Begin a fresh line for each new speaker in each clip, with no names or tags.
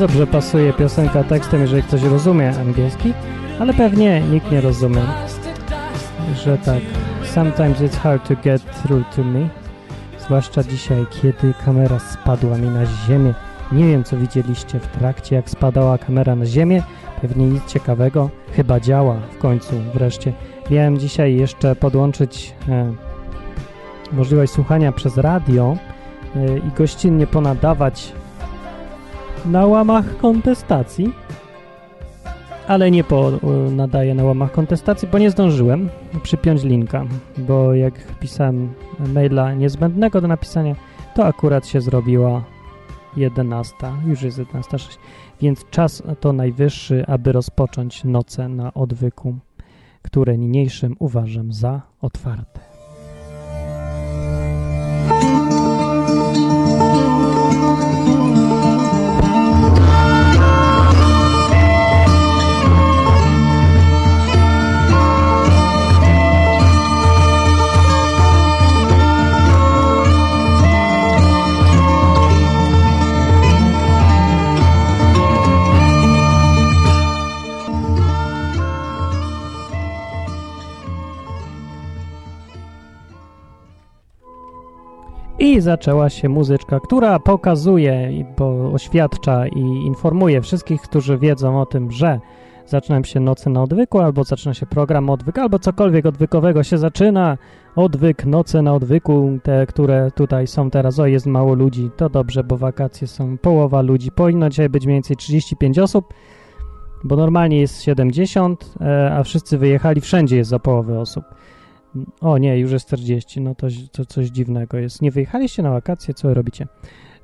dobrze pasuje piosenka tekstem, jeżeli ktoś rozumie angielski, ale pewnie nikt nie rozumie, że tak. Sometimes it's hard to get through to me. Zwłaszcza dzisiaj, kiedy kamera spadła mi na ziemię. Nie wiem, co widzieliście w trakcie, jak spadała kamera na ziemię. Pewnie nic ciekawego. Chyba działa w końcu, wreszcie. Miałem dzisiaj jeszcze podłączyć e, możliwość słuchania przez radio e, i gościnnie ponadawać na łamach kontestacji, ale nie po, e, nadaję na łamach kontestacji, bo nie zdążyłem przypiąć linka, bo jak pisałem maila niezbędnego do napisania, to akurat się zrobiła 11, już jest 11.06, więc czas to najwyższy, aby rozpocząć noce na odwyku, które niniejszym uważam za otwarte. I zaczęła się muzyczka, która pokazuje, po, oświadcza i informuje wszystkich, którzy wiedzą o tym, że zaczynają się noce na odwyku, albo zaczyna się program odwyk, albo cokolwiek odwykowego się zaczyna. Odwyk, noce na odwyku, te, które tutaj są teraz, o jest mało ludzi, to dobrze, bo wakacje są połowa ludzi. Powinno dzisiaj być mniej więcej 35 osób, bo normalnie jest 70, e, a wszyscy wyjechali, wszędzie jest za połowę osób. O nie, już jest 40, no to, to coś dziwnego jest. Nie wyjechaliście na wakacje, co robicie?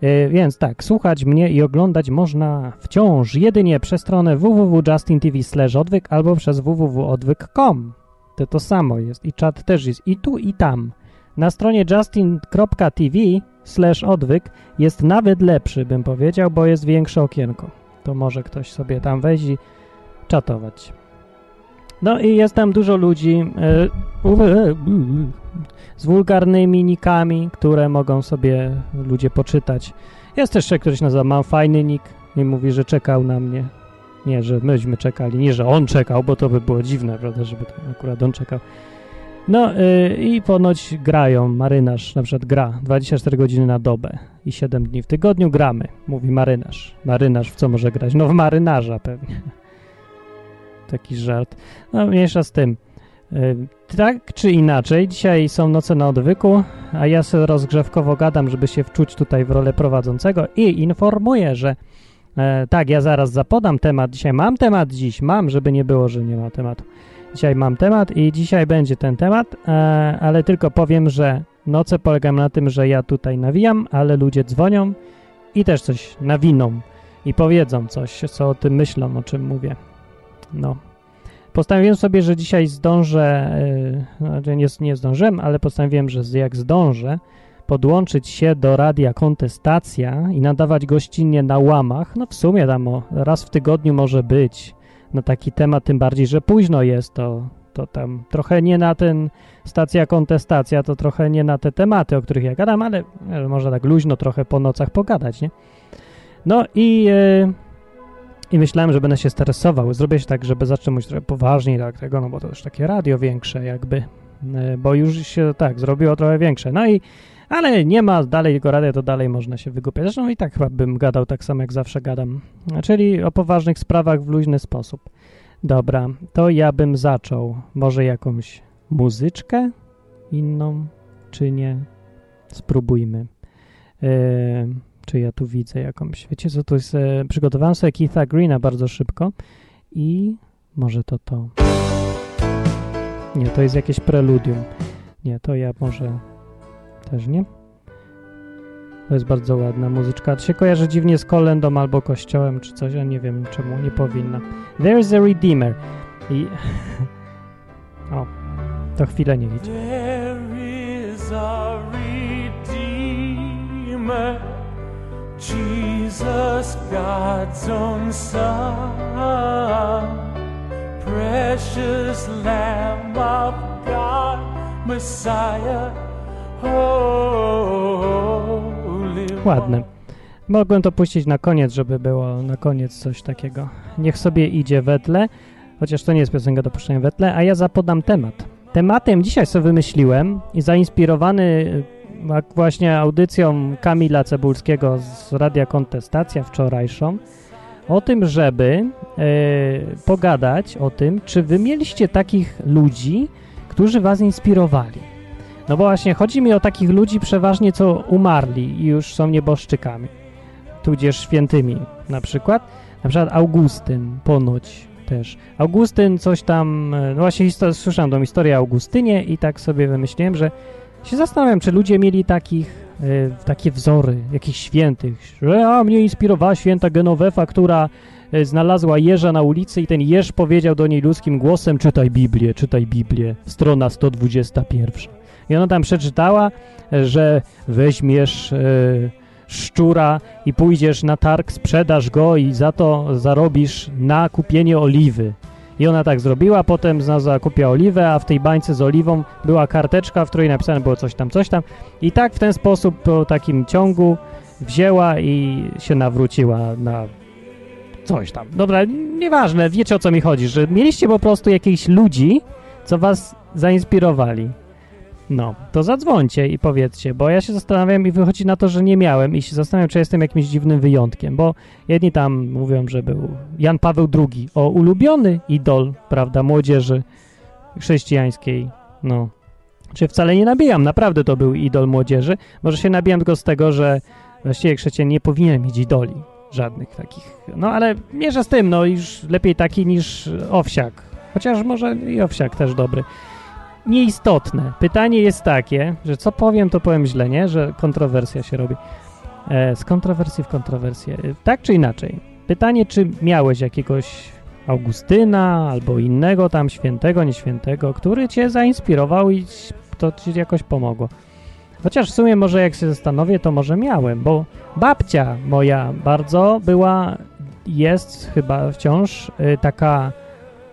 E, więc tak, słuchać mnie i oglądać można wciąż jedynie przez stronę www.justintv/odwyk albo przez www.odwyk.com. To to samo jest i czat też jest i tu i tam. Na stronie justin.tv/odwyk jest nawet lepszy, bym powiedział, bo jest większe okienko. To może ktoś sobie tam wejść czatować. No i jest tam dużo ludzi e, e, z wulgarnymi nikami, które mogą sobie ludzie poczytać. Jest też się nazywa Mam fajny nick i mówi, że czekał na mnie. Nie, że myśmy czekali, nie, że on czekał, bo to by było dziwne, prawda, żeby akurat on czekał. No yy, i ponoć grają, marynarz na przykład gra 24 godziny na dobę i 7 dni w tygodniu gramy, mówi marynarz. Marynarz w co może grać? No w marynarza pewnie taki żart. No, mniejsza z tym. Y, tak czy inaczej, dzisiaj są noce na odwyku, a ja sobie rozgrzewkowo gadam, żeby się wczuć tutaj w rolę prowadzącego i informuję, że e, tak, ja zaraz zapodam temat. Dzisiaj mam temat, dziś mam, żeby nie było, że nie ma tematu. Dzisiaj mam temat i dzisiaj będzie ten temat, e, ale tylko powiem, że noce polegają na tym, że ja tutaj nawijam, ale ludzie dzwonią i też coś nawiną i powiedzą coś, co o tym myślą, o czym mówię. No. Postanowiłem sobie, że dzisiaj zdążę, znaczy nie, nie zdążyłem, ale postanowiłem, że jak zdążę, podłączyć się do radia Kontestacja i nadawać gościnnie na łamach. No w sumie tam o, raz w tygodniu może być na taki temat, tym bardziej, że późno jest, to, to tam trochę nie na ten stacja Kontestacja, to trochę nie na te tematy, o których ja gadam, ale może tak luźno trochę po nocach pogadać, nie? No i... Yy, i myślałem, że będę się stresował. Zrobię się tak, żeby zacząć trochę poważniej tak tego, no bo to już takie radio większe jakby, e, bo już się tak zrobiło trochę większe. No i, ale nie ma dalej tego radia, to dalej można się wygłupiać. Zresztą i tak chyba bym gadał tak samo, jak zawsze gadam. Czyli o poważnych sprawach w luźny sposób. Dobra, to ja bym zaczął. Może jakąś muzyczkę inną, czy nie? Spróbujmy. Yy, czy ja tu widzę jakąś, wiecie co, to jest, e, przygotowałem sobie Keitha Greena bardzo szybko i może to to. Nie, to jest jakieś preludium. Nie, to ja może też nie. To jest bardzo ładna muzyczka. To się kojarzy dziwnie z kolendą albo kościołem czy coś, ja nie wiem czemu, nie powinna. There's a Redeemer. I... o, to chwilę nie widzę.
There is a Redeemer. Jesus, God's own Son, precious Lamb of God, Messiah, holy
Ładne. Mogłem to puścić na koniec, żeby było na koniec coś takiego. Niech sobie idzie we tle, chociaż to nie jest piosenka do puszczenia we tle, a ja zapodam temat. Tematem dzisiaj sobie wymyśliłem i zainspirowany właśnie audycją Kamila Cebulskiego z Radia Kontestacja wczorajszą, o tym, żeby e, pogadać o tym, czy wy mieliście takich ludzi, którzy was inspirowali. No bo właśnie chodzi mi o takich ludzi przeważnie, co umarli i już są nieboszczykami, tudzież świętymi na przykład. Na przykład Augustyn, ponoć też. Augustyn coś tam, e, no właśnie słyszałem tą historię o Augustynie i tak sobie wymyśliłem, że się zastanawiam, czy ludzie mieli takich, e, takie wzory, jakichś świętych, że a mnie inspirowała święta Genovefa, która e, znalazła jeża na ulicy i ten jeż powiedział do niej ludzkim głosem czytaj Biblię, czytaj Biblię, strona 121. I ona tam przeczytała, e, że weźmiesz szczura i pójdziesz na targ, sprzedasz go i za to zarobisz na kupienie oliwy. I ona tak zrobiła, potem znalazła kupiła oliwę, a w tej bańce z oliwą była karteczka, w której napisane było coś tam, coś tam. I tak w ten sposób po takim ciągu wzięła i się nawróciła na coś tam. Dobra, nieważne, wiecie o co mi chodzi, że mieliście po prostu jakichś ludzi, co was zainspirowali. No, to zadzwońcie i powiedzcie, bo ja się zastanawiam i wychodzi na to, że nie miałem i się zastanawiam, czy jestem jakimś dziwnym wyjątkiem, bo jedni tam mówią, że był Jan Paweł II, o ulubiony idol, prawda, młodzieży chrześcijańskiej, no. Czy wcale nie nabijam, naprawdę to był idol młodzieży, może się nabijam tylko z tego, że właściwie chrześcijan nie powinien mieć idoli, żadnych takich, no ale mierzę z tym, no już lepiej taki niż owsiak, chociaż może i owsiak też dobry nieistotne. Pytanie jest takie, że co powiem, to powiem źle, nie? Że kontrowersja się robi. E, z kontrowersji w kontrowersję. E, Tak czy inaczej. Pytanie, czy miałeś jakiegoś Augustyna albo innego tam świętego, nieświętego, który cię zainspirował i to ci jakoś pomogło. Chociaż w sumie może jak się zastanowię, to może miałem, bo babcia moja bardzo była, jest chyba wciąż y, taka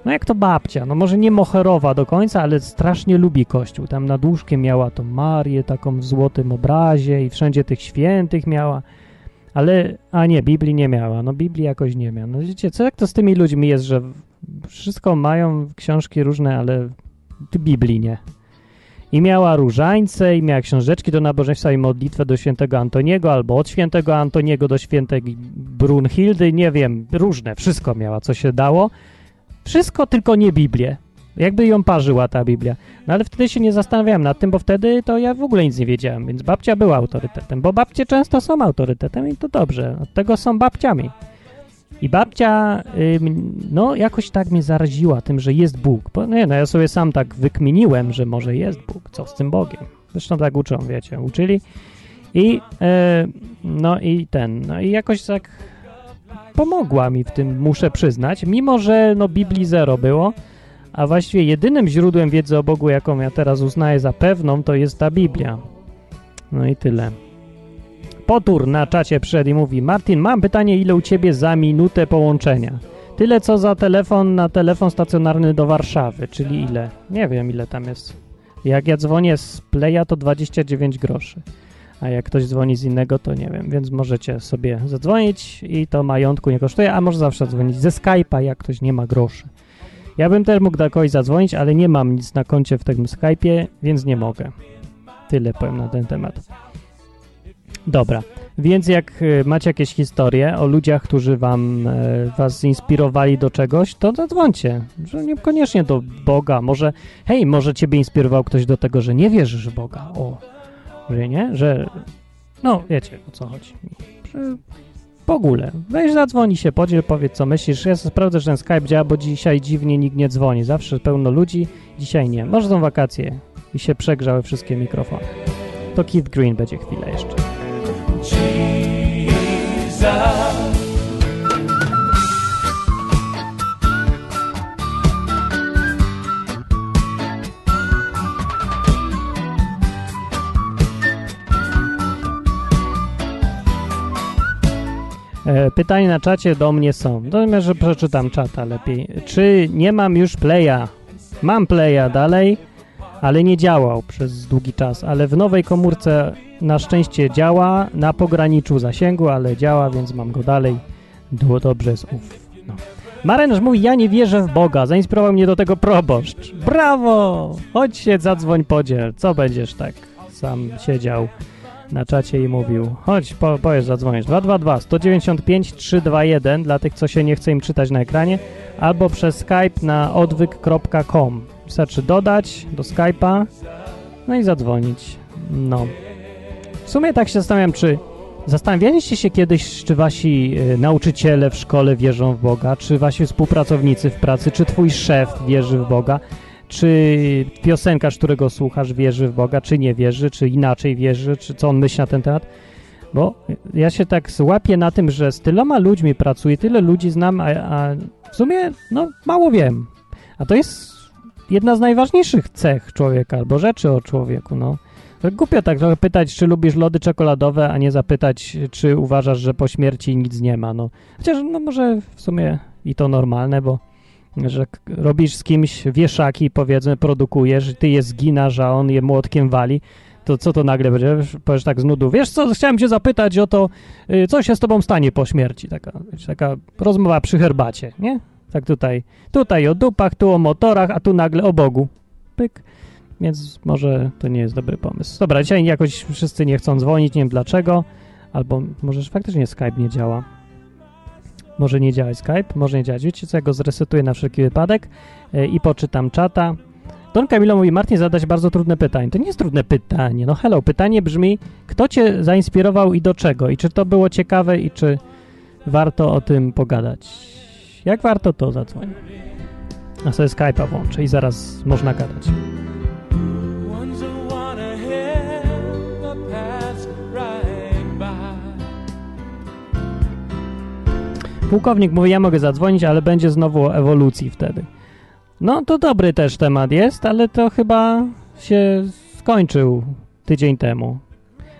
no jak to babcia, no może nie moherowa do końca, ale strasznie lubi Kościół. Tam nad łóżkiem miała tą Marię taką w złotym obrazie i wszędzie tych świętych miała. Ale, a nie, Biblii nie miała. No Biblii jakoś nie miała. No wiecie, co jak to z tymi ludźmi jest, że wszystko mają książki różne, ale Biblii nie. I miała różańce, i miała książeczki do nabożeństwa i modlitwę do świętego Antoniego, albo od świętego Antoniego do świętej Brunhildy, nie wiem, różne, wszystko miała, co się dało. Wszystko, tylko nie Biblię. Jakby ją parzyła ta Biblia. No ale wtedy się nie zastanawiałem nad tym, bo wtedy to ja w ogóle nic nie wiedziałem, więc babcia była autorytetem, bo babcie często są autorytetem i to dobrze, od tego są babciami. I babcia, no jakoś tak mnie zaraziła tym, że jest Bóg. Bo nie, no ja sobie sam tak wykminiłem, że może jest Bóg, co z tym Bogiem. Zresztą tak uczą, wiecie, uczyli. I, e, no i ten, no i jakoś tak pomogła mi w tym, muszę przyznać, mimo że no Biblii zero było, a właściwie jedynym źródłem wiedzy o Bogu, jaką ja teraz uznaję za pewną, to jest ta Biblia. No i tyle. Potur na czacie przyszedł i mówi Martin, mam pytanie, ile u ciebie za minutę połączenia? Tyle co za telefon na telefon stacjonarny do Warszawy, czyli ile? Nie wiem ile tam jest. Jak ja dzwonię z Playa to 29 groszy, a jak ktoś dzwoni z innego to nie wiem, więc możecie sobie zadzwonić i to majątku nie kosztuje, a może zawsze dzwonić ze Skype'a, jak ktoś nie ma groszy. Ja bym też mógł do kogoś zadzwonić, ale nie mam nic na koncie w tym Skype'ie, więc nie mogę. Tyle powiem na ten temat. Dobra, więc jak y, macie jakieś historie o ludziach, którzy wam, e, was inspirowali do czegoś, to zadzwońcie. Niekoniecznie do Boga. Może, hej, może ciebie inspirował ktoś do tego, że nie wierzysz w Boga. O, że nie? Że, no, wiecie o co chodzi. Że w ogóle. Weź zadzwoni się, podziel, powiedz co myślisz. Ja sprawdzę, że ten Skype działa, bo dzisiaj dziwnie nikt nie dzwoni. Zawsze pełno ludzi, dzisiaj nie. Może są wakacje i się przegrzały wszystkie mikrofony. To Keith Green będzie chwilę jeszcze.
Jesus.
E, Pytania na czacie do mnie są. Natomiast, że przeczytam czata lepiej. Czy nie mam już playa? Mam playa dalej, ale nie działał przez długi czas. Ale w nowej komórce na szczęście działa, na pograniczu zasięgu, ale działa, więc mam go dalej. Było dobrze jest uf. No. Marynarz mówi, ja nie wierzę w Boga, zainspirował mnie do tego proboszcz. Brawo! Chodź się, zadzwoń, podziel. Co będziesz tak sam siedział na czacie i mówił, chodź, po, powiesz, zadzwonisz. 222 195 321 dla tych, co się nie chce im czytać na ekranie, albo przez Skype na odwyk.com. Wystarczy dodać do Skype'a, no i zadzwonić. No. W sumie tak się zastanawiam, czy zastanawialiście się kiedyś, czy wasi y, nauczyciele w szkole wierzą w Boga, czy wasi współpracownicy w pracy, czy twój szef wierzy w Boga, czy piosenkarz, którego słuchasz, wierzy w Boga, czy nie wierzy, czy inaczej wierzy, czy co on myśli na ten temat. Bo ja się tak łapię na tym, że z tyloma ludźmi pracuję, tyle ludzi znam, a, a w sumie no, mało wiem. A to jest jedna z najważniejszych cech człowieka, albo rzeczy o człowieku, no. Głupio tak trochę pytać, czy lubisz lody czekoladowe, a nie zapytać, czy uważasz, że po śmierci nic nie ma, no. Chociaż, no może w sumie i to normalne, bo że robisz z kimś wieszaki, powiedzmy, produkujesz, ty je zginasz, a on je młotkiem wali, to co to nagle będzie? Powiesz tak z nudu, wiesz co, chciałem cię zapytać o to, y, co się z tobą stanie po śmierci, taka, taka rozmowa przy herbacie, nie? Tak tutaj, tutaj o dupach, tu o motorach, a tu nagle o Bogu. Pyk. Więc może to nie jest dobry pomysł. Dobra, dzisiaj jakoś wszyscy nie chcą dzwonić, nie wiem dlaczego, albo może faktycznie Skype nie działa. Może nie działa Skype, może nie działać. Wiecie co, ja go zresetuję na wszelki wypadek e, i poczytam czata. Don Camilo mówi, Martin, zadać bardzo trudne pytanie. To nie jest trudne pytanie. No hello, pytanie brzmi, kto cię zainspirował i do czego? I czy to było ciekawe i czy warto o tym pogadać? Jak warto to zadzwonić? A sobie Skype'a włączę i zaraz można gadać. Pułkownik mówi, ja mogę zadzwonić, ale będzie znowu o ewolucji wtedy. No to dobry też temat jest, ale to chyba się skończył tydzień temu.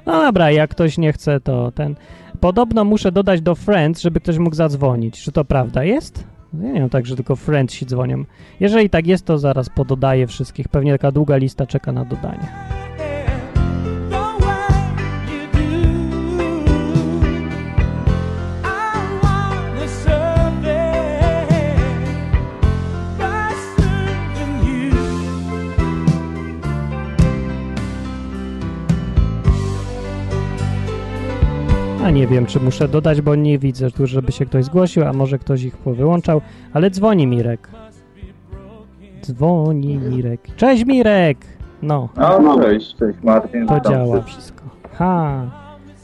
No dobra, jak ktoś nie chce, to ten... Podobno muszę dodać do Friends, żeby ktoś mógł zadzwonić. Czy to prawda jest? Nie wiem, tak, że tylko Friends się dzwonią. Jeżeli tak jest, to zaraz pododaję wszystkich. Pewnie taka długa lista czeka na dodanie. A nie wiem, czy muszę dodać, bo nie widzę tu, żeby się ktoś zgłosił, a może ktoś ich powyłączał, ale dzwoni Mirek. Dzwoni Mirek. Cześć Mirek! No,
No, cześć, cześć Martin.
to działa wszystko. Ha,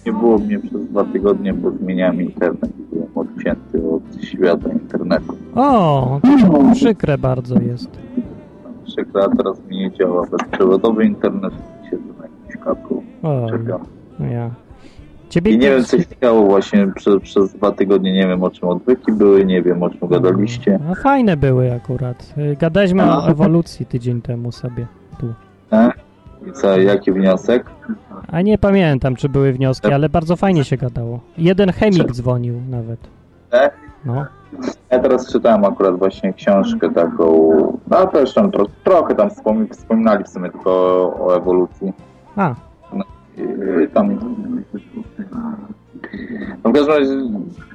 Nie było mnie przez dwa tygodnie, bo zmieniałem internet. Byłem odcięty od świata internetu.
o, to przykre bardzo jest.
Przykro, a teraz mi nie działa bezprzewodowy internet. Siedzę na jakimś.
Oj,
Czekam.
no ja. Ciebie
I nie wiem, co się działo właśnie przez, przez dwa tygodnie. Nie wiem, o czym odwyki były, nie wiem, o czym gadaliście.
No fajne były akurat. Y, Gadaliśmy o
A.
ewolucji tydzień temu sobie tu.
E? I co, jaki wniosek?
A nie pamiętam, czy były wnioski, ale bardzo fajnie się gadało. Jeden chemik dzwonił nawet.
E?
No.
Ja teraz czytałem akurat właśnie książkę taką, no też tam tro, trochę tam wspomi- wspominali w sumie tylko o, ewolucji.
A,
I tam. No w każdym razie,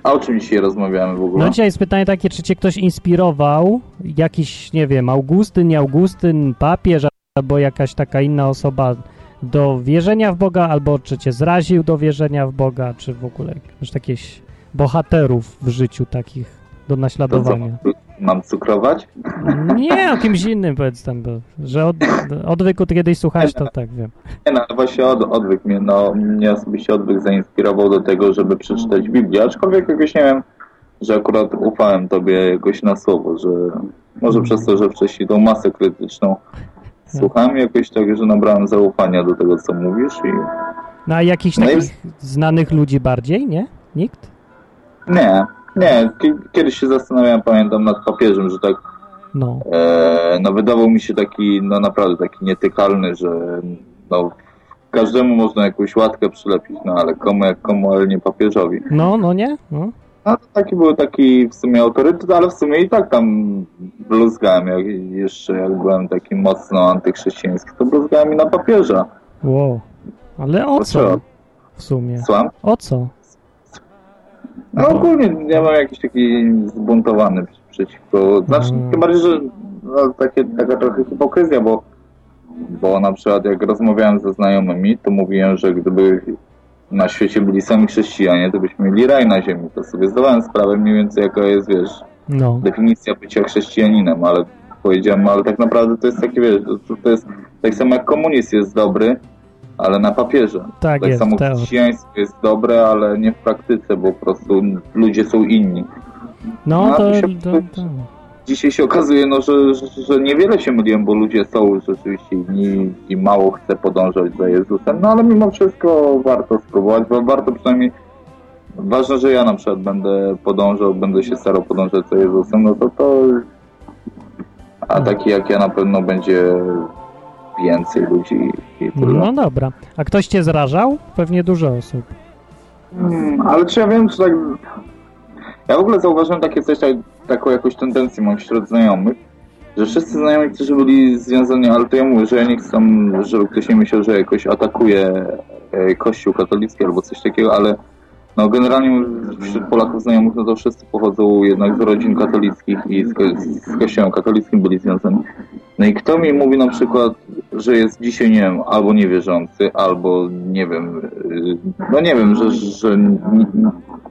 a o czym dzisiaj rozmawiamy w ogóle?
No dzisiaj jest pytanie takie, czy cię ktoś inspirował, jakiś, nie wiem, Augustyn, nie Augustyn, papież, albo jakaś taka inna osoba do wierzenia w Boga, albo czy cię zraził do wierzenia w Boga, czy w ogóle masz takich bohaterów w życiu takich do
to co,
naśladowania.
Mam cukrować?
Nie, o kimś innym powiedz tam, bo, że od, odwyku ty kiedyś słuchałeś, to tak wiem.
Nie no, właśnie od, odwyk mnie, no, mnie osobiście odwyk zainspirował do tego, żeby przeczytać Biblię, aczkolwiek jakoś nie wiem, że akurat ufałem tobie jakoś na słowo, że może przez to, że wcześniej tą masę krytyczną słuchałem jakoś tak, że nabrałem zaufania do tego, co mówisz i
No a jakichś
No i-
takich znanych ludzi bardziej, nie? Nikt?
nie, nie, ki- kiedyś się zastanawiałem, pamiętam, nad papieżem, że tak
No.
E, no wydawał mi się taki, no naprawdę taki nietykalny, że no każdemu można jakąś łatkę przylepić, no ale komu jak komu, ale nie papieżowi.
No, no nie? No.
No to taki był taki w sumie autorytet, ale w sumie i tak tam bluzgałem, jak jeszcze jak byłem taki mocno antychrześcijański, to bluzgałem i na papieża.
Wow. Ale o co w sumie?
Słucham?
O co?
No ogólnie nie mam jakiś taki zbuntowany przeciwko, znaczy
Mm.
tym bardziej, że no, takie, taka trochę hipokryzja, bo, bo na przykład jak rozmawiałem ze znajomymi, to mówiłem, że gdyby na świecie byli sami chrześcijanie, to byśmy mieli raj na ziemi. To sobie zdawałem sprawę mniej więcej jaka jest, wiesz,
No.
definicja bycia chrześcijaninem, ale powiedziałem, ale tak naprawdę to jest takie, wiesz, to, to jest tak samo jak komunizm jest dobry, ale na papierze.
Tak
tak
jest,
samo
teoria.
chrześcijaństwo jest dobre, ale nie w praktyce, bo po prostu ludzie są inni.
No
No,
to,
się
to, to.
Dzisiaj się okazuje, no, że, że, że niewiele się myliłem, bo ludzie są rzeczywiście inni i mało chce podążać za Jezusem, no ale mimo wszystko warto spróbować, bo warto przynajmniej ważne, że ja na przykład będę podążał, będę się starał podążać za Jezusem, no to to a taki jak ja na pewno będzie więcej ludzi i tyle.
No dobra. A ktoś cię zrażał? Pewnie dużo osób.
Hmm, ale czy ja wiem, czy tak... Ja w ogóle zauważyłem takie coś, tak, taką jakąś tendencję mam wśród znajomych, że wszyscy znajomi, którzy byli związani, ale to ja mówię, że ja nie chcę, żeby ktoś nie myślał, że jakoś atakuje e, kościół katolicki albo coś takiego, ale no generalnie wśród Polaków znajomych, no to wszyscy pochodzą jednak z rodzin katolickich i z, ko- z kościołem katolickim byli związani. No i kto mi mówi na przykład, że jest dzisiaj, nie wiem, albo niewierzący, albo nie wiem, y, no nie wiem, że, że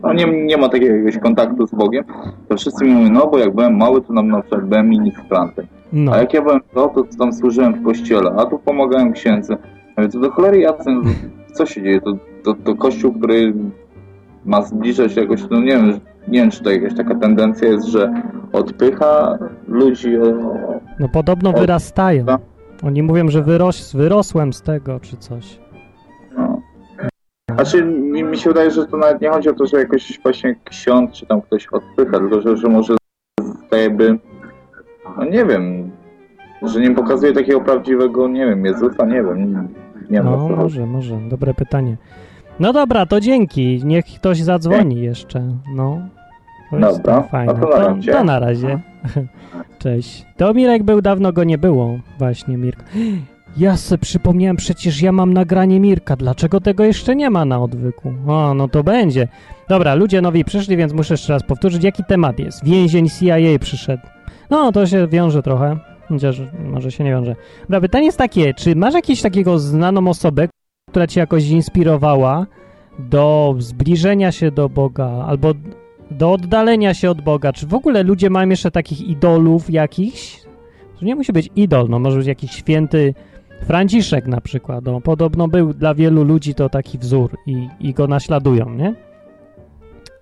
no nie, nie ma takiego jakiegoś kontaktu z Bogiem, to wszyscy mi mówią, no bo jak byłem mały, to nam na przykład byłem ministrantem.
No.
A jak ja byłem to, to tam służyłem w kościele, a tu pomagałem księdzu. Mówię, to do cholery jasne, co się dzieje? To, to, to kościół, który ma zbliżać jakoś, no nie wiem, nie wiem, czy to jakaś taka tendencja jest, że odpycha ludzi o,
No podobno
O,
wyrastają.
tak.
Oni mówią, że wyroś, wyrosłem z tego, czy coś.
No. Znaczy, mi, mi się wydaje, że to nawet nie chodzi o to, że jakoś właśnie ksiądz czy tam ktoś odpycha, tylko że, że może jakby, no nie wiem, że nie pokazuje takiego prawdziwego, nie wiem, Jezusa, nie wiem, nie, nie wiem
No może, może. Dobre pytanie. No dobra, to dzięki. Niech ktoś zadzwoni jeszcze. No. To jest
Dobra,
fajne.
to na razie.
to na razie. Cześć. To Mirek był, dawno go nie było. Właśnie, Mirk. Ja se przypomniałem, przecież ja mam nagranie Mirka. Dlaczego tego jeszcze nie ma na odwyku? O, no to będzie. Dobra, ludzie nowi przyszli, więc muszę jeszcze raz powtórzyć, jaki temat jest. Więzień CIA przyszedł. No, to się wiąże trochę. Chociaż może się nie wiąże. Dobra, pytanie jest takie, czy masz jakieś takiego znaną osobę, która cię jakoś inspirowała do zbliżenia się do Boga albo do oddalenia się od Boga? Czy w ogóle ludzie mają jeszcze takich idolów jakichś? To nie musi być idol, no może być jakiś święty Franciszek na przykład. No, podobno był dla wielu ludzi to taki wzór i, i go naśladują, nie?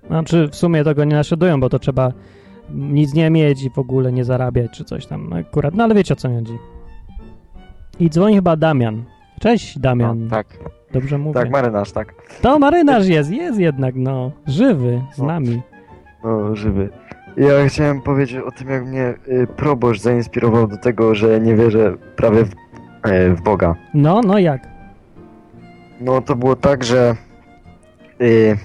Znaczy w sumie tego nie naśladują, bo to trzeba nic nie mieć i w ogóle nie zarabiać czy coś tam akurat, no ale wiecie o co mi chodzi. I dzwoni chyba Damian. Cześć Damian.
No, tak,
Dobrze mówię.
tak, marynarz, tak.
To marynarz jest, jest jednak, no. Żywy, z
No.
nami.
No, żywy. Ja chciałem powiedzieć o tym, jak mnie y, proboszcz zainspirował do tego, że nie wierzę prawie w, e, w Boga.
No, no jak?
No to było tak, że y,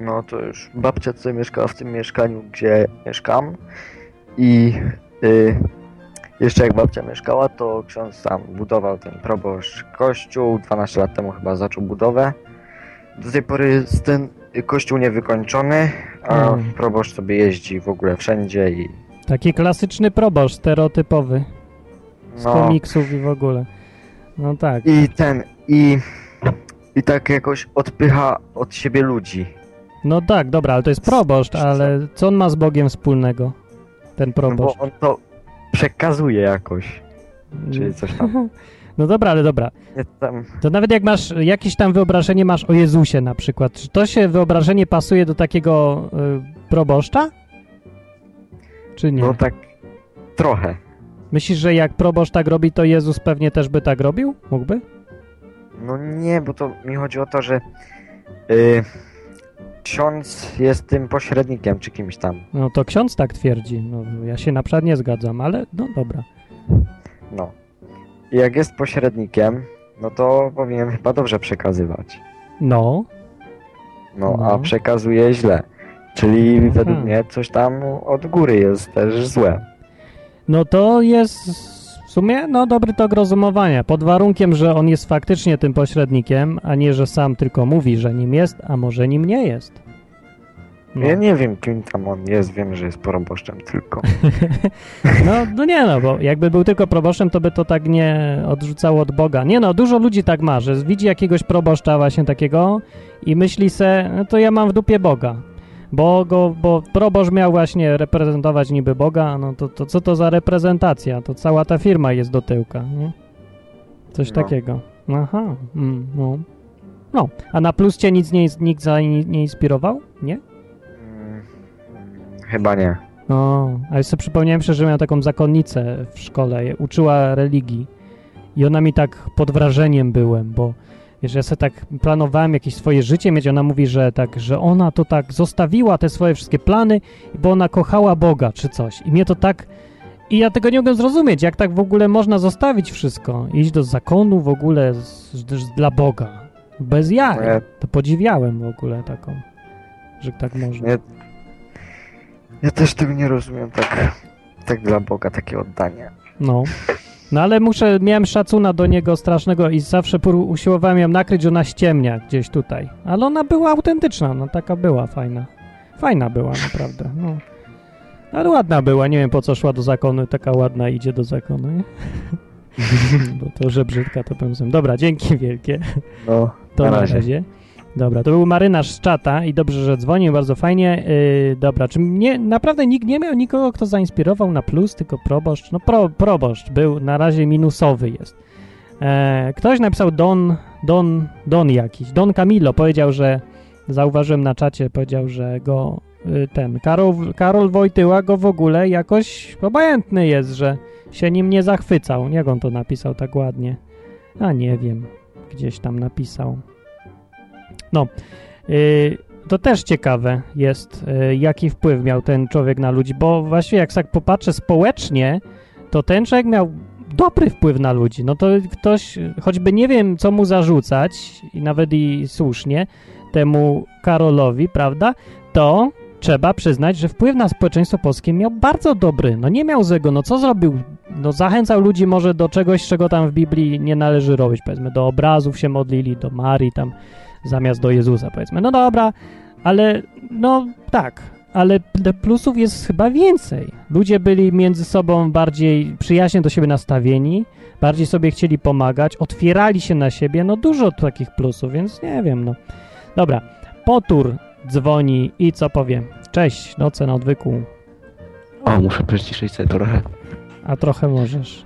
no to już babcia tutaj mieszkała w tym mieszkaniu, gdzie mieszkam i y, jeszcze jak babcia mieszkała, to ksiądz tam budował ten proboszcz kościół, 12 lat temu chyba zaczął budowę. Do tej pory jest ten kościół niewykończony, a
Mm.
proboszcz sobie jeździ w ogóle wszędzie i
Taki klasyczny proboszcz, stereotypowy. Z
no,
komiksów i w ogóle. No tak.
i ten, i, i tak jakoś odpycha od siebie ludzi.
No tak, dobra, ale to jest proboszcz, ale co on ma z Bogiem wspólnego? Ten
No bo
proboszcz.
on to przekazuje jakoś, czy coś tam.
No dobra, ale dobra. To nawet jak masz jakieś tam wyobrażenie masz o Jezusie na przykład, czy to się wyobrażenie pasuje do takiego y, proboszcza? Czy nie?
no tak trochę.
Myślisz, że jak proboszcz tak robi, to Jezus pewnie też by tak robił? Mógłby?
No nie, bo to mi chodzi o to, że y, ksiądz jest tym pośrednikiem czy kimś tam.
No to ksiądz tak twierdzi. No, ja się na przykład nie zgadzam, ale no dobra.
No. I jak jest pośrednikiem, no to powinien chyba dobrze przekazywać.
No,
No,
No.
a przekazuje źle. Czyli
Aha.
według mnie coś tam od góry jest też złe.
No to jest sumie no dobry tok rozumowania, pod warunkiem, że on jest faktycznie tym pośrednikiem, a nie, że sam tylko mówi, że nim jest, a może nim nie jest. No.
Ja nie wiem, kim tam on jest, wiem, że jest proboszczem tylko.
No, no nie no, bo jakby był tylko proboszczem, to by to tak nie odrzucało od Boga. Nie no, dużo ludzi tak ma, że widzi jakiegoś proboszcza właśnie takiego i myśli se, no to ja mam w dupie Boga. Bo, go, bo proboszcz miał właśnie reprezentować niby Boga, no to, to co to za reprezentacja? To cała ta firma jest do tyłka, nie? Coś
No.
takiego. Aha, mm, no. No, a na plus cię nic nie, nikt za, nie, nie inspirował? Nie?
Mm, Chyba nie.
O, ale sobie przypomniałem się, że miałem taką zakonnicę w szkole, uczyła religii i ona mi tak pod wrażeniem byłem, bo wiesz, ja sobie tak planowałem jakieś swoje życie mieć, ona mówi, że tak, że ona to tak zostawiła te swoje wszystkie plany, bo ona kochała Boga czy coś. I mnie to tak i ja tego nie mogę zrozumieć, jak tak w ogóle można zostawić wszystko, iść do zakonu w ogóle z, z, dla Boga, bez jaj,
ja-
to podziwiałem w ogóle taką, że tak można.
Ja, ja też tego nie rozumiem, tak, tak dla Boga, takie oddanie.
No. No ale muszę, miałem szacuna do niego strasznego i zawsze usiłowałem ją nakryć, że ona ściemnia gdzieś tutaj. Ale ona była autentyczna, no taka była fajna. Fajna była naprawdę, no. Ale ładna była, nie wiem po co szła do zakonu, taka ładna idzie do zakonu, nie? Bo to, że brzydka, to powiem. Dobra, dzięki wielkie.
No,
To
Na
na
razie.
Dobra, to był marynarz z czata i dobrze, że dzwonił, bardzo fajnie. Yy, dobra, czy mnie naprawdę nikt nie miał nikogo, kto zainspirował na plus, tylko proboszcz? No pro, proboszcz był, na razie minusowy jest. E, ktoś napisał Don, Don, Don jakiś, Don Camilo powiedział, że zauważyłem na czacie, powiedział, że go y, ten, Karol, Karol Wojtyła go w ogóle jakoś obojętny jest, że się nim nie zachwycał. Jak on to napisał tak ładnie? A nie wiem, gdzieś tam napisał. No, yy, to też ciekawe jest, yy, jaki wpływ miał ten człowiek na ludzi, bo właściwie jak tak popatrzę społecznie, to ten człowiek miał dobry wpływ na ludzi. No to ktoś, choćby nie wiem, co mu zarzucać, i nawet i słusznie, temu Karolowi, prawda, to trzeba przyznać, że wpływ na społeczeństwo polskie miał bardzo dobry. No nie miał złego. No co zrobił? No zachęcał ludzi może do czegoś, czego tam w Biblii nie należy robić. Powiedzmy, do obrazów się modlili, do Marii tam, zamiast do Jezusa, powiedzmy. No dobra, ale no tak, ale plusów jest chyba więcej. Ludzie byli między sobą bardziej przyjaźnie do siebie nastawieni, bardziej sobie chcieli pomagać, otwierali się na siebie, no dużo takich plusów, więc nie wiem, no. Dobra, Potur dzwoni i co powie? Cześć, noce na odwyku,
O, muszę przyciszyć sobie trochę.
a trochę możesz.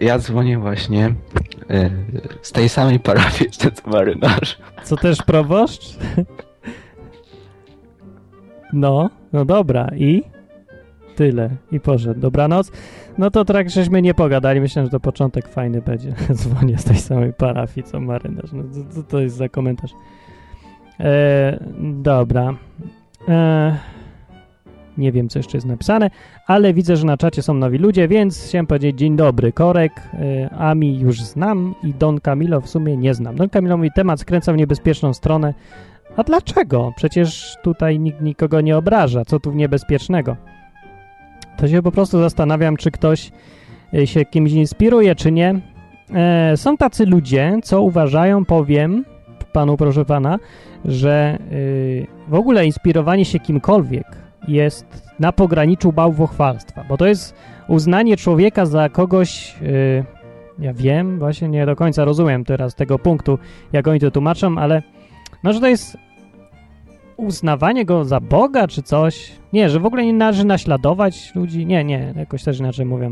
Ja dzwonię właśnie e, z tej samej parafii co marynarz.
Co też proboszcz? No, no dobra, i? Tyle, i poszedł. Dobranoc. No to tak, żeśmy nie pogadali. Myślę, że to początek fajny będzie. Dzwonię z tej samej parafii, co marynarz. No co, co to jest za komentarz? E, dobra. E, nie wiem, co jeszcze jest napisane, ale widzę, że na czacie są nowi ludzie, więc chciałem powiedzieć dzień dobry. Korek, e, Ami już znam i Don Camilo w sumie nie znam. Don Camilo mój temat skręca w niebezpieczną stronę. A dlaczego? Przecież tutaj nikt nikogo nie obraża. Co tu niebezpiecznego? To się po prostu zastanawiam, czy ktoś y, się kimś inspiruje, czy nie. E, są tacy ludzie, co uważają, powiem panu, proszę pana, że y, w ogóle inspirowanie się kimkolwiek jest na pograniczu bałwochwalstwa, bo to jest uznanie człowieka za kogoś, y, ja wiem, właśnie nie do końca rozumiem teraz tego punktu, jak oni to tłumaczą, ale no, że to jest uznawanie go za Boga czy coś. Nie, że w ogóle nie należy naśladować ludzi. Nie, nie, jakoś też inaczej mówią.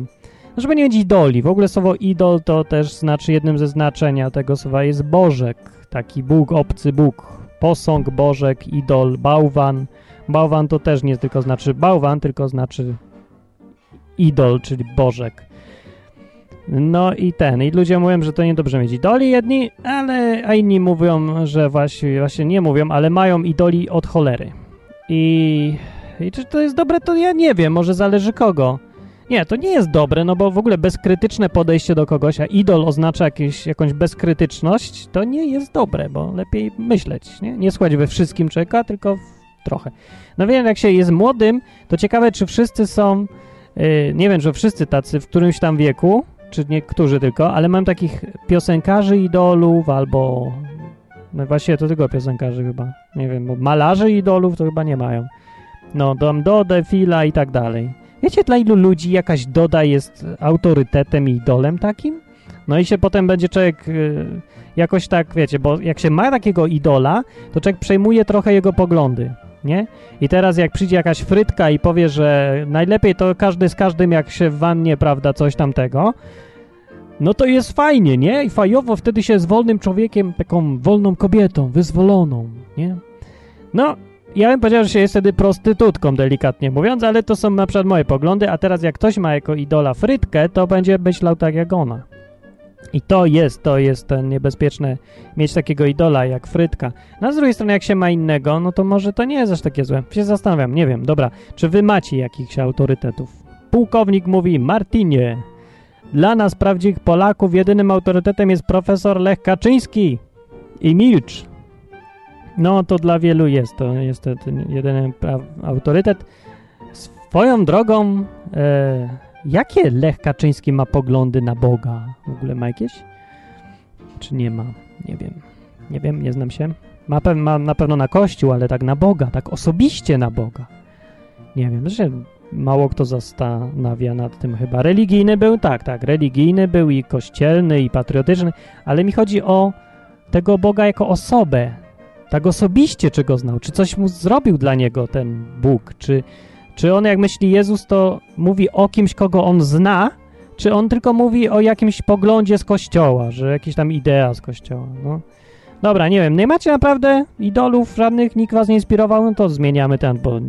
No, żeby nie mieć idoli. W ogóle słowo idol to też znaczy jednym ze znaczenia tego słowa jest Bożek. Taki Bóg, obcy Bóg. Posąg, Bożek, idol, bałwan. Bałwan to też nie tylko znaczy bałwan, tylko znaczy idol, czyli Bożek. No i ten, i ludzie mówią, że to niedobrze mieć idoli jedni, ale a inni mówią, że właśnie, właśnie nie mówią, ale mają idoli od cholery. I, I czy to jest dobre, to ja nie wiem, może zależy kogo. Nie, to nie jest dobre, no bo w ogóle bezkrytyczne podejście do kogoś, a idol oznacza jakieś, jakąś bezkrytyczność, to nie jest dobre, bo lepiej myśleć, nie? Nie słuchać we wszystkim człowieka, tylko trochę. No wiem, jak się jest młodym, to ciekawe, czy wszyscy są, yy, nie wiem, że wszyscy tacy w którymś tam wieku, czy niektórzy tylko, ale mam takich piosenkarzy, idolów, albo no właśnie to tylko piosenkarzy chyba, nie wiem, bo malarzy idolów to chyba nie mają. No, dam Dodę, Fila i tak dalej. Wiecie, dla ilu ludzi jakaś Doda jest autorytetem i idolem takim? No i się potem będzie człowiek y, jakoś tak, wiecie, bo jak się ma takiego idola, to człowiek przejmuje trochę jego poglądy, nie? I teraz jak przyjdzie jakaś frytka i powie, że najlepiej to każdy z każdym jak się w wannie, prawda, coś tamtego, no to jest fajnie, nie? I fajowo wtedy się z wolnym człowiekiem, taką wolną kobietą, wyzwoloną, nie? No, ja bym powiedział, że się jest wtedy prostytutką, delikatnie mówiąc, ale to są na przykład moje poglądy, a teraz jak ktoś ma jako idola frytkę, to będzie myślał tak jak ona. I to jest, to jest ten niebezpieczne mieć takiego idola jak frytka. No a z drugiej strony, jak się ma innego, no to może to nie jest aż takie złe. Się zastanawiam, nie wiem, dobra, czy wy macie jakichś autorytetów? Pułkownik mówi, Martinie, dla nas, prawdziwych Polaków, jedynym autorytetem jest profesor Lech Kaczyński. I milcz. No, to dla wielu jest. To ten jedyny autorytet. Swoją drogą, e, jakie Lech Kaczyński ma poglądy na Boga? W ogóle ma jakieś? Czy nie ma? Nie wiem. Nie wiem, nie znam się. Ma, pe- ma na pewno na Kościół, ale tak na Boga, tak osobiście na Boga. Nie wiem, że mało kto zastanawia nad tym chyba. Religijny był, tak, tak, religijny był i kościelny i patriotyczny, ale mi chodzi o tego Boga jako osobę. Tak osobiście, czy go znał, czy coś mu zrobił dla niego ten Bóg, czy, czy on jak myśli Jezus, to mówi o kimś, kogo on zna, czy on tylko mówi o jakimś poglądzie z kościoła, że jakiś tam idea z kościoła, no. Dobra, nie wiem, nie macie naprawdę idolów żadnych, nikt was nie inspirował, no to zmieniamy ten, bo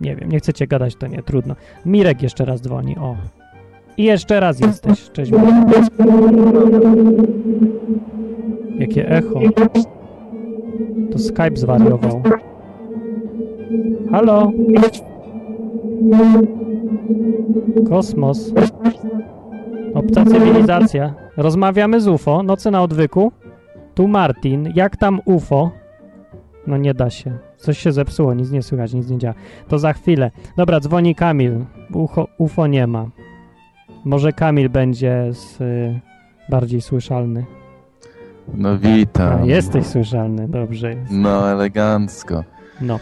nie wiem, nie chcecie gadać, to nie, trudno. Mirek jeszcze raz dzwoni, o. I jeszcze raz jesteś, cześć Mirek. Jakie echo. To Skype zwariował. Halo? Kosmos. Obca cywilizacja. Rozmawiamy z UFO. Nocy na odwyku. Tu Martin. Jak tam UFO? No nie da się. Coś się zepsuło, nic nie słychać, nic nie działa. To za chwilę. Dobra, dzwoni Kamil. Ucho, UFO nie ma. Może Kamil będzie z, y, bardziej słyszalny.
No witam.
A, jesteś słyszalny, dobrze jest.
No elegancko.
No,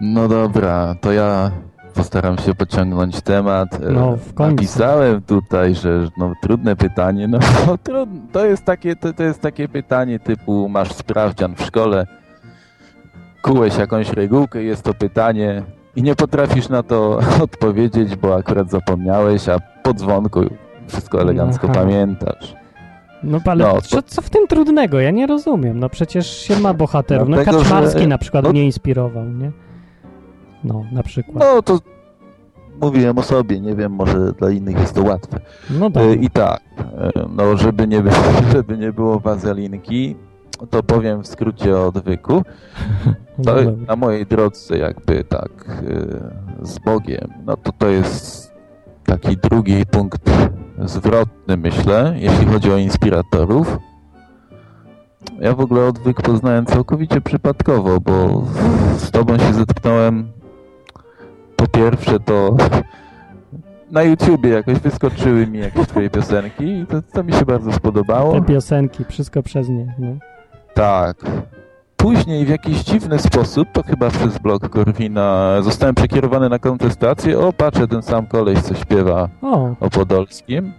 No dobra, to ja postaram się pociągnąć temat. E,
No, w końcu.
Napisałem tutaj, że no, trudne pytanie. No, no trudne. To, jest takie, to, to jest takie pytanie typu masz sprawdzian w szkole, kułeś jakąś regułkę, jest to pytanie i nie potrafisz na to odpowiedzieć, bo akurat zapomniałeś, a po dzwonku wszystko elegancko
Aha.
pamiętasz.
no ale
No,
co, co w tym trudnego? Ja nie rozumiem. No przecież się ma bohaterów. No
Dlatego, że-
Kaczmarski na przykład
no-
mnie inspirował, nie? No, na przykład.
No to mówiłem o sobie, nie wiem, może dla innych jest to łatwe.
No dobra.
I tak, e, no żeby nie, było, żeby nie było wazelinki, to powiem w skrócie o odwyku.
No
na mojej drodze jakby tak e, z Bogiem, no to to jest taki drugi punkt zwrotny myślę, jeśli chodzi o inspiratorów. Ja w ogóle odwyk poznałem całkowicie przypadkowo, bo z tobą się zetknąłem po pierwsze to na YouTubie jakoś wyskoczyły mi jakieś twoje piosenki i to, to mi się bardzo spodobało.
Te piosenki, wszystko przez nie. No.
Tak. Później w jakiś dziwny sposób, to chyba przez blog Korwina, zostałem przekierowany na kontestację. O, patrzę, ten sam koleś, co śpiewa
O,
o Podolskim.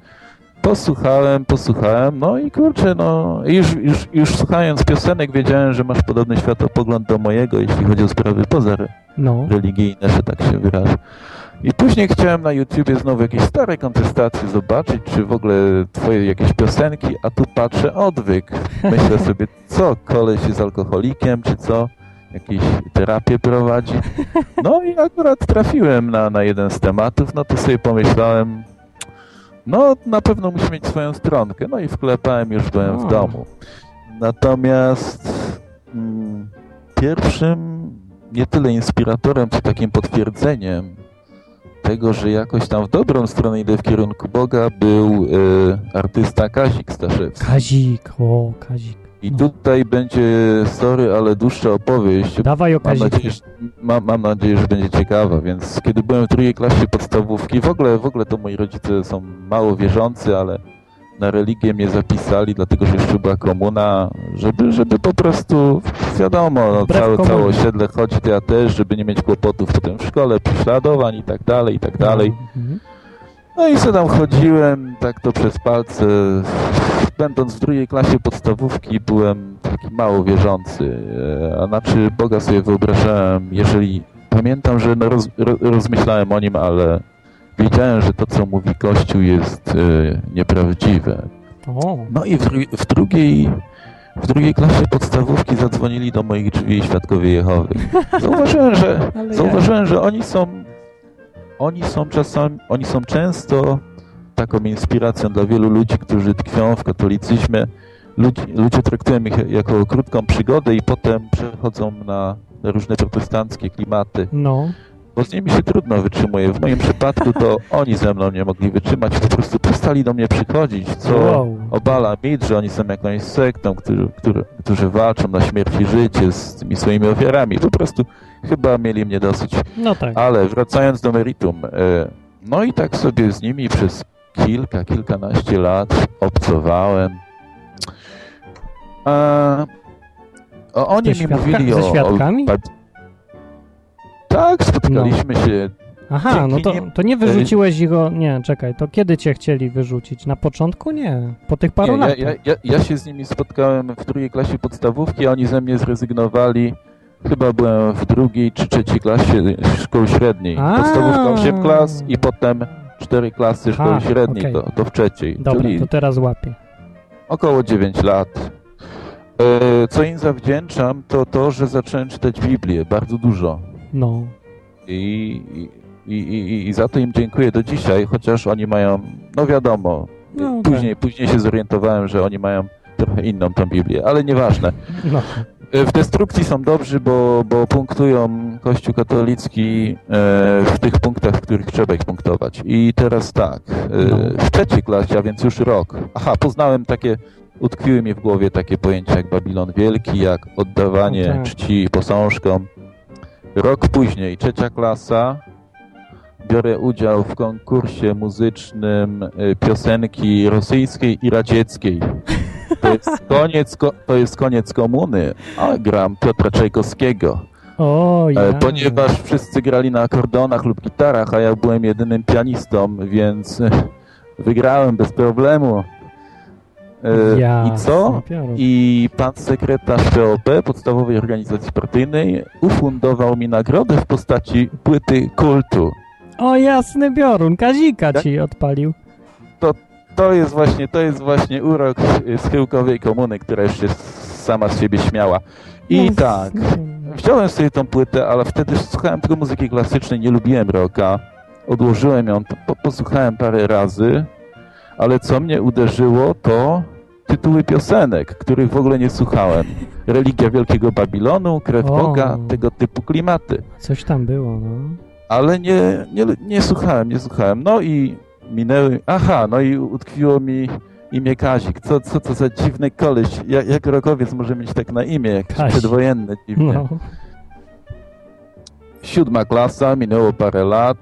Posłuchałem, posłuchałem, no i kurczę, no już, już, już słuchając piosenek wiedziałem, że masz podobny światopogląd do mojego, jeśli chodzi o sprawy poza
no.
religijne, że tak się wyrażę. I później chciałem na YouTubie znowu jakieś stare kontestacje zobaczyć, czy w ogóle twoje jakieś piosenki, a tu patrzę odwyk. Myślę sobie, co, koleś jest alkoholikiem, czy co? Jakieś terapię prowadzi. No i akurat trafiłem na, na jeden z tematów, no to sobie pomyślałem, no na pewno musi mieć swoją stronkę. No i wklepałem, już byłem w domu. Natomiast mm, pierwszym nie tyle inspiratorem, co takim potwierdzeniem tego, że jakoś tam w dobrą stronę idę w kierunku Boga, był e, artysta Kazik Staszewski.
Kazik, o, Kazik.
I
No.
tutaj będzie story, ale dłuższa opowieść.
Dawaj o
Mam nadzieję, że, mam, mam nadzieję, że będzie ciekawa, więc kiedy byłem w drugiej klasie podstawówki, w ogóle, w ogóle to moi rodzice są mało wierzący, ale na religię mnie zapisali, dlatego że jeszcze była komuna, żeby, żeby po prostu, wiadomo, no, całe,
komunie.
całe osiedle chodzi, ja też, żeby nie mieć kłopotów potem w szkole, prześladowań i tak dalej, i tak dalej.
Mhm.
No i sobie tam chodziłem, tak to przez palce. Będąc w drugiej klasie podstawówki byłem taki mało wierzący. E, A znaczy Boga sobie wyobrażałem, jeżeli... Pamiętam, że no roz, ro, rozmyślałem o nim, ale wiedziałem, że to, co mówi Kościół jest e, nieprawdziwe. No i w, w drugiej... W drugiej klasie podstawówki zadzwonili do moich drzwi świadkowie Jehowy. Zauważyłem, że, zauważyłem, że oni są oni są czasami, oni są często taką inspiracją dla wielu ludzi, którzy tkwią w katolicyzmie. Ludzi, ludzie traktują ich jako krótką przygodę i potem przechodzą na różne protestanckie klimaty,
no.
Bo z nimi się trudno wytrzymuje. W moim przypadku to oni ze mną nie mogli wytrzymać, po prostu przestali do mnie przychodzić, co
Wow.
obala mit, że oni są jakąś sektą, którzy, którzy, którzy walczą na śmierć i życie z tymi swoimi ofiarami. Po prostu chyba mieli mnie dosyć.
No tak.
Ale wracając do meritum, e, no i tak sobie z nimi przez kilka, kilkanaście lat obcowałem. E, o, oni mi mówili o...
świadkami?
O, tak, spotkaliśmy się.
Aha, no
dzięki
to,
nim-
to nie wyrzuciłeś ich o... Nie, czekaj, to kiedy cię chcieli wyrzucić? Na początku? Nie. Po tych paru
Nie,
latach.
ja, ja, ja się z nimi spotkałem w drugiej klasie podstawówki, a oni ze mnie zrezygnowali. Chyba byłem w drugiej czy trzeciej klasie szkoły średniej.
A.
Podstawówka 8 klas i potem 4 klasy szkoły średniej,
okej.
to, to w trzeciej.
Dobra, to teraz łapię.
około 9 lat. E, Co im zawdzięczam, to to, że zacząłem czytać Biblię bardzo dużo.
No.
I, i, i, i, za to im dziękuję do dzisiaj, chociaż oni mają, no wiadomo,
No,
później, później się zorientowałem, że oni mają trochę inną tą Biblię, ale nieważne.
No.
E, W destrukcji są dobrzy, bo, bo punktują Kościół katolicki e, w tych punktach, w których trzeba ich punktować. I teraz tak, e,
No.
w trzeciej klasie, a więc już rok. Aha, poznałem takie, utkwiły mi w głowie takie pojęcia jak Babilon Wielki, jak oddawanie
No tak.
czci posążkom. Rok później, trzecia klasa, biorę udział w konkursie muzycznym e, piosenki rosyjskiej i radzieckiej. To jest koniec, ko- to jest koniec komuny, a gram Piotra Czajkowskiego.
O, ja.
E, Ponieważ wszyscy grali na akordeonach lub gitarach, a ja byłem jedynym pianistą, więc wygrałem bez problemu. E,
Ja.
I co? I pan sekretarz POP, podstawowej organizacji partyjnej, ufundował mi nagrodę w postaci płyty kultu.
O, jasny biorun, Kazika
Tak?
ci odpalił.
To jest właśnie, to jest właśnie urok schyłkowej komuny, która już się sama z siebie śmiała. I
No,
tak, wziąłem sobie tą płytę, ale wtedy słuchałem tylko muzyki klasycznej, nie lubiłem rocka. Odłożyłem ją, po, posłuchałem parę razy, ale co mnie uderzyło, to tytuły piosenek, których w ogóle nie słuchałem. Religia Wielkiego Babilonu, Krew
O.
Boga, tego typu klimaty.
Coś tam było, no.
Ale nie, nie, nie słuchałem, nie słuchałem. No i minęły. Aha, no i utkwiło mi imię Kazik. Co, co to za dziwny koleś. Jak, jak rokowiec może mieć tak na imię? Jakiś
Kazik.
przedwojenny, dziwnie.
No.
Siódma klasa, minęło parę lat.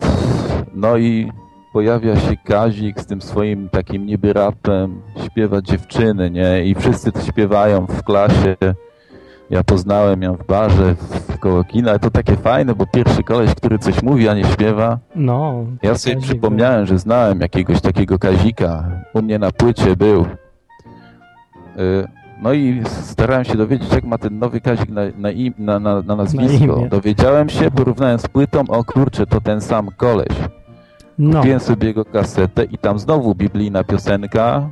No i pojawia się Kazik z tym swoim takim niby rapem. Śpiewa dziewczyny, nie? I wszyscy to śpiewają w klasie. Ja poznałem ją w barze, w koło kina. To takie fajne, bo pierwszy koleś, który coś mówi, a nie śpiewa.
No.
Ja sobie
Kazik
przypomniałem, że znałem jakiegoś takiego Kazika. U mnie na płycie był. Y, No i starałem się dowiedzieć, jak ma ten nowy Kazik na, na, im, na, na, na nazwisko.
imię.
Dowiedziałem się, porównałem z płytą, o kurczę, to ten sam koleś.
No.
Kupiłem sobie jego kasetę i tam znowu biblijna piosenka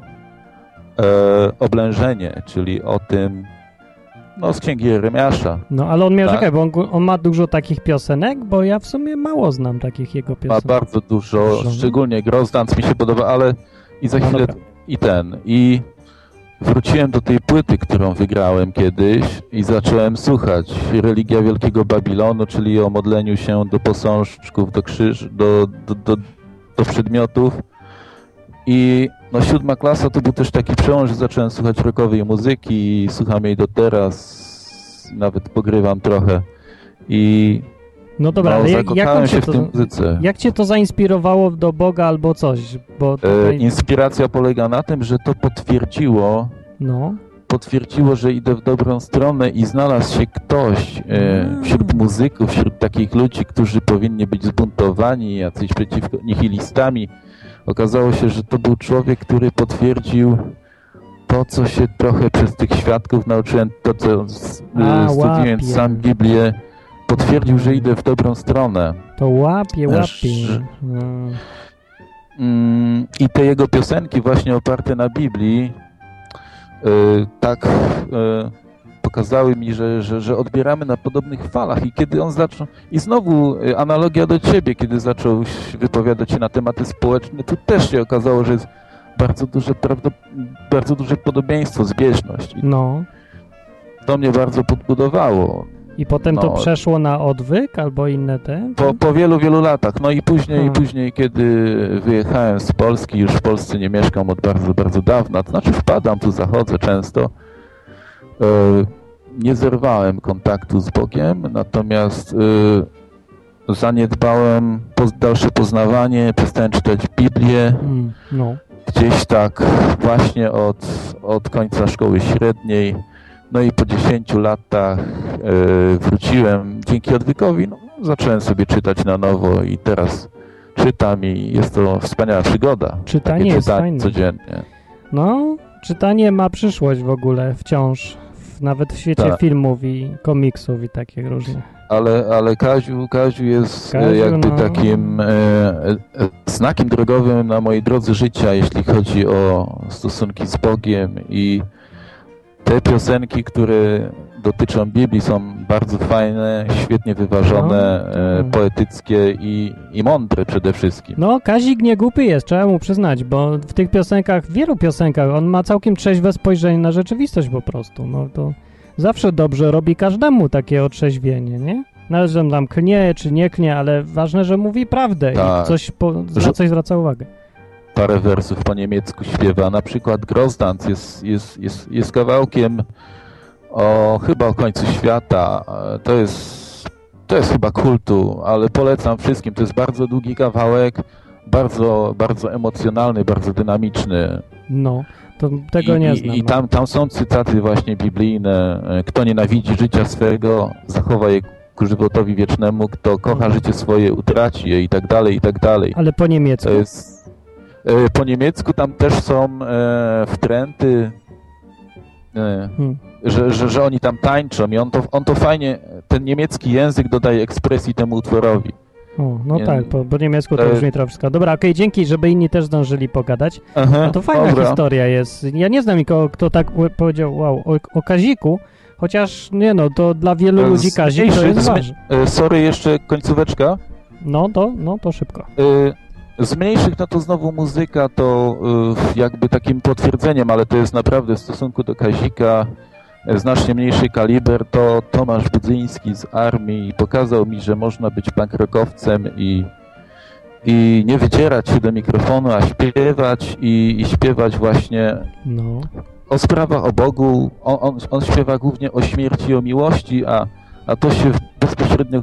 e, Oblężenie, czyli o tym, no z księgi Jeremiasza.
No, ale on miał,
Tak.
czekaj, bo on, on ma dużo takich piosenek, bo ja w sumie mało znam takich jego
Ma
piosenek.
bardzo dużo,
Dużo.
szczególnie Grozdance mi się podoba, ale i za
No
chwilę i ten, i wróciłem do tej płyty, którą wygrałem kiedyś i zacząłem słuchać Religia Wielkiego Babilonu, czyli o modleniu się do posążków, do krzyż, do, do, do, do przedmiotów. I no siódma klasa to był też taki przełom, że zacząłem słuchać rockowej muzyki i słucham jej do teraz. Nawet pogrywam trochę. I
No dobra,
no,
ale jak, jak,
się w
to,
tej muzyce.
jak cię to zainspirowało do Boga albo coś? Bo
E,
tutaj,
inspiracja polega na tym, że to potwierdziło,
no,
potwierdziło, że idę w dobrą stronę i znalazł się ktoś e, wśród muzyków, wśród takich ludzi, którzy powinni być zbuntowani, jacyś przeciwko nihilistami. Okazało się, że to był człowiek, który potwierdził to, co się trochę przez tych świadków nauczyłem, to co
A,
studiując
łapie.
sam Biblię, potwierdził, że idę w dobrą stronę.
to łapie, łapie. No.
Mm, I te jego piosenki właśnie oparte na Biblii tak y, pokazały mi, że, że, że odbieramy na podobnych falach i kiedy on zaczął, i znowu y, analogia do ciebie, kiedy zaczął wypowiadać się na tematy społeczne, tu też się okazało, że jest bardzo duże, prawda, bardzo duże podobieństwo, zbieżność i
no.
to mnie bardzo podbudowało.
I potem to
No.
przeszło na odwyk albo inne te?
Po, po wielu, wielu latach. No i później,
Hmm.
później, kiedy wyjechałem z Polski, już w Polsce nie mieszkam od bardzo, bardzo dawna, to znaczy wpadam tu, zachodzę często. E, nie zerwałem kontaktu z Bogiem, natomiast e, zaniedbałem dalsze poznawanie, przestałem czytać Biblię
Mm, no.
gdzieś tak właśnie od, od końca szkoły średniej. No i po 10 latach e, wróciłem dzięki odwykowi. No, zacząłem sobie czytać na nowo i teraz czytam i jest to wspaniała przygoda.
Czytanie
Takie
jest fajne.
codziennie.
No, czytanie ma przyszłość w ogóle wciąż. W, nawet w świecie
Tak.
filmów i komiksów i takich różnych.
Ale, ale Kaziu, Kaziu jest e,
Kaziu,
jakby
no.
takim e, e, znakiem drogowym na mojej drodze życia, jeśli chodzi o stosunki z Bogiem i te piosenki, które dotyczą Biblii są bardzo fajne, świetnie wyważone,
No,
e, poetyckie i, i mądre przede wszystkim.
No, Kazik nie głupi jest, trzeba mu przyznać, bo w tych piosenkach, w wielu piosenkach, on ma całkiem trzeźwe spojrzenie na rzeczywistość po prostu. No to zawsze dobrze robi każdemu takie otrzeźwienie, nie? Nawet, że on tam klnie czy nie klnie, ale ważne, że mówi prawdę
Tak.
i coś po, na coś zwraca uwagę.
Parę wersów po niemiecku śpiewa. Na przykład Grosdans jest, jest, jest, jest kawałkiem o chyba o końcu świata. To jest, to jest chyba kultu, ale polecam wszystkim. To jest bardzo długi kawałek, bardzo, bardzo emocjonalny, bardzo dynamiczny.
No, to tego
I,
nie
i,
znam.
I tam, tam są cytaty właśnie biblijne. Kto nienawidzi życia swego, zachowa je ku żywotowi wiecznemu. Kto kocha życie swoje, utraci je i tak dalej, i tak dalej.
Ale po niemiecku.
To jest. E, Po niemiecku tam też są e, wtręty, e,
Hmm.
że, że, że oni tam tańczą i on to, on to fajnie, ten niemiecki język dodaje ekspresji temu utworowi.
O, no
Nie-
tak, po, po niemiecku to
to-
brzmi troszkę. Dobra, okej, dzięki, żeby inni też zdążyli pogadać.
Aha,
No to fajna
dobra.
historia jest. Ja nie znam nikogo, kto tak powiedział, wow, o, o Kaziku, chociaż nie no, to dla wielu
E,
ludzi Kazik to jest ważne.
E, Sorry, jeszcze końcóweczka.
No to, no to szybko.
E, Z mniejszych, no to znowu muzyka to e, jakby takim potwierdzeniem, ale to jest naprawdę w stosunku do Kazika e, znacznie mniejszy kaliber, to Tomasz Budzyński z armii pokazał mi, że można być pankrokowcem i, i nie wycierać się do mikrofonu, a śpiewać i, i śpiewać właśnie
No,
o sprawach o Bogu. On, on, on śpiewa głównie o śmierci, o miłości, a, a to się bezpośrednio e,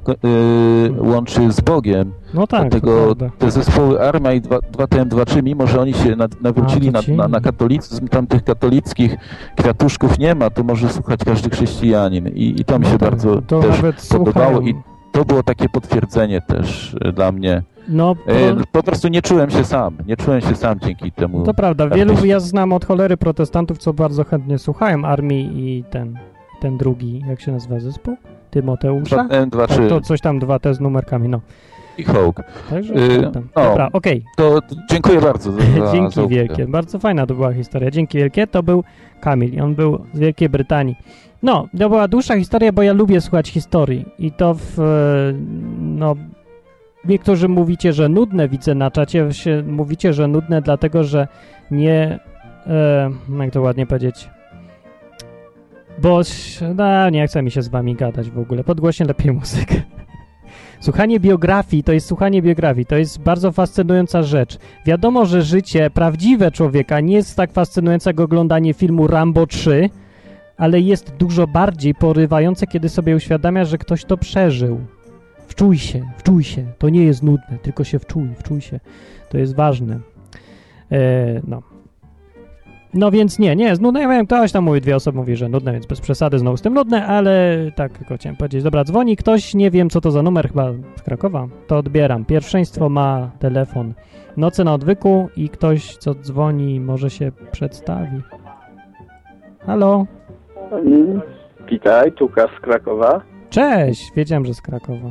łączy z Bogiem.
no tak,
Dlatego te zespoły Armia i 2TM23, mimo że oni się nawrócili
A,
na, na, na katolicyzm, tam tych katolickich kwiatuszków nie ma, to może słuchać każdy chrześcijanin. I, i to mi
No
się
tak,
bardzo też podobało
słuchają.
i to było takie potwierdzenie też e, dla mnie.
No,
E,
to,
Po prostu nie czułem się sam, nie czułem się sam dzięki temu.
to prawda, wielu ja znam od cholery protestantów, co bardzo chętnie słuchają armii i ten, ten drugi, jak się nazywa zespół? Tymoteusza?
2TM23
Tak, to coś tam dwa te z numerkami, no.
i Hołk.
Także,
Y,
prawda.
no.
Dobra, okej.
To to dziękuję bardzo za,
Dzięki
za
wielkie. Bardzo fajna to była historia. Dzięki wielkie. To był Kamil. On był z Wielkiej Brytanii. No, to była dłuższa historia, bo ja lubię słuchać historii. I to w... e, No... Niektórzy mówicie, że nudne, widzę na czacie, się, mówicie, że nudne dlatego, że nie e, jak to ładnie powiedzieć, bo no, nie chce mi się z wami gadać w ogóle, podgłośnie lepiej muzykę. Słuchanie biografii to jest słuchanie biografii, to jest bardzo fascynująca rzecz. Wiadomo, że życie prawdziwe człowieka nie jest tak fascynujące jak oglądanie filmu Rambo 3, ale jest dużo bardziej porywające, kiedy sobie uświadamiasz, że ktoś to przeżył. Wczuj się, wczuj się. To nie jest nudne, tylko się wczuj, wczuj się. To jest ważne. E, no. No więc nie, nie jest nudne. Ja wiem, ktoś tam mówi, dwie osoby mówi, że nudne, więc bez przesady znowu z tym nudne, ale tak tylko chciałem powiedzieć. Dobra, dzwoni ktoś, nie wiem co to za numer, chyba z Krakowa. To odbieram. Pierwszeństwo ma telefon. Noce na odwyku i ktoś, co dzwoni, może się przedstawi. Halo?
Mm, Witaj, Tuka z Krakowa.
Cześć! Wiedziałem, że z Krakowa.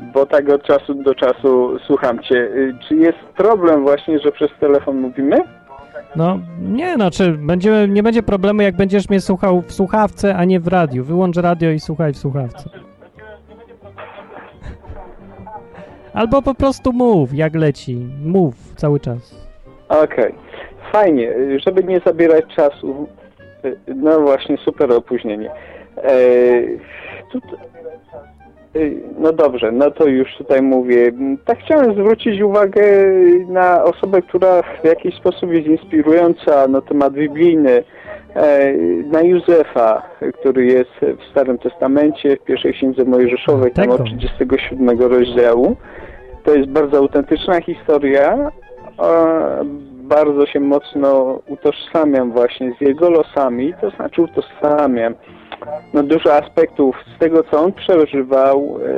Bo
tak od czasu do czasu słucham Cię. Y, Czy jest problem właśnie, że przez telefon mówimy?
No, nie, znaczy, będzie, nie będzie problemu, jak będziesz mnie słuchał w słuchawce, a nie w radiu. Wyłącz radio i słuchaj w słuchawce. Albo po prostu mów, jak leci. Mów cały czas.
Okej, fajnie, y, żeby nie zabierać czasu. y, No właśnie, super opóźnienie. E, tu, y, no dobrze, no to już tutaj mówię. Tak chciałem zwrócić uwagę na osobę, która w jakiś sposób jest inspirująca na temat biblijny, e, na Józefa, który jest w Starym Testamencie, w pierwszej księdze Mojżeszowej, tam od 37 rozdziału. To jest bardzo autentyczna historia. Bardzo się mocno utożsamiam właśnie z jego losami, to znaczy utożsamiam. No, dużo aspektów z tego, co on przeżywał e,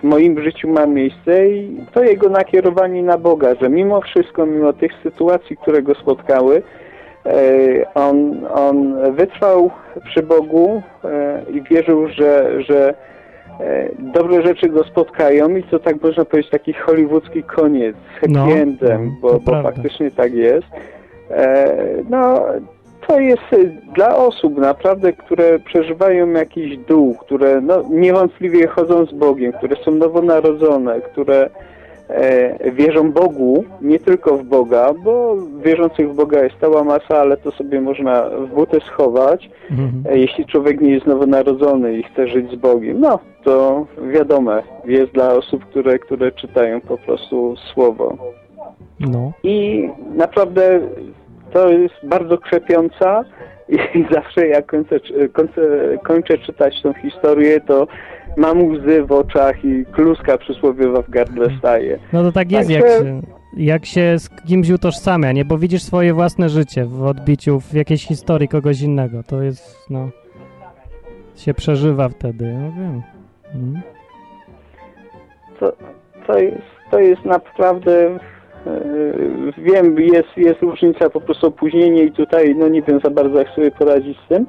w moim życiu ma miejsce i to jego nakierowanie na Boga, że mimo wszystko, mimo tych sytuacji, które go spotkały, e, on, on wytrwał przy Bogu e, i wierzył, że, że dobre rzeczy go spotkają i to tak można powiedzieć taki hollywoodzki koniec, happy
No,
endem, bo, bo faktycznie tak jest. E, no, to jest y, dla osób naprawdę, które przeżywają jakiś dół, które no, niewątpliwie chodzą z Bogiem, które są nowonarodzone, które e, wierzą Bogu, nie tylko w Boga, bo wierzących w Boga jest cała masa, ale to sobie można w buty schować.
Mhm.
E, Jeśli człowiek nie jest nowonarodzony i chce żyć z Bogiem, no to wiadomo, jest dla osób, które, które czytają po prostu Słowo.
No.
I naprawdę to jest bardzo krzepiąca i zawsze jak kończę, kończę, kończę czytać tą historię, to mam łzy w oczach i kluska przysłowiowa w gardle staje.
No to tak jest, jak
Także-
się, jak się z kimś utożsamia, nie? Bo widzisz swoje własne życie w odbiciu w jakiejś historii kogoś innego. To jest, no... się przeżywa wtedy, ja wiem. Mhm.
To, to, jest, to jest naprawdę... e, Wiem, jest, jest różnica, po prostu opóźnienie i tutaj, no nie wiem za bardzo jak sobie poradzić z tym,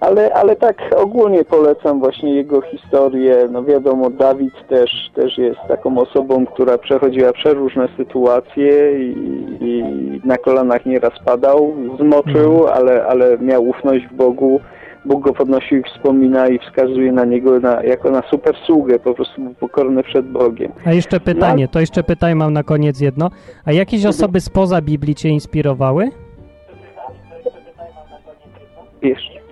ale, ale tak ogólnie polecam właśnie jego historię. No wiadomo, Dawid też, też jest taką osobą, która przechodziła przeróżne sytuacje i, i na kolanach nieraz padał, zmoczył, ale, ale miał ufność w Bogu. Bóg go podnosi i wspomina i wskazuje na niego na, jako na super sługę, po prostu pokorny przed Bogiem.
A jeszcze pytanie, to jeszcze pytanie mam na koniec jedno. A jakieś osoby spoza Biblii cię inspirowały?
Jeszcze.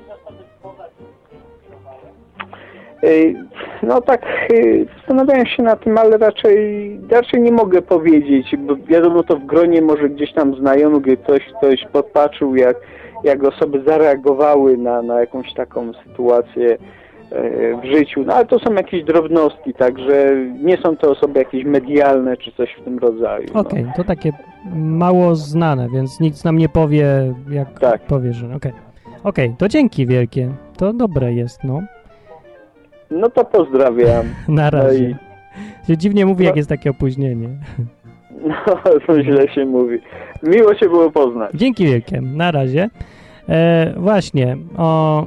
No tak, y, zastanawiałem się na tym, ale raczej, raczej nie mogę powiedzieć, bo wiadomo to w gronie może gdzieś tam znajomych, ktoś, ktoś podpatrzył, jak, jak osoby zareagowały na, na jakąś taką sytuację e, w życiu, no ale to są jakieś drobnostki, także nie są to osoby jakieś medialne czy coś w tym rodzaju. no.
Okej, to takie mało znane, więc nikt nam nie powie, jak
Tak.
powie, że okej. Okej, to dzięki wielkie. To dobre jest, no.
No to pozdrawiam.
Na
No
razie.
i
Się dziwnie mówi, jak
No.
jest takie opóźnienie.
No, to źle się mówi. Miło się było poznać.
Dzięki wielkie. Na razie. E, właśnie, o,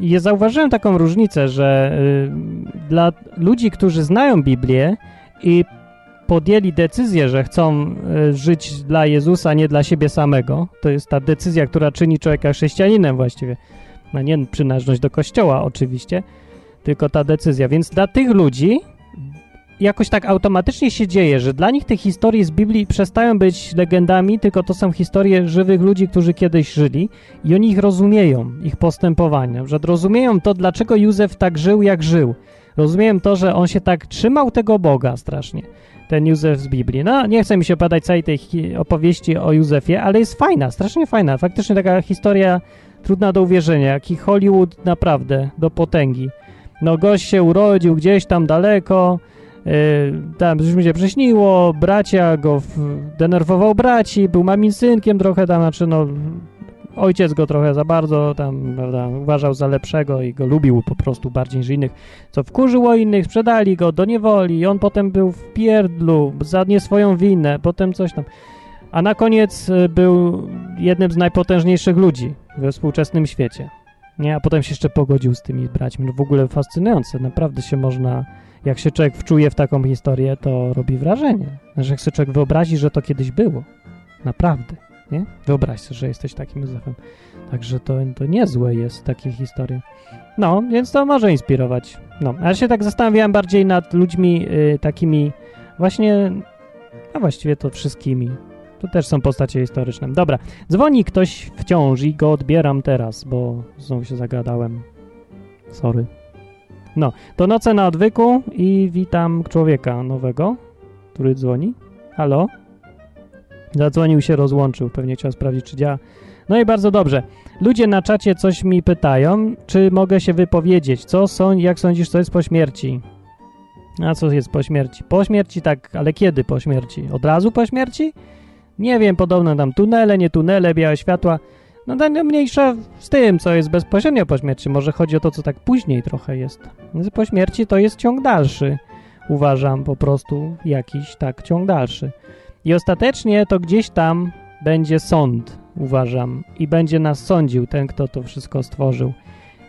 ja zauważyłem taką różnicę, że y, dla ludzi, którzy znają Biblię i podjęli decyzję, że chcą y, żyć dla Jezusa, nie dla siebie samego, to jest ta decyzja, która czyni człowieka chrześcijaninem właściwie. No nie przynależność do kościoła oczywiście, tylko ta decyzja. Więc dla tych ludzi jakoś tak automatycznie się dzieje, że dla nich te historie z Biblii przestają być legendami, tylko to są historie żywych ludzi, którzy kiedyś żyli i oni ich rozumieją, ich postępowania, że rozumieją to, dlaczego Józef tak żył, jak żył. Rozumieją to, że on się tak trzymał tego Boga strasznie, ten Józef z Biblii. No, nie chcę mi się padać całej tej opowieści o Józefie, ale jest fajna, strasznie fajna. Faktycznie taka historia trudna do uwierzenia, jaki Hollywood naprawdę do potęgi. No, gość się urodził gdzieś tam daleko, tam coś mi się przyśniło, bracia go denerwował braci, był mamin synkiem trochę tam, znaczy no ojciec go trochę za bardzo tam, prawda, uważał za lepszego i go lubił po prostu bardziej niż innych, co wkurzyło innych, sprzedali go do niewoli, on potem był w pierdlu za nie swoją winę, potem coś tam. A na koniec y, był jednym z najpotężniejszych ludzi we współczesnym świecie. Nie, a potem się jeszcze pogodził z tymi braćmi. No w ogóle fascynujące, naprawdę się można jak się człowiek wczuje w taką historię, to robi wrażenie. Że jak sobie człowiek wyobrazi, że to kiedyś było. Naprawdę, nie? Wyobraź sobie, że jesteś takim Józefem. Także to, to niezłe jest takie historie. No, więc to może inspirować. No, ale się tak zastanawiałem bardziej nad ludźmi y, takimi właśnie, a właściwie to wszystkimi. To też są postacie historyczne. Dobra, dzwoni ktoś wciąż i go odbieram teraz, bo znowu się zagadałem. Sorry. No, to noce na odwyku i witam człowieka nowego, który dzwoni. Halo? Zadzwonił się, rozłączył, pewnie chciał sprawdzić, czy działa. No i bardzo dobrze. Ludzie na czacie coś mi pytają, czy mogę się wypowiedzieć. Co są, jak sądzisz, co jest po śmierci? A co jest po śmierci? Po śmierci tak, ale kiedy po śmierci? Od razu po śmierci? Nie wiem, podobno tam tunele, nie tunele, białe światła. No tak no, mniejsza z tym, co jest bezpośrednio po śmierci. Może chodzi o to, co tak później trochę jest. Po śmierci to jest ciąg dalszy. Uważam po prostu jakiś tak ciąg dalszy. I ostatecznie to gdzieś tam będzie sąd, uważam. I będzie nas sądził ten, kto to wszystko stworzył.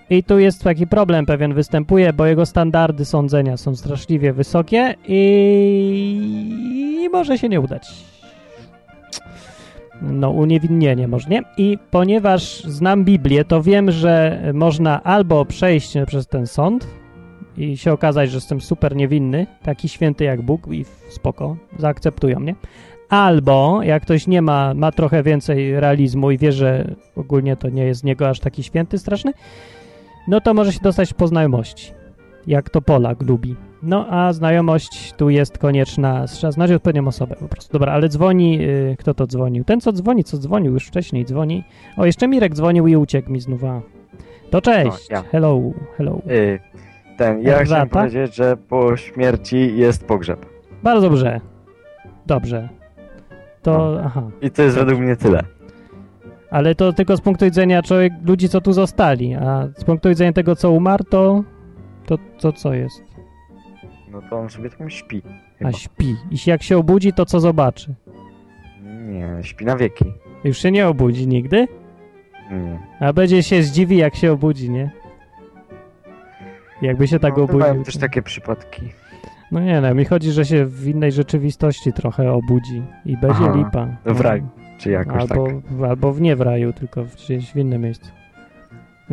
I tu jest taki problem pewien występuje, bo jego standardy sądzenia są straszliwie wysokie i, i może się nie udać. No, uniewinnienie może, nie? I ponieważ znam Biblię, to wiem, że można albo przejść przez ten sąd i się okazać, że jestem super niewinny, taki święty jak Bóg i spoko, zaakceptują mnie. Albo jak ktoś nie ma, ma trochę więcej realizmu i wie, że ogólnie to nie jest z niego aż taki święty, straszny, no to może się dostać po znajomości, jak to Polak lubi. No a znajomość tu jest konieczna, trzeba znać odpowiednią osobę po prostu. Dobra, ale dzwoni, y, kto to dzwonił? Ten, co dzwoni, co dzwonił już wcześniej, dzwoni. O, jeszcze Mirek dzwonił i uciekł mi znów. a. To cześć,
No, ja.
hello, hello.
Y, ten, ja
Errata?
chciałem powiedzieć, że po śmierci jest pogrzeb.
Bardzo dobrze, dobrze. To,
No.
aha,
I to jest według mnie tyle.
ale to tylko z punktu widzenia człowiek, ludzi, co tu zostali, a z punktu widzenia tego, co umarł, to, to, to co jest?
No to on sobie tam śpi.
A
Chyba.
śpi. I jak się obudzi, to co zobaczy?
Nie, śpi na wieki.
Już się nie obudzi nigdy?
Nie.
A będzie się zdziwi, jak się obudzi, nie? Jakby się tak
no,
obudził.
też takie przypadki.
No nie, no mi chodzi, że się w innej rzeczywistości trochę obudzi i będzie
Aha,
lipa.
w raju, Czy jakoś
albo,
tak.
albo w nie w raju, tylko w- gdzieś w innym miejscu.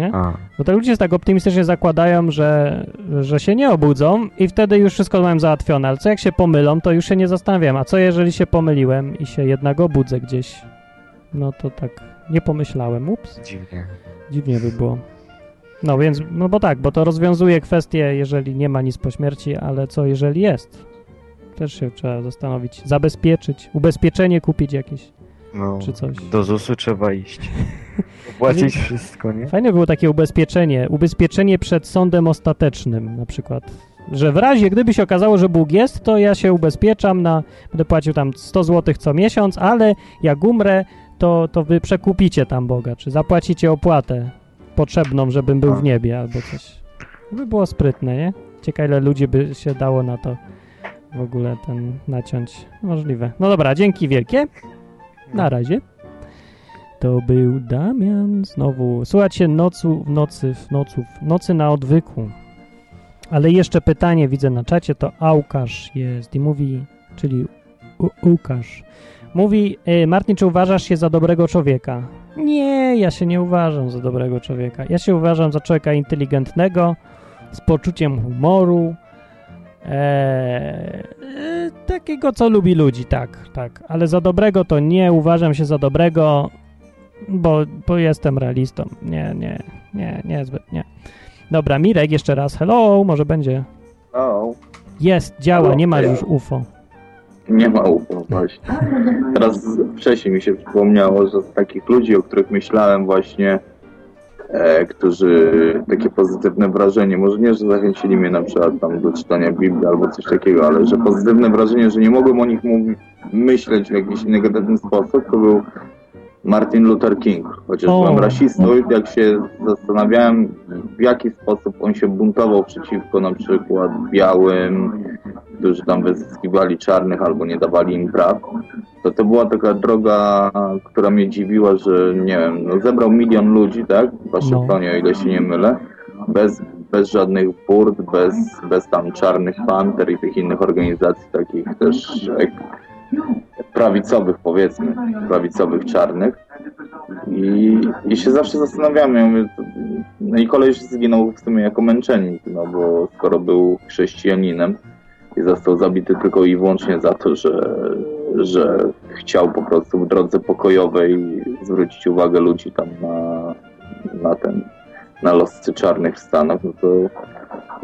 A,
Bo te ludzie tak optymistycznie zakładają, że, że się nie obudzą i wtedy już wszystko mają załatwione. Ale co jak się pomylą, to już się nie zastanawiam. A co jeżeli się pomyliłem i się jednak obudzę gdzieś? No to tak nie pomyślałem. Ups.
dziwnie.
Dziwnie by było. No więc, no bo tak, bo to rozwiązuje kwestię, jeżeli nie ma nic po śmierci, ale co jeżeli jest? Też się trzeba zastanowić. Zabezpieczyć, ubezpieczenie kupić jakieś,
No,
czy coś.
do ZUS-u trzeba iść. Opłacić wszystko, nie?
Fajne było takie ubezpieczenie, ubezpieczenie przed sądem ostatecznym na przykład. Że w razie, gdyby się okazało, że Bóg jest, to ja się ubezpieczam na, będę płacił tam 100 zł co miesiąc, ale jak umrę, to, to wy przekupicie tam Boga, czy zapłacicie opłatę potrzebną, żebym był w niebie albo coś. By było sprytne, nie? Ciekawe, ile ludzi by się dało na to w ogóle ten naciąć. Możliwe. No dobra, dzięki wielkie. Na razie. To był Damian znowu. Słuchajcie, nocu, w nocy, w noców, nocy na odwyku. Ale jeszcze pytanie widzę na czacie, to Aukasz jest i mówi, czyli Łukasz. Mówi, y, Martin, czy uważasz się za dobrego człowieka? Nie, ja się nie uważam za dobrego człowieka. Ja się uważam za człowieka inteligentnego, z poczuciem humoru, e, takiego, co lubi ludzi, tak, tak. Ale za dobrego to nie uważam się za dobrego, bo, bo jestem realistą. Nie, nie, nie, niezbyt, nie. Dobra, Mirek, jeszcze raz. Hello, może będzie.
O,
Jest, działa, nie ma już UFO.
nie ma UFO właśnie. Teraz wcześniej mi się przypomniało, że takich ludzi, o których myślałem właśnie, którzy takie pozytywne wrażenie, może nie, że zachęcili mnie na przykład tam do czytania Biblii albo coś takiego, ale że pozytywne wrażenie, że nie mogłem o nich myśleć w jakiś negatywny sposób, to był Martin Luther King. Chociaż
O.
byłem rasistą, jak się zastanawiałem, w jaki sposób on się buntował przeciwko na przykład białym, którzy tam wyzyskiwali czarnych albo nie dawali im praw, to to była taka droga, która mnie dziwiła, że nie wiem, no zebrał milion ludzi, tak, w Waszyngtonie, o ile się nie mylę, bez, bez żadnych burt, bez, bez tam czarnych panter i tych innych organizacji takich też jak prawicowych powiedzmy, prawicowych czarnych. I, I się zawsze zastanawiamy, no i koleś zginął w sumie jako męczennik, no bo skoro był chrześcijaninem i został zabity tylko i wyłącznie za to, że, że chciał po prostu w drodze pokojowej zwrócić uwagę ludzi tam na, na ten, na losy czarnych w Stanach, no to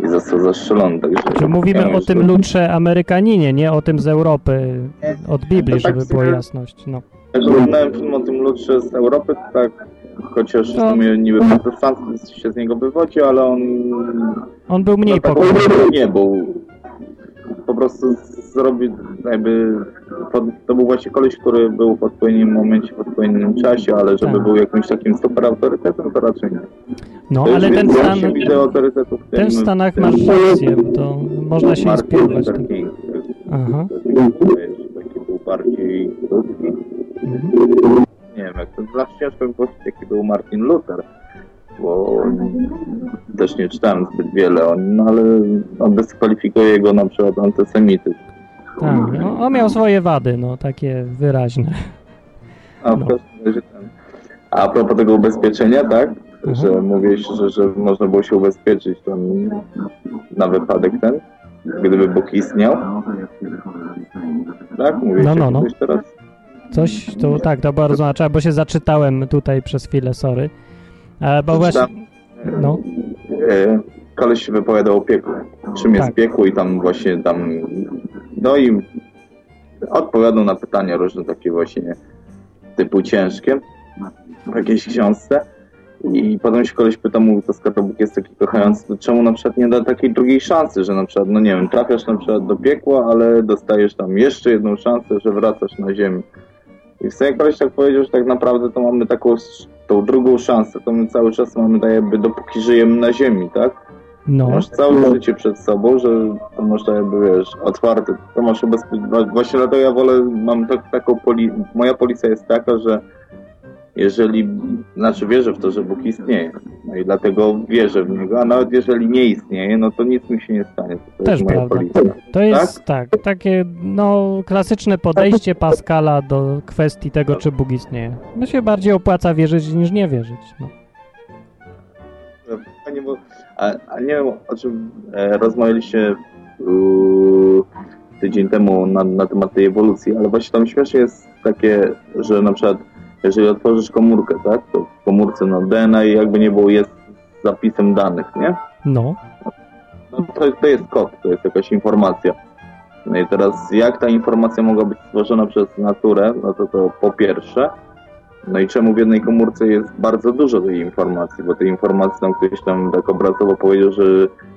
i został zastrzelony, także...
Czy mówimy
ja
o
myślę,
tym lutrze Amerykaninie, nie o tym z Europy, od Biblii,
tak
żeby była
sobie-
jasność. No.
Jak oglądałem film o tym lutrze z Europy, to tak, chociaż w
No.
sumie niby protestant się z niego wywodzi, ale on
On był mniej
no, tak,
popularny.
nie był. Po prostu zrobił jakby, pod, to był właśnie koleś, który był w odpowiednim momencie, w odpowiednim czasie, ale żeby
Tak.
był jakimś takim super autorytetem, to raczej nie.
No,
To
ale ten stan,
w tym,
ten w Stanach masz rację, to można się
Martin
inspirować.
Luther. King.
Aha.
Taki był bardziej ludzki.
Mhm.
Nie wiem, jak to zawsze ciężko powiedzieć, jaki był Martin Luther, bo też nie czytałem zbyt wiele o nim, no ale on dyskwalifikuje go na przykład antysemityzm.
Tak, no, on miał swoje wady, no, takie wyraźne.
A
No.
ten. A propos tego ubezpieczenia, tak?
Mhm.
Że mówiłeś, że, że można było się ubezpieczyć tam na wypadek ten, gdyby Bóg istniał. Tak? Mówiłeś
No, no,
no, coś teraz?
Coś, to tak, to bardzo znaczy, bo się zaczytałem tutaj przez chwilę, sorry. E, bo właśnie, no,
e, koleś się wypowiadał o piekle. Czym jest
Tak.
piekło i tam właśnie tam... No i odpowiadał na pytania różne takie właśnie typu ciężkie w jakiejś książce. I potem się koleś pyta, mówi, to skoro Bóg jest taki kochający, to czemu na przykład nie da takiej drugiej szansy, że na przykład, no nie wiem, trafiasz na przykład do piekła, ale dostajesz tam jeszcze jedną szansę, że wracasz na ziemię. I w sumie koleś tak powiedział, że tak naprawdę to mamy taką, tą drugą szansę, to my cały czas mamy tak jakby, dopóki żyjemy na ziemi, tak?
No,
Masz całe życie przed sobą, że to masz tak jakby, wiesz, otwarte, to masz. Właśnie dlatego ja wolę, mam tak, taką, poli... moja policja jest taka, że jeżeli, znaczy wierzę w to, że Bóg istnieje, no i dlatego wierzę w Niego, a nawet jeżeli nie istnieje, no to nic mi się nie stanie. To
Też
jest moja
prawda.
policja.
to jest tak, takie no klasyczne podejście Pascala do kwestii tego, czy Bóg istnieje. No się bardziej opłaca wierzyć niż nie wierzyć. No.
Panie, bo, a, a nie wiem, o czym e, rozmawialiście u, tydzień temu na, na temat tej ewolucji, ale właśnie tam śmiesznie jest takie, że na przykład jeżeli otworzysz komórkę, tak, to w komórce no DNA jakby nie było jest zapisem danych, nie?
no,
No to, to jest kod, to jest jakaś informacja. No i teraz jak ta informacja mogła być stworzona przez naturę, no to to po pierwsze, no i czemu w jednej komórce jest bardzo dużo tej informacji, bo tej informacji tam ktoś tam tak obrazowo powiedział, że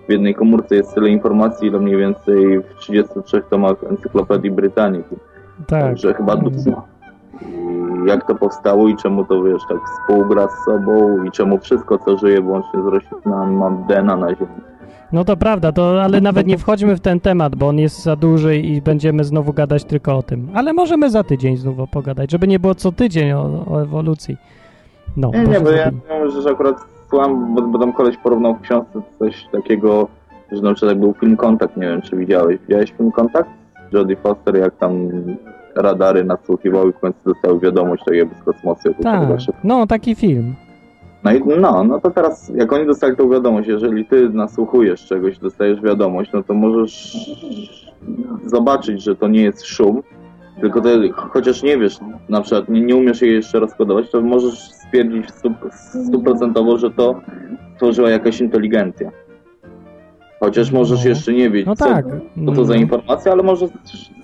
w jednej komórce jest tyle informacji, ile mniej więcej w 33 tomach Encyklopedii Brytaniki.
tak.
Także chyba dużo. I jak to powstało i czemu to wiesz, tak współgra z sobą i czemu wszystko co żyje wyłącznie z roślinami ma DNA na ziemi.
No to prawda, to, ale nawet nie wchodźmy w ten temat, bo on jest za duży i będziemy znowu gadać tylko o tym. Ale możemy za tydzień znowu pogadać, żeby nie było co tydzień o, o ewolucji. No,
Nie, nie, bo ja wiem, że akurat słucham, bo, bo tam koleś porównał w książce coś takiego, że na przykład jak był film Kontakt, nie wiem czy widziałeś. Widziałeś film Kontakt? Jodie Foster, jak tam radary nadsłuchiwały i w końcu dostały wiadomość tak jakby z kosmosu.
Tak, no taki film.
No i no, no to teraz, jak oni dostali tą wiadomość, jeżeli ty nasłuchujesz czegoś, dostajesz wiadomość, no to możesz zobaczyć, że to nie jest szum, tylko ty, chociaż nie wiesz, na przykład nie, nie umiesz jej jeszcze rozkodować, to możesz stwierdzić stu- stuprocentowo, że to tworzyła jakaś inteligencja. Chociaż możesz
No.
jeszcze nie wiedzieć,
No
co,
tak.
co to za
Mm.
informacja, ale możesz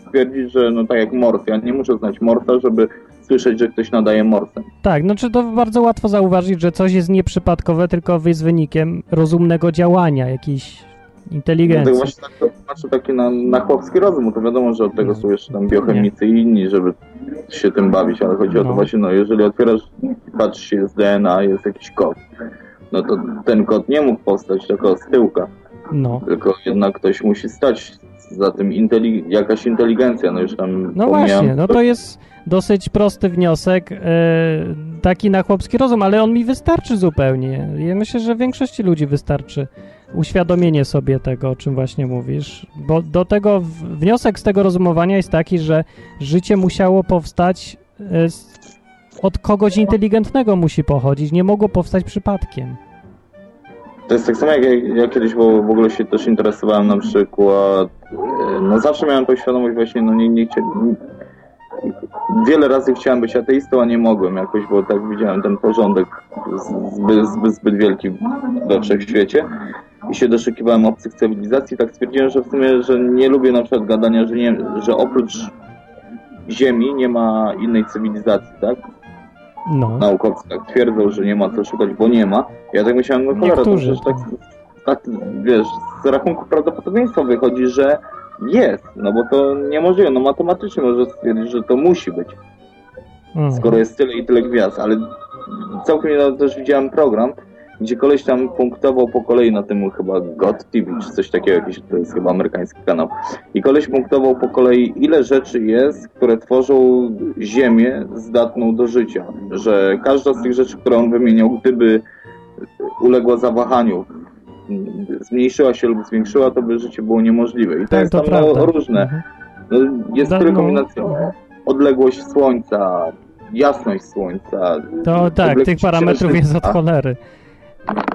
stwierdzić, że no tak jak Morse, ja nie muszę znać Morsa, żeby słyszeć, że ktoś nadaje Morsem.
Tak, znaczy to bardzo łatwo zauważyć, że coś jest nieprzypadkowe, tylko jest wynikiem rozumnego działania, jakiejś inteligencji.
właśnie tak to patrzę taki na, na chłopski rozum, to wiadomo, że od tego są jeszcze tam biochemicy i inni, żeby się tym bawić, ale chodzi o
No.
to właśnie, no jeżeli otwierasz, patrzysz się z DNA, jest jakiś kod, no to ten kod nie mógł powstać tylko z tyłka,
No.
tylko jednak ktoś musi stać za tym inteli- jakaś inteligencja, no już tam
No właśnie, no to jest dosyć prosty wniosek, e, taki na chłopski rozum, ale on mi wystarczy zupełnie. Ja myślę, że większości ludzi wystarczy uświadomienie sobie tego, o czym właśnie mówisz, bo do tego wniosek z tego rozumowania jest taki, że życie musiało powstać e, od kogoś inteligentnego musi pochodzić, nie mogło powstać przypadkiem.
To jest tak samo jak ja, ja kiedyś w, w ogóle się też interesowałem na przykład, e, no zawsze miałem tą świadomość właśnie, no nie, nie wiele razy chciałem być ateistą, a nie mogłem jakoś, bo tak widziałem ten porządek zbyt, zbyt, zbyt wielki we wszechświecie i się doszukiwałem obcych cywilizacji, tak stwierdziłem, że w sumie, że nie lubię na przykład gadania, że, nie, że oprócz Ziemi nie ma innej cywilizacji, tak?
No,
naukowcy tak twierdzą, że nie ma co szukać, bo nie ma. Ja tak myślałem, no cholera, to przecież tak, tak, wiesz, z rachunku prawdopodobieństwa wychodzi, że jest, no bo to niemożliwe, no matematycznie może stwierdzić, że to musi być,
mm.
skoro jest tyle i tyle gwiazd, ale całkiem niedawno też widziałem program, gdzie koleś tam punktował po kolei na tym chyba God TV, czy coś takiego, jakiś, to jest chyba amerykański kanał. I koleś punktował po kolei, ile rzeczy jest, które tworzą ziemię zdatną do życia. Że każda z tych rzeczy, które on wymieniał, gdyby uległa zawahaniu, zmniejszyła się lub zwiększyła, to by życie było niemożliwe. I to
Tak,
jest
to
tam różne.
Mhm.
No, jest
Da-
tyle
no.
kombinacji. Odległość słońca, jasność słońca.
To tak, tych parametrów jest od cholery.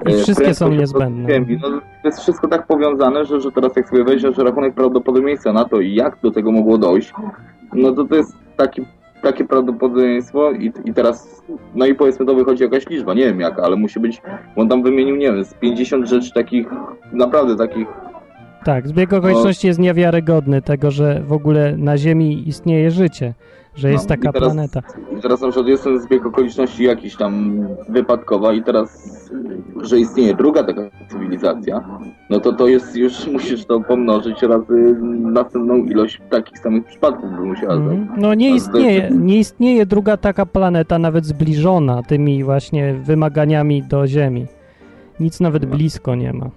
I
E,
wszystkie są niezbędne.
ziemi. No, to jest wszystko tak powiązane, że, że teraz jak sobie weźmiesz rachunek prawdopodobieństwa na to, jak do tego mogło dojść, no to to jest taki, takie prawdopodobieństwo i, i teraz, no i powiedzmy to wychodzi jakaś liczba, nie wiem jaka, ale musi być, bo on tam wymienił, nie wiem, z 50 rzeczy takich, naprawdę takich,
Tak, zbieg okoliczności jest niewiarygodny tego, że w ogóle na Ziemi istnieje życie, że jest
No,
taka
teraz-
planeta.
teraz na przykład jest ten zbieg okoliczności jakiś tam wypadkowa i teraz, że istnieje druga taka cywilizacja, no to to jest już, musisz to pomnożyć razy następną ilość takich samych przypadków by musiała zajść.
No nie istnieje, nie istnieje druga taka planeta, nawet zbliżona tymi właśnie wymaganiami do Ziemi. Nic nawet blisko nie ma.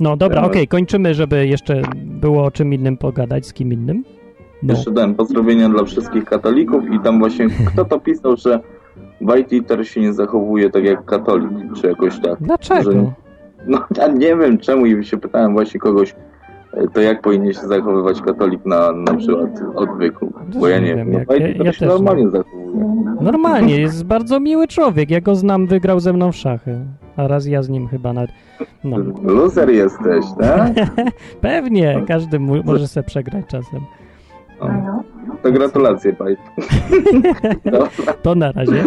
No dobra,
Ja-
okej, kończymy, żeby jeszcze było o czym innym pogadać, z kim innym. No.
Jeszcze dałem pozdrowienia dla wszystkich katolików i tam właśnie kto to pisał, że White Eater się nie zachowuje tak jak katolik, czy jakoś tak.
Dlaczego?
Że- No ja nie wiem czemu i się pytałem właśnie kogoś, e, to jak powinien się zachowywać katolik na, na przykład odwyku, bo ja nie wiem, no,
ja- ja
się
też
normalnie zachowuje.
Normalnie, jest bardzo miły człowiek. Ja go znam, wygrał ze mną w szachy. A raz ja z nim chyba nawet. No.
Loser jesteś, tak?
Pewnie, każdy mu, może sobie przegrać czasem.
No. To gratulacje. Dobra,
To na razie.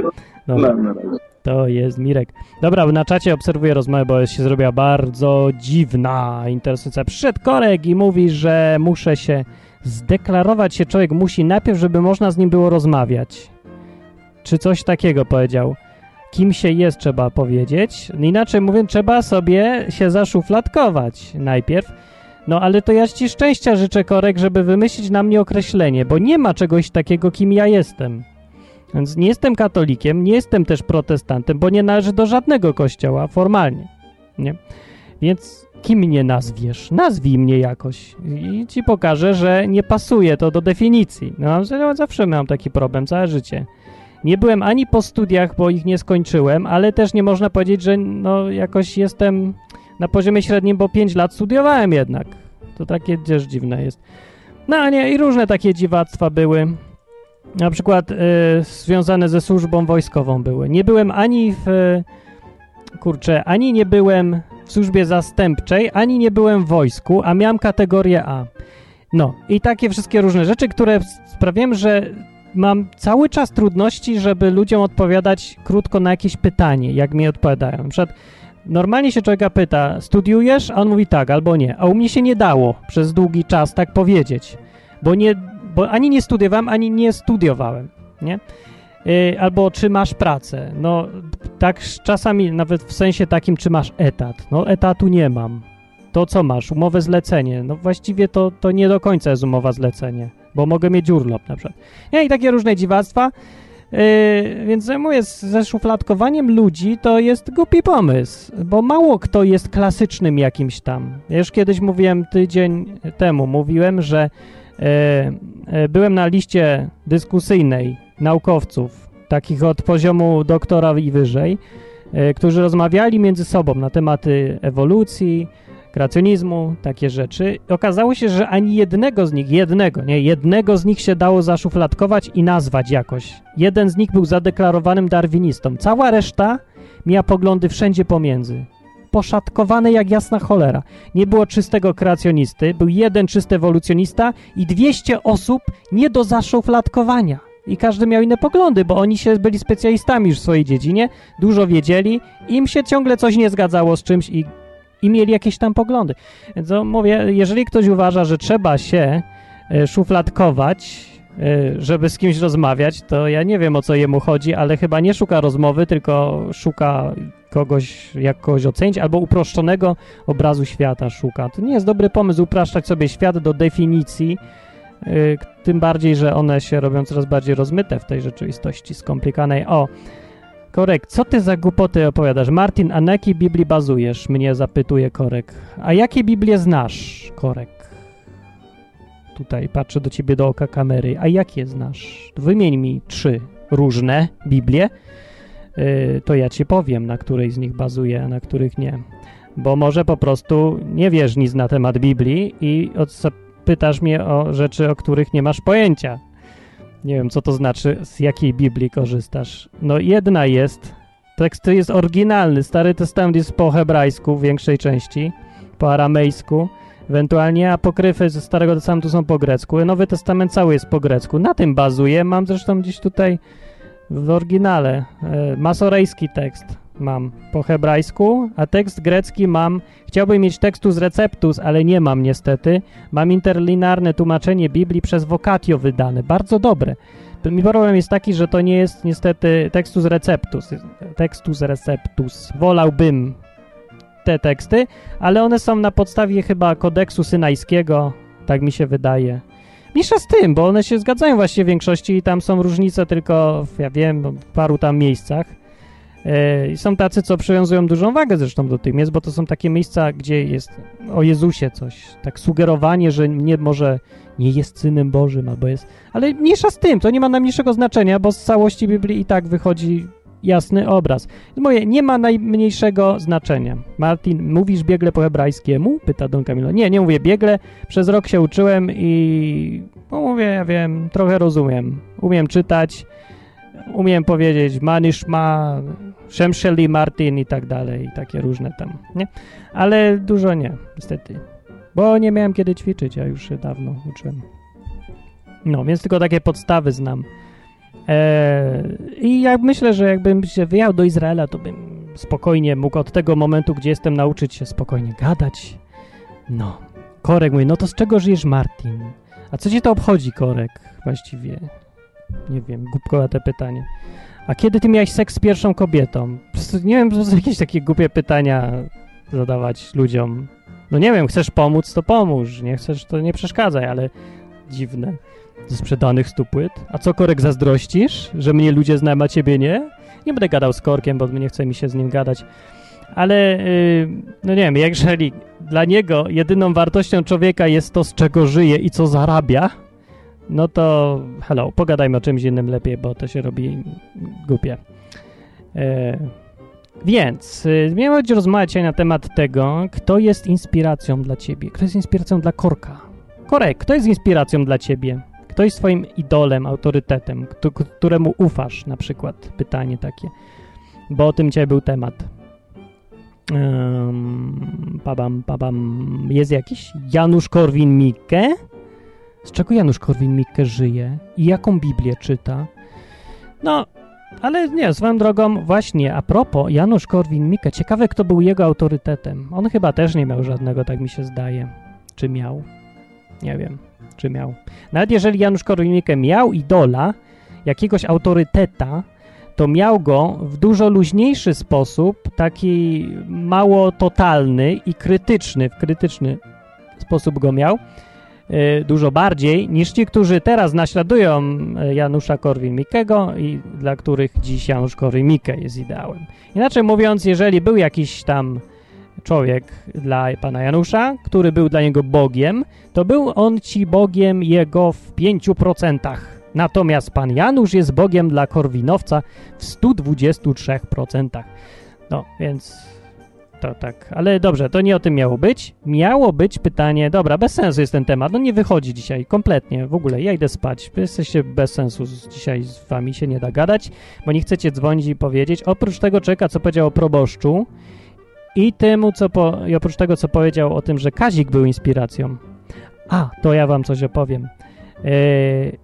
Dobra,
na razie.
to jest Mirek. Dobra, na czacie obserwuję rozmowę, bo się zrobiła bardzo dziwna, interesująca. Przyszedł Korek i mówi, że muszę się zdeklarować się człowiek musi najpierw, żeby można z nim było rozmawiać. Czy coś takiego powiedział. Kim się jest, trzeba powiedzieć. Inaczej mówiąc, trzeba sobie się zaszufladkować najpierw. No ale to ja ci szczęścia życzę, Korek, żeby wymyślić na mnie określenie, bo nie ma czegoś takiego, kim ja jestem. Więc nie jestem katolikiem, nie jestem też protestantem, bo nie należę do żadnego kościoła formalnie. Nie? Więc kim mnie nazwiesz? Nazwij mnie jakoś i ci pokażę, że nie pasuje to do definicji. No, zawsze miałem taki problem, całe życie. Nie byłem ani po studiach, bo ich nie skończyłem, ale też nie można powiedzieć, że no jakoś jestem na poziomie średnim, bo 5 lat studiowałem jednak. To takie też dziwne jest. No nie, i różne takie dziwactwa były. Na przykład y, związane ze służbą wojskową były. Nie byłem ani w... Kurczę, ani nie byłem w służbie zastępczej, ani nie byłem w wojsku, a miałem kategorię A. No i takie wszystkie różne rzeczy, które sprawiają, że mam cały czas trudności, żeby ludziom odpowiadać krótko na jakieś pytanie, jak mi odpowiadają. Na przykład normalnie się człowieka pyta, studiujesz? A on mówi tak albo nie. A u mnie się nie dało przez długi czas tak powiedzieć, bo, nie, bo ani nie studiowałem, ani nie studiowałem, nie? Yy, albo czy masz pracę? No tak czasami nawet w sensie takim, czy masz etat. No etatu nie mam. To co masz? Umowę zlecenie. No właściwie to, to nie do końca jest umowa zlecenie, bo mogę mieć urlop na przykład. Nie, i takie różne dziwactwa. Yy, więc mówię, z- ze szufladkowaniem ludzi to jest głupi pomysł, bo mało kto jest klasycznym jakimś tam. Ja już kiedyś mówiłem, tydzień temu mówiłem, że yy, yy, byłem na liście dyskusyjnej naukowców, takich od poziomu doktora i wyżej, którzy rozmawiali między sobą na tematy ewolucji, kreacjonizmu, takie rzeczy. Okazało się, że ani jednego z nich, jednego, nie, jednego z nich się dało zaszufladkować i nazwać jakoś. Jeden z nich był zadeklarowanym darwinistą. Cała reszta miała poglądy wszędzie pomiędzy. Poszatkowane jak jasna cholera. Nie było czystego kreacjonisty, był jeden czysty ewolucjonista i 200 osób nie do zaszufladkowania. I każdy miał inne poglądy, bo oni się byli specjalistami już w swojej dziedzinie, dużo wiedzieli, im się ciągle coś nie zgadzało z czymś i i mieli jakieś tam poglądy. Więc no, mówię, jeżeli ktoś uważa, że trzeba się e, szufladkować, e, żeby z kimś rozmawiać, to ja nie wiem o co jemu chodzi, ale chyba nie szuka rozmowy, tylko szuka kogoś, jak kogoś ocenić, albo uproszczonego obrazu świata szuka. To nie jest dobry pomysł upraszczać sobie świat do definicji, e, tym bardziej, że one się robią coraz bardziej rozmyte w tej rzeczywistości skomplikowanej. O, Korek, co ty za głupoty opowiadasz? Martin, a na jakiej Biblii bazujesz? Mnie zapytuje Korek. A jakie Biblię znasz, Korek? Tutaj patrzę do ciebie do oka kamery. A jakie znasz? Wymień mi trzy różne Biblie. Yy, to ja ci powiem, na której z nich bazuję, a na których nie. Bo może po prostu nie wiesz nic na temat Biblii i pytasz mnie o rzeczy, o których nie masz pojęcia. Nie wiem, co to znaczy, z jakiej Biblii korzystasz. No jedna jest, tekst jest oryginalny, Stary Testament jest po hebrajsku w większej części, po aramejsku, ewentualnie apokryfy ze Starego Testamentu są po grecku, Nowy Testament cały jest po grecku. Na tym bazuje, mam zresztą gdzieś tutaj w oryginale e, masorejski tekst mam po hebrajsku, a tekst grecki mam, chciałbym mieć tekstus receptus, ale nie mam niestety, Mam interlinarne tłumaczenie Biblii przez Vocatio wydane, bardzo dobre. Mi problem jest taki, że to nie jest niestety textus receptus, textus receptus. Wolałbym te teksty, ale one są na podstawie chyba kodeksu synajskiego, tak mi się wydaje. Mniejsza z tym, bo one się zgadzają właściwie w większości i tam są różnice tylko, ja wiem, w paru tam miejscach. E, I są tacy, co przywiązują dużą wagę zresztą do tych miejsc, bo to są takie miejsca, gdzie jest o Jezusie coś, tak sugerowanie, że nie może nie jest Synem Bożym, albo jest... Ale mniejsza z tym, to nie ma najmniejszego znaczenia, bo z całości Biblii i tak wychodzi jasny obraz. Moje, nie ma najmniejszego znaczenia. Martin, mówisz biegle po hebrajskiemu? Pyta Don Camilo. Nie, nie mówię biegle, przez rok się uczyłem i... No mówię, ja wiem, trochę rozumiem. Umiem czytać, umiem powiedzieć Manishma, Shemsheli, Martin i tak dalej, i takie różne tam, nie? Ale dużo nie, niestety. Bo nie miałem kiedy ćwiczyć, ja już się dawno uczyłem. No, więc tylko takie podstawy znam. Eee, I jak myślę, że jakbym się wyjechał do Izraela, to bym spokojnie mógł od tego momentu, gdzie jestem, nauczyć się spokojnie gadać. No. Korek mówi, no to z czego żyjesz, Martin? A co ci to obchodzi, Korek, właściwie? Nie wiem, głupkowate pytanie. A kiedy ty miałeś seks z pierwszą kobietą? Nie wiem, po jakieś takie głupie pytania zadawać ludziom. No nie wiem, chcesz pomóc, to pomóż. Nie chcesz, to nie przeszkadzaj, ale dziwne. Ze sprzedanych stu płyt. A co, Korek, zazdrościsz? Że mnie ludzie znają, a ciebie nie? Nie będę gadał z Korkiem, bo nie chce mi się z nim gadać. Ale, y, no nie wiem, jeżeli dla niego jedyną wartością człowieka jest to, z czego żyje i co zarabia, no to hello, pogadajmy o czymś innym lepiej, bo to się robi głupie. E, więc y, miałem choć rozmawiać na temat tego, kto jest inspiracją dla ciebie, kto jest inspiracją dla Korka. Korek, kto jest inspiracją dla ciebie? Kto jest twoim idolem, autorytetem, kto, któremu ufasz na przykład? Pytanie takie. Bo o tym dzisiaj był temat. Um, pabam, pabam. Jest jakiś? Janusz Korwin-Mikke? Z czego Janusz Korwin-Mikke żyje? I jaką Biblię czyta? No, ale nie, swoją drogą, właśnie a propos Janusz Korwin-Mikke, ciekawe kto był jego autorytetem. On chyba też nie miał żadnego, tak mi się zdaje. Czy miał? Nie wiem, czy miał. Nawet jeżeli Janusz Korwin-Mikke miał idola, jakiegoś autoryteta, to miał go w dużo luźniejszy sposób, taki mało totalny i krytyczny, w krytyczny sposób go miał, dużo bardziej niż ci, którzy teraz naśladują y, Janusza Korwin-Mikkego i dla których dziś Janusz Korwin-Mikke jest ideałem. Inaczej mówiąc, jeżeli był jakiś tam człowiek dla pana Janusza, który był dla niego Bogiem, to był on ci Bogiem jego w 5%. Natomiast pan Janusz jest Bogiem dla Korwinowca w 123%. No, więc to tak. Ale dobrze, to nie o tym miało być. Miało być pytanie, dobra, bez sensu jest ten temat. No nie wychodzi dzisiaj kompletnie, w ogóle. Ja idę spać. Wy Jesteście bez sensu. Dzisiaj z wami się nie da gadać, bo nie chcecie dzwonić i powiedzieć. Oprócz tego czeka, co powiedział o proboszczu i temu, co po, i oprócz tego, co powiedział o tym, że Kazik był inspiracją. A, to ja wam coś opowiem. Yy,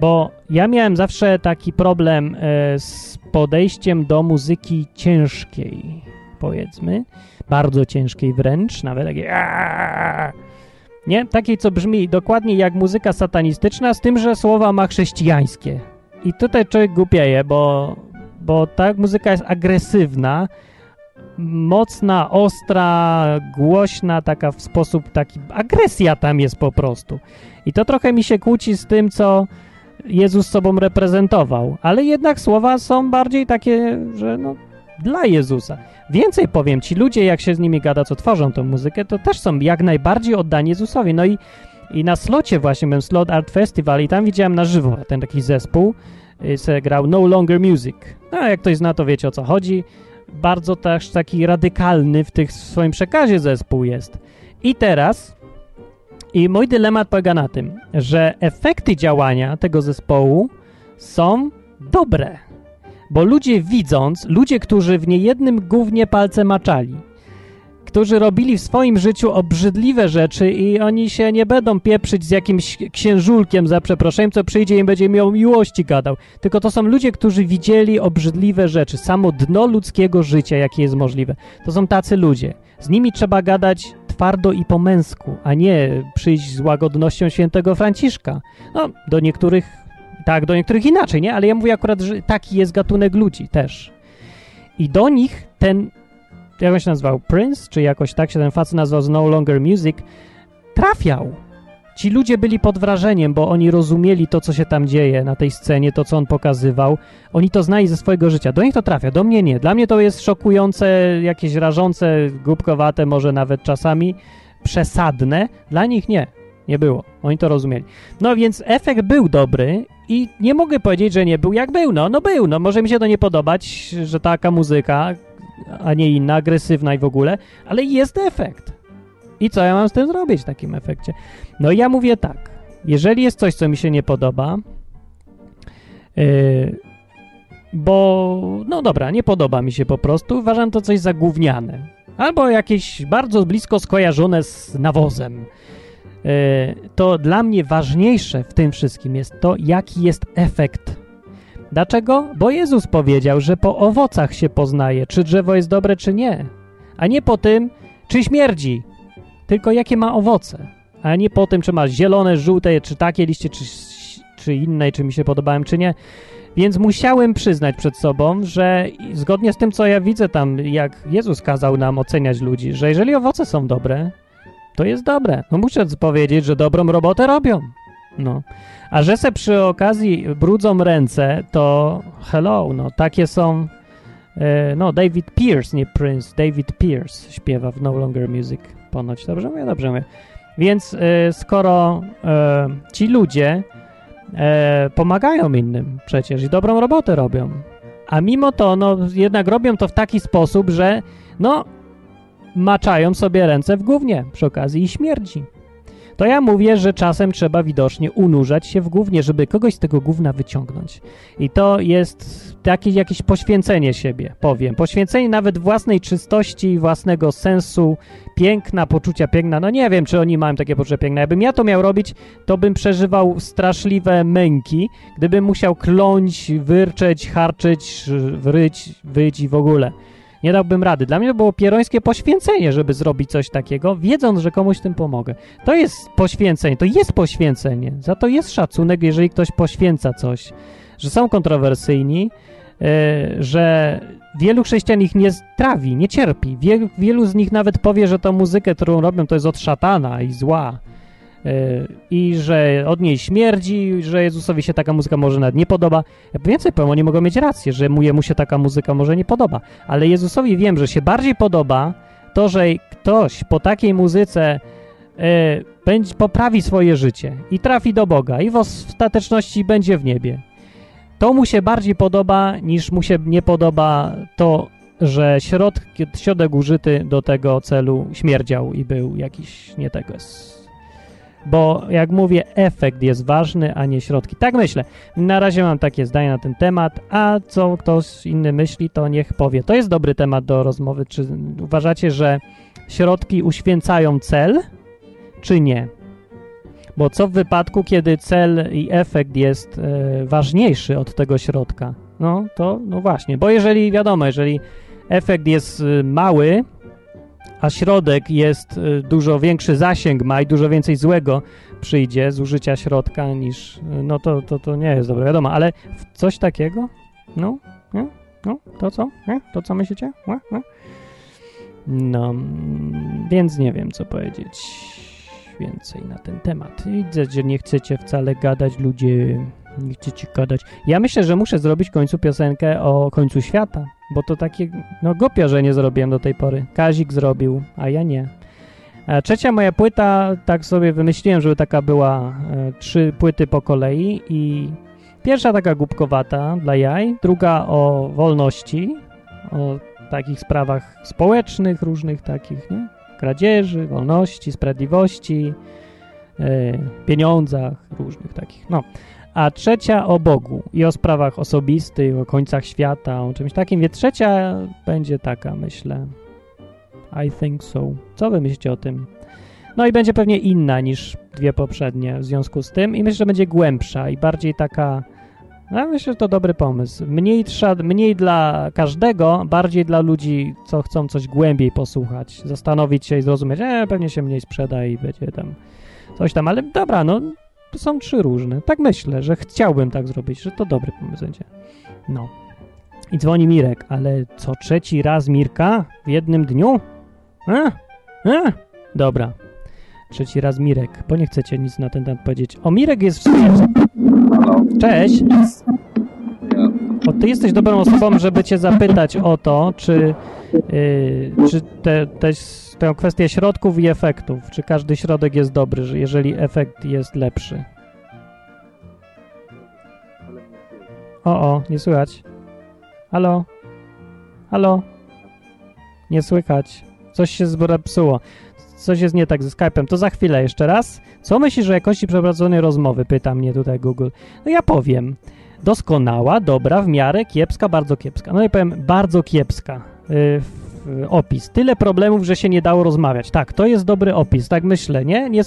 bo ja miałem zawsze taki problem e, z podejściem do muzyki ciężkiej, powiedzmy, bardzo ciężkiej wręcz, nawet takiej nie? Takiej, co brzmi dokładnie jak muzyka satanistyczna, z tym, że słowa ma chrześcijańskie. I tutaj człowiek głupieje, bo, bo ta muzyka jest agresywna, mocna, ostra, głośna, taka w sposób taki, agresja tam jest po prostu. I to trochę mi się kłóci z tym, co Jezus sobą reprezentował, ale jednak słowa są bardziej takie, że no, dla Jezusa. Więcej powiem, ci ludzie, jak się z nimi gada, co tworzą tą muzykę, to też są jak najbardziej oddani Jezusowi. No i, i na slocie właśnie, byłem Slot Art Festival i tam widziałem na żywo ten taki zespół, y, se grał No Longer Music. No, jak ktoś zna, to wiecie o co chodzi. Bardzo też taki radykalny w, tych, w swoim przekazie zespół jest. I teraz i mój dylemat polega na tym, że efekty działania tego zespołu są dobre. Bo ludzie widząc, ludzie, którzy w niejednym głównie palce maczali, którzy robili w swoim życiu obrzydliwe rzeczy i oni się nie będą pieprzyć z jakimś księżulkiem, za przeproszeniem, co przyjdzie i będzie miał miłości gadał. Tylko to są ludzie, którzy widzieli obrzydliwe rzeczy, samo dno ludzkiego życia, jakie jest możliwe. To są tacy ludzie. Z nimi trzeba gadać twardo i po męsku, a nie przyjść z łagodnością świętego Franciszka. No, do niektórych tak, do niektórych inaczej, nie? Ale ja mówię akurat, że taki jest gatunek ludzi też. I do nich ten, jak on się nazywał, Prince, czy jakoś tak się ten facet nazywał z No Longer Music, trafiał. Ci ludzie byli pod wrażeniem, bo oni rozumieli to, co się tam dzieje na tej scenie, to, co on pokazywał. Oni to znali ze swojego życia. Do nich to trafia, do mnie nie. Dla mnie to jest szokujące, jakieś rażące, głupkowate, może nawet czasami przesadne. Dla nich nie. Nie było. Oni to rozumieli. No więc efekt był dobry i nie mogę powiedzieć, że nie był jak był. No, no był. No może mi się to nie podobać, że taka muzyka, a nie inna, agresywna i w ogóle, ale jest efekt. I co ja mam z tym zrobić w takim efekcie? No ja mówię tak. Jeżeli jest coś, co mi się nie podoba, yy, bo no dobra, nie podoba mi się po prostu, uważam to coś za gówniane. Albo jakieś bardzo blisko skojarzone z nawozem. Yy, to dla mnie ważniejsze w tym wszystkim jest to, jaki jest efekt. Dlaczego? Bo Jezus powiedział, że po owocach się poznaje, czy drzewo jest dobre, czy nie. A nie po tym, czy śmierdzi, tylko jakie ma owoce. A nie po tym, czy ma zielone, żółte, czy takie liście, czy, czy inne, czy mi się podobałem, czy nie. Więc musiałem przyznać przed sobą, że zgodnie z tym, co ja widzę tam, jak Jezus kazał nam oceniać ludzi, że jeżeli owoce są dobre, to jest dobre. No muszę powiedzieć, że dobrą robotę robią. No. A że se przy okazji brudzą ręce, to hello, no takie są E, no, David Pierce, nie Prince, David Pierce śpiewa w No Longer Music. Ponoć, dobrze mówię? Dobrze mówię. Więc e, skoro e, ci ludzie pomagają innym przecież i dobrą robotę robią, a mimo to, no, jednak robią to w taki sposób, że no, maczają sobie ręce w gównie przy okazji i śmierdzi. To ja mówię, że czasem trzeba widocznie unurzać się w gównie, żeby kogoś z tego gówna wyciągnąć. I to jest takie jakieś poświęcenie siebie, powiem. Poświęcenie nawet własnej czystości, własnego sensu, piękna, poczucia piękna. No nie wiem, czy oni mają takie poczucie piękna. Jakbym ja to miał robić, to bym przeżywał straszliwe męki, gdybym musiał kląć, wyrczeć, harczyć, wryć, wyć i w ogóle. Nie dałbym rady. Dla mnie to było pierońskie poświęcenie, żeby zrobić coś takiego, wiedząc, że komuś tym pomogę. To jest poświęcenie, to jest poświęcenie. Za to jest szacunek, jeżeli ktoś poświęca coś. Że są kontrowersyjni, e, że wielu chrześcijan ich nie trawi, nie cierpi. Wielu, wielu z nich nawet powie, że tą muzykę, którą robią, to jest od szatana i zła. E, I że od niej śmierdzi, że Jezusowi się taka muzyka może nawet nie podoba. Ja więcej powiem, oni mogą mieć rację, że mu jemu się taka muzyka może nie podoba. Ale Jezusowi wiem, że się bardziej podoba to, że ktoś po takiej muzyce e, będzie, poprawi swoje życie i trafi do Boga i w ostateczności będzie w niebie. To mu się bardziej podoba, niż mu się nie podoba to, że środ, środek użyty do tego celu śmierdział i był jakiś nie tego jest. Bo jak mówię, efekt jest ważny, a nie środki. Tak myślę. Na razie mam takie zdanie na ten temat, a co ktoś inny myśli, to niech powie. To jest dobry temat do rozmowy. Czy uważacie, że środki uświęcają cel, czy nie? Bo co w wypadku, kiedy cel i efekt jest e, ważniejszy od tego środka? No to, no właśnie, bo jeżeli, wiadomo, jeżeli efekt jest y, mały, a środek jest y, dużo większy zasięg ma i dużo więcej złego przyjdzie z użycia środka niż, y, no to, to, to nie jest dobre, wiadomo, ale coś takiego, no, nie? no, to co, nie? to co myślicie? Nie? Nie? No, mm, więc nie wiem, co powiedzieć więcej na ten temat. Widzę, że nie chcecie wcale gadać, ludzie, nie chcecie gadać. Ja myślę, że muszę zrobić końcu piosenkę o końcu świata, bo to takie, no głupio, że nie zrobiłem do tej pory. Kazik zrobił, a ja nie. A trzecia moja płyta, tak sobie wymyśliłem, żeby taka była e, trzy płyty po kolei i pierwsza taka głupkowata dla jaj, druga o wolności, o takich sprawach społecznych, różnych takich, nie? Kradzieży, wolności, sprawiedliwości, e, pieniądzach, różnych takich, no. A trzecia o Bogu i o sprawach osobistych, o końcach świata, o czymś takim. Więc trzecia będzie taka, myślę. I think so. Co wy myślicie o tym? No i będzie pewnie inna niż dwie poprzednie w związku z tym i myślę, że będzie głębsza i bardziej taka no, myślę, że to dobry pomysł. Mniej, trza, mniej dla każdego, bardziej dla ludzi, co chcą coś głębiej posłuchać, zastanowić się i zrozumieć, e, pewnie się mniej sprzeda i będzie tam coś tam, ale dobra, no, to są trzy różne. Tak myślę, że chciałbym tak zrobić, że to dobry pomysł będzie. No. I dzwoni Mirek, ale co trzeci raz Mirka w jednym dniu? E? E? Dobra. Trzeci raz Mirek, bo nie chcecie nic na ten temat powiedzieć. O, Mirek jest w sumie... Cześć! O, ty jesteś dobrą osobą, żeby cię zapytać o to, czy, yy, czy te, te, tę kwestię środków i efektów, czy każdy środek jest dobry, że jeżeli efekt jest lepszy. O, o, nie słychać. Halo? Halo? Nie słychać. Coś się zepsuło. Coś jest nie tak ze Skype'em. To za chwilę jeszcze raz. Co myślisz o jakości przeprowadzonej rozmowy? Pyta mnie tutaj Google. No ja powiem. Doskonała, dobra, w miarę, kiepska, bardzo kiepska. No i powiem, bardzo kiepska. Yy, opis. Tyle problemów, że się nie dało rozmawiać. Tak, to jest dobry opis, tak myślę, nie? nie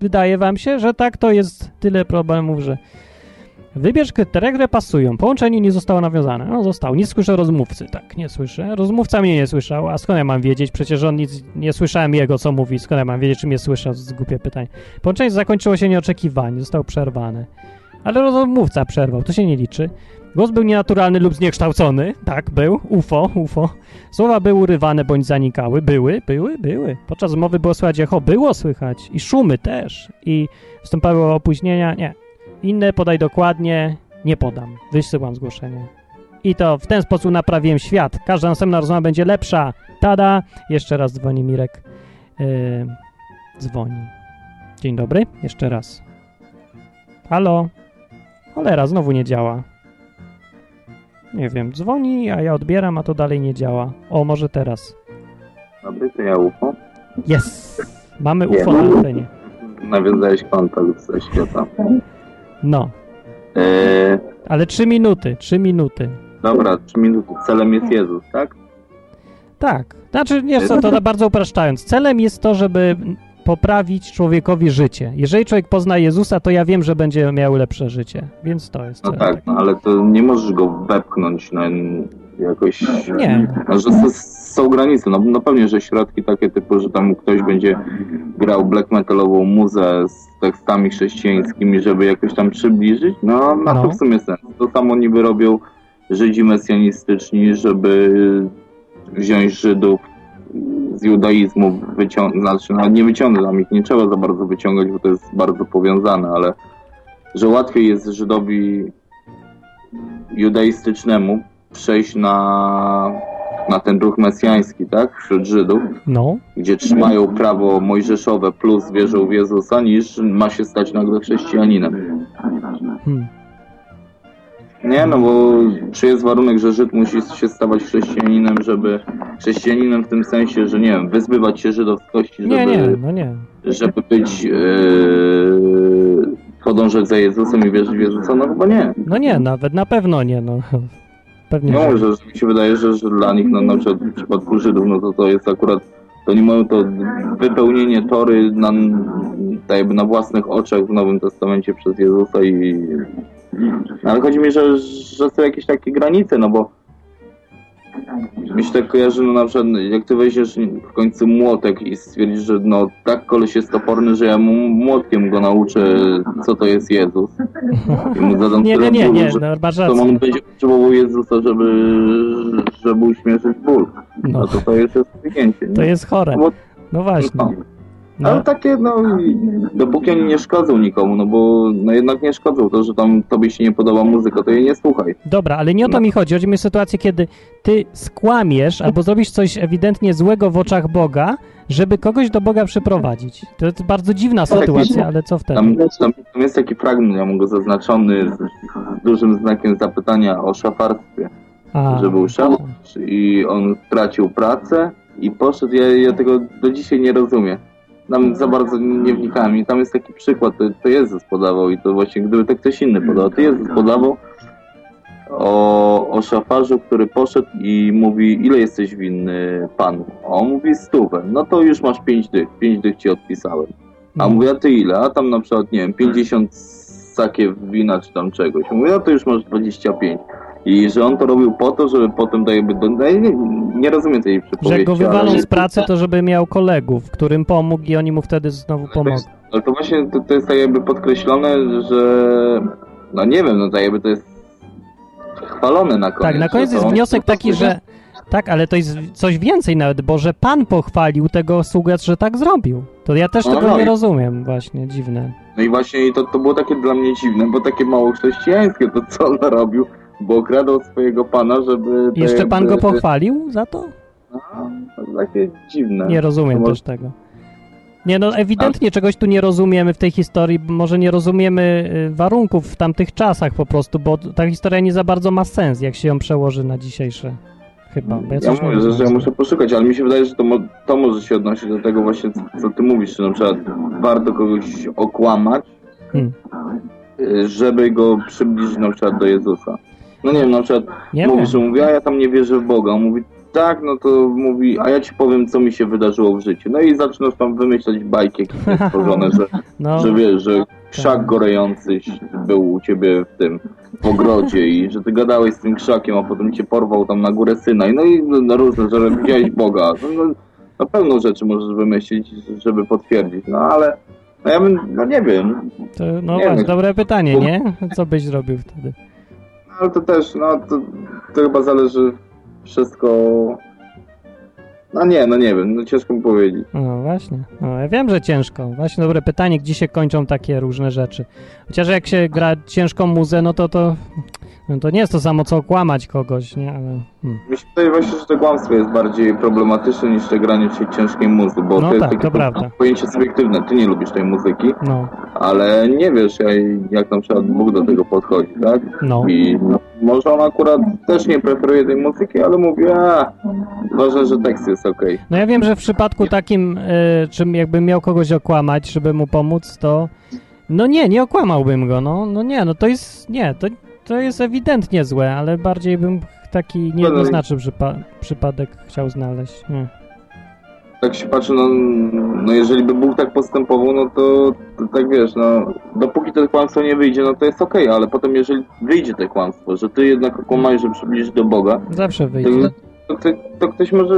wydaje wam się, że tak, to jest tyle problemów, że... Wybierz kryteria, które pasują. Połączenie nie zostało nawiązane. No zostało. Nie słyszę rozmówcy. Tak, nie słyszę. Rozmówca mnie nie słyszał. A skąd ja mam wiedzieć? Przecież on nic... Nie słyszałem jego, co mówi. Skąd ja mam wiedzieć, czy mnie słyszał? Z głupie pytanie. Połączenie zakończyło się nieoczekiwanie. Zostało przerwane. Ale rozmówca przerwał. To się nie liczy. Głos był nienaturalny lub zniekształcony. Tak, był. UFO, UFO. Słowa były urywane bądź zanikały. Były, były, były. Podczas rozmowy było słychać echo. Było słychać. I szumy też. I wstępowały opóźnienia. Nie. Inne podaj dokładnie. Nie podam. Wysyłam zgłoszenie. i to w ten sposób naprawiłem świat. Każda następna rozmowa będzie lepsza. Tada! Jeszcze raz dzwoni Mirek. Yy, dzwoni. Dzień dobry, jeszcze raz. Halo? Cholera, znowu nie działa. Nie wiem, dzwoni, a ja odbieram, a to dalej nie działa. O, może teraz.
Dobry, to ja UFO.
Jest! Mamy UFO na antenie.
Nawiązałeś kontakt ze świata.
No,
Eee,
ale trzy minuty, trzy minuty.
dobra, trzy minuty. Celem jest Jezus, tak?
Tak. Znaczy, nie co, to bardzo upraszczając. Celem jest to, żeby poprawić człowiekowi życie. Jeżeli człowiek pozna Jezusa, to ja wiem, że będzie miał lepsze życie. Więc to jest
No tak, no ale to nie możesz go wepchnąć na jakoś...
Nie.
No, że s- są granice, no, no pewnie, że środki takie typu, że tam ktoś będzie grał black metalową muzę z tekstami chrześcijańskimi, żeby jakoś tam przybliżyć, no ma
No.
to w sumie sens. To samo niby robią Żydzi mesjanistyczni, żeby wziąć Żydów z judaizmu, wyciągnąć, znaczy no, nie wyciągnąć, tam ich nie trzeba za bardzo wyciągać, bo to jest bardzo powiązane, ale że łatwiej jest Żydowi judaistycznemu przejść na, na ten ruch mesjański, tak, wśród Żydów,
No,
gdzie trzymają prawo mojżeszowe plus wierzą w Jezusa, niż ma się stać nagle chrześcijaninem.
hmm.
Nie, no bo czy jest warunek, że Żyd musi się stawać chrześcijaninem, żeby chrześcijaninem w tym sensie, że nie wiem, wyzbywać się żydowskości, żeby,
nie, nie, no nie.
żeby być e, podążać za Jezusem i wierzyć w Jezusa? No chyba nie.
No nie, nawet na pewno nie, no. Pewnie,
mówię, że, że mi się wydaje, że, że dla nich, no na przykład w przypadku Żydów, no to to jest akurat, to nie mają to wypełnienie Tory na, tak jakby na własnych oczach w Nowym Testamencie przez Jezusa i... Ale chodzi mi, że, że są jakieś takie granice, no bo mi się tak kojarzy, no na przykład jak ty weźmiesz w końcu młotek i stwierdzisz, że no tak koleś jest toporny, że ja mu młotkiem go nauczę, co to jest Jezus. I mu zadam
Nie, nie, nie, nie,
że
no, masz
to on będzie potrzebował Jezusa, żeby, żeby uśmierzyć ból.
No,
No to to jest nie?
to jest chore.
Bo-
No właśnie.
No.
No,
Ale takie, no, i dopóki oni nie szkodzą nikomu, no bo no jednak nie szkodzą to, że tam tobie się nie podoba muzyka, to jej nie słuchaj.
Dobra, ale nie o to mi chodzi. Chodzi mi o sytuację, kiedy ty skłamiesz albo zrobisz coś ewidentnie złego w oczach Boga, żeby kogoś do Boga przyprowadzić. To jest bardzo dziwna
Tak,
sytuacja, ale co wtedy?
Tam, tam, tam jest taki fragment, ja mam go zaznaczony z, z dużym znakiem zapytania o szafarstwie,
A,
że był szafarz i on stracił pracę i poszedł, ja, ja tego do dzisiaj nie rozumiem. Tam za bardzo nie wnikałem i tam jest taki przykład, to, to Jezus podawał i to właśnie gdyby to ktoś inny podał, to Jezus podawał o, o szafarzu, który poszedł i mówi, ile jesteś winny panu? A on mówi stówę, no to już masz pięć dych, pięć dych ci odpisałem. A
No.
mówię, a ty ile? A tam na przykład, nie wiem, 50 sakiew wina czy tam czegoś. Mówię, a to już masz 25. I że on to robił po to, żeby potem tak jakby... Do... no Nie, nie rozumiem tej
Że
przypowieści.
jak go wywalą z pracy, to żeby miał kolegów, którym pomógł i oni mu wtedy znowu pomogą.
Ale to właśnie to, to jest tak jakby podkreślone, że... No nie wiem, no tak jakby to jest chwalone na koniec.
Tak, na koniec
że
jest
to-
wniosek
to- to-
taki, że tak, ale to jest coś więcej nawet, bo że Pan pochwalił tego sługę, że tak zrobił. To ja też
No,
tego
no
nie
i-
rozumiem właśnie, dziwne.
No i właśnie to, to było takie dla mnie dziwne, bo takie mało chrześcijańskie to co on robił, bo okradał swojego pana, żeby...
Jeszcze Pan go pochwalił za to?
No, to takie dziwne.
Nie rozumiem
może-
też tego. Nie, no ewidentnie czegoś tu nie rozumiemy w tej historii, może nie rozumiemy y, warunków w tamtych czasach po prostu, bo ta historia nie za bardzo ma sens, jak się ją przełoży na dzisiejsze. Chyba, bo ja
Ja mówię, że, że ja muszę poszukać, ale mi się wydaje, że to, mo- to może się odnosić do tego właśnie, co, co ty mówisz, że na przykład warto kogoś okłamać,
Hmm.
y, żeby go przybliżyć na przykład do Jezusa. No nie wiem, na przykład
Nie
mówi,
wiem.
że mówi, a ja tam nie wierzę w Boga. On mówi, tak, no to mówi, a ja ci powiem, co mi się wydarzyło w życiu. No i zaczynasz tam wymyślać bajki jakieś stworzone, że,
No,
że wiesz, że krzak gorejący był u ciebie w tym w ogrodzie i że ty gadałeś z tym krzakiem, a potem cię porwał tam na górę syna i no i no, różne, że widziałeś Boga. No, no, na pewno rzeczy możesz wymyślić, żeby potwierdzić, no ale no ja bym, no nie wiem,
to, no
nie
właśnie,
wiem.
dobre pytanie, nie? Co byś zrobił wtedy?
Ale to też, no to, to chyba zależy wszystko No nie, no nie wiem, no ciężko mi powiedzieć.
No właśnie. No, ja wiem, że ciężko. Właśnie dobre pytanie, gdzie się kończą takie różne rzeczy. Chociaż jak się gra ciężką muzę, no to to, no to nie jest to samo, co okłamać kogoś, nie? Ale, hmm.
Się wydaje właśnie, że to kłamstwo jest bardziej problematyczne niż te granie ci ciężkiej muzy, bo
No
to jest
tak,
takie
to prawda.
pojęcie subiektywne. Ty nie lubisz tej muzyki,
No,
ale nie wiesz, jak, na przykład Bóg do tego podchodzi, tak?
no.
I może on akurat też nie preferuje tej muzyki, ale mówi, a ważne, że tekst jest okej.
No ja wiem, że w przypadku takim, y, czym jakbym miał kogoś okłamać, żeby mu pomóc, to no nie, nie okłamałbym go, no, no nie, no to jest, nie, to, to jest ewidentnie złe, ale bardziej bym taki niejednoznaczny przypa przypadek chciał znaleźć. Nie.
Tak się patrzy, no, no jeżeli by Bóg tak postępował, no to, to tak wiesz, no dopóki to kłamstwo nie wyjdzie, no to jest okej, ale potem jeżeli wyjdzie to kłamstwo, że ty jednak okłamałeś, że przybliżysz do Boga,
Zawsze wyjdzie.
to, to, to ktoś może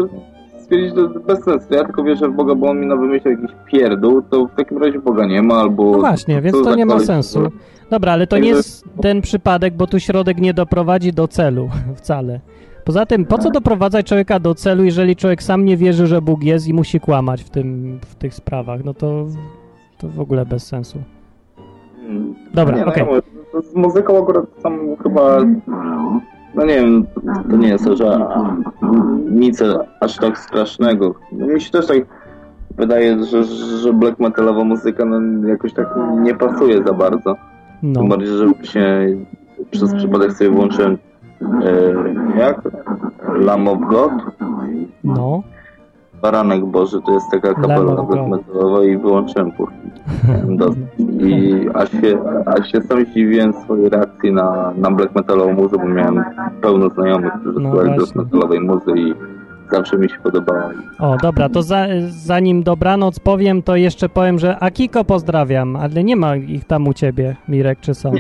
stwierdzić, że to bez sensu. Ja tylko wierzę w Boga, bo on mi na wymyślił jakiś pierdół, to w takim razie Boga nie ma, albo...
No właśnie, więc to nie ma sensu.
no.
Dobra, ale to nie jest ten przypadek, bo tu środek nie doprowadzi do celu wcale. Poza tym, po co doprowadzać człowieka do celu, jeżeli człowiek sam nie wierzy, że Bóg jest i musi kłamać w, tym, w tych sprawach? No to, to w ogóle bez sensu.
Mm.
Dobra,
no,
okej.
ja mówię, to Z muzyką akurat tam chyba... No nie wiem, to nie jest że nic aż tak strasznego. No Mi się też tak wydaje, że, że black metalowa muzyka no, jakoś tak nie pasuje za bardzo.
No,
Tym bardziej, że właśnie przez przypadek sobie włączyłem e, jak? Lamb of God?
no.
Baranek Boży to jest taka kapela black metalowa i wyłączyłem dosyć. I aż się, aż się sam zdziwiłem swojej reakcji na, na black metalową muzę, bo miałem pełno znajomych, którzy
No
słuchali black metalowej muzy i zawsze mi się podobała.
O, dobra, to za, zanim dobranoc powiem, to jeszcze powiem, że Akiko pozdrawiam, ale nie ma ich tam u ciebie, Mirek, czy są?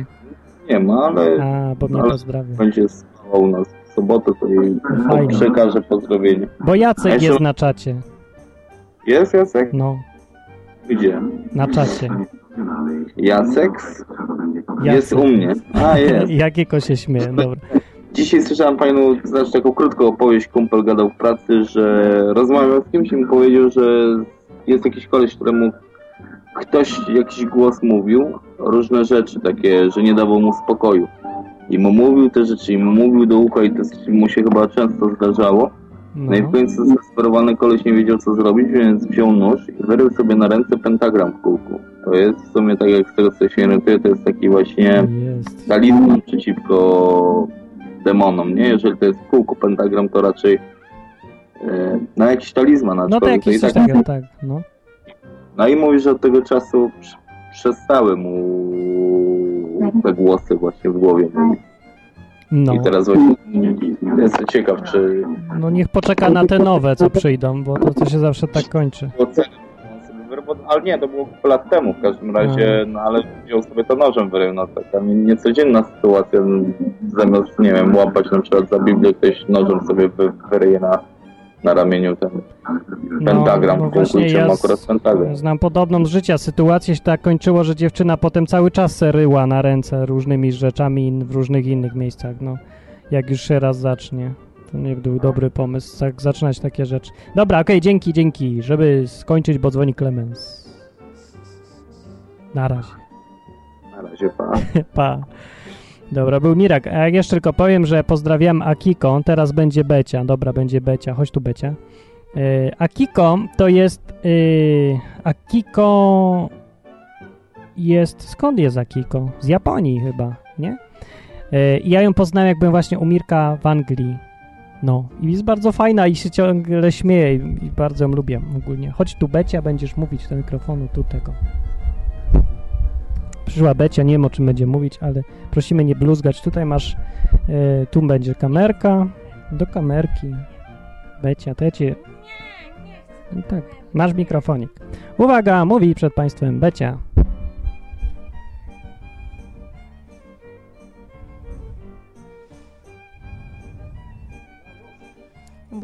Nie ma, ale
A, bo mnie
Ale-
pozdrawia.
będzie spała u nas sobotę, to jej
Fajnie.
przekażę pozdrowienie.
Bo Jacek
jeszcze-
jest na czacie.
Jest Jacek?
No,
Gdzie?
na czacie.
Jacek?
Jacek.
Jest u mnie. A, jest.
Jakiego się śmieje, dobra.
Dzisiaj słyszałem fajną, znaczy taką krótką opowieść, kumpel gadał w pracy, że rozmawiał z kimś i mi powiedział, że jest jakiś koleś, któremu ktoś jakiś głos mówił, różne rzeczy takie, że nie dawał mu spokoju. I mu mówił te rzeczy, i mu mówił do ucha i to mu się chyba często zdarzało. No i w
No,
końcu zdesperowany koleś nie wiedział co zrobić, więc wziął nóż i wyrył sobie na ręce pentagram w kółku. To jest w sumie tak jak z tego co się orientuję, to jest taki właśnie talizman przeciwko demonom, nie? Jeżeli to jest w kółku pentagram, to raczej e, no jakiś talizman,
No to jakiś
tak.
takiego, tak, no.
No i mówi, że od tego czasu przestały mu te głosy właśnie w głowie mówić.
No,
I teraz właśnie jestem ciekaw, czy
no niech poczeka na te nowe, co przyjdą, bo to, to się zawsze tak kończy.
ale nie, to było kilka lat temu w każdym razie, no ale wziął sobie to nożem wyrył, no taka nie- niecodzienna sytuacja, no, zamiast, nie wiem, łapać na przykład za Biblię, ktoś nożem sobie wy, wyryje na, na ramieniu ten pentagram,
no
i trzyma akurat pentagram.
Znam podobną z życia sytuację, się tak kończyło, że dziewczyna potem cały czas se ryła na ręce różnymi rzeczami in- w różnych innych miejscach, no. Jak już się raz zacznie. To nie był dobry pomysł, tak zaczynać takie rzeczy. Dobra, okej, dzięki, dzięki. Żeby skończyć, bo dzwoni Clemens. Na razie.
Na razie, pa.
Pa. Dobra, był Mirak. A jak jeszcze tylko powiem, że pozdrawiam Akiko, teraz będzie Becia. Dobra, będzie Becia. Chodź tu, Becia. Yy, Akiko to jest... Yy, Akiko jest... Skąd jest Akiko? Z Japonii chyba, nie? Yy, ja ją poznałem, jak byłem właśnie u Mirka w Anglii. No, i jest bardzo fajna i się ciągle śmieje i, i bardzo ją lubię ogólnie. Chodź tu, Becia, będziesz mówić do mikrofonu, tu tego. Przyszła Becia, nie wiem o czym będzie mówić, ale prosimy nie bluzgać. Tutaj masz, e, tu będzie kamerka, do kamerki. Becia, cię... No tak, masz mikrofonik. Uwaga, mówi przed państwem Becia.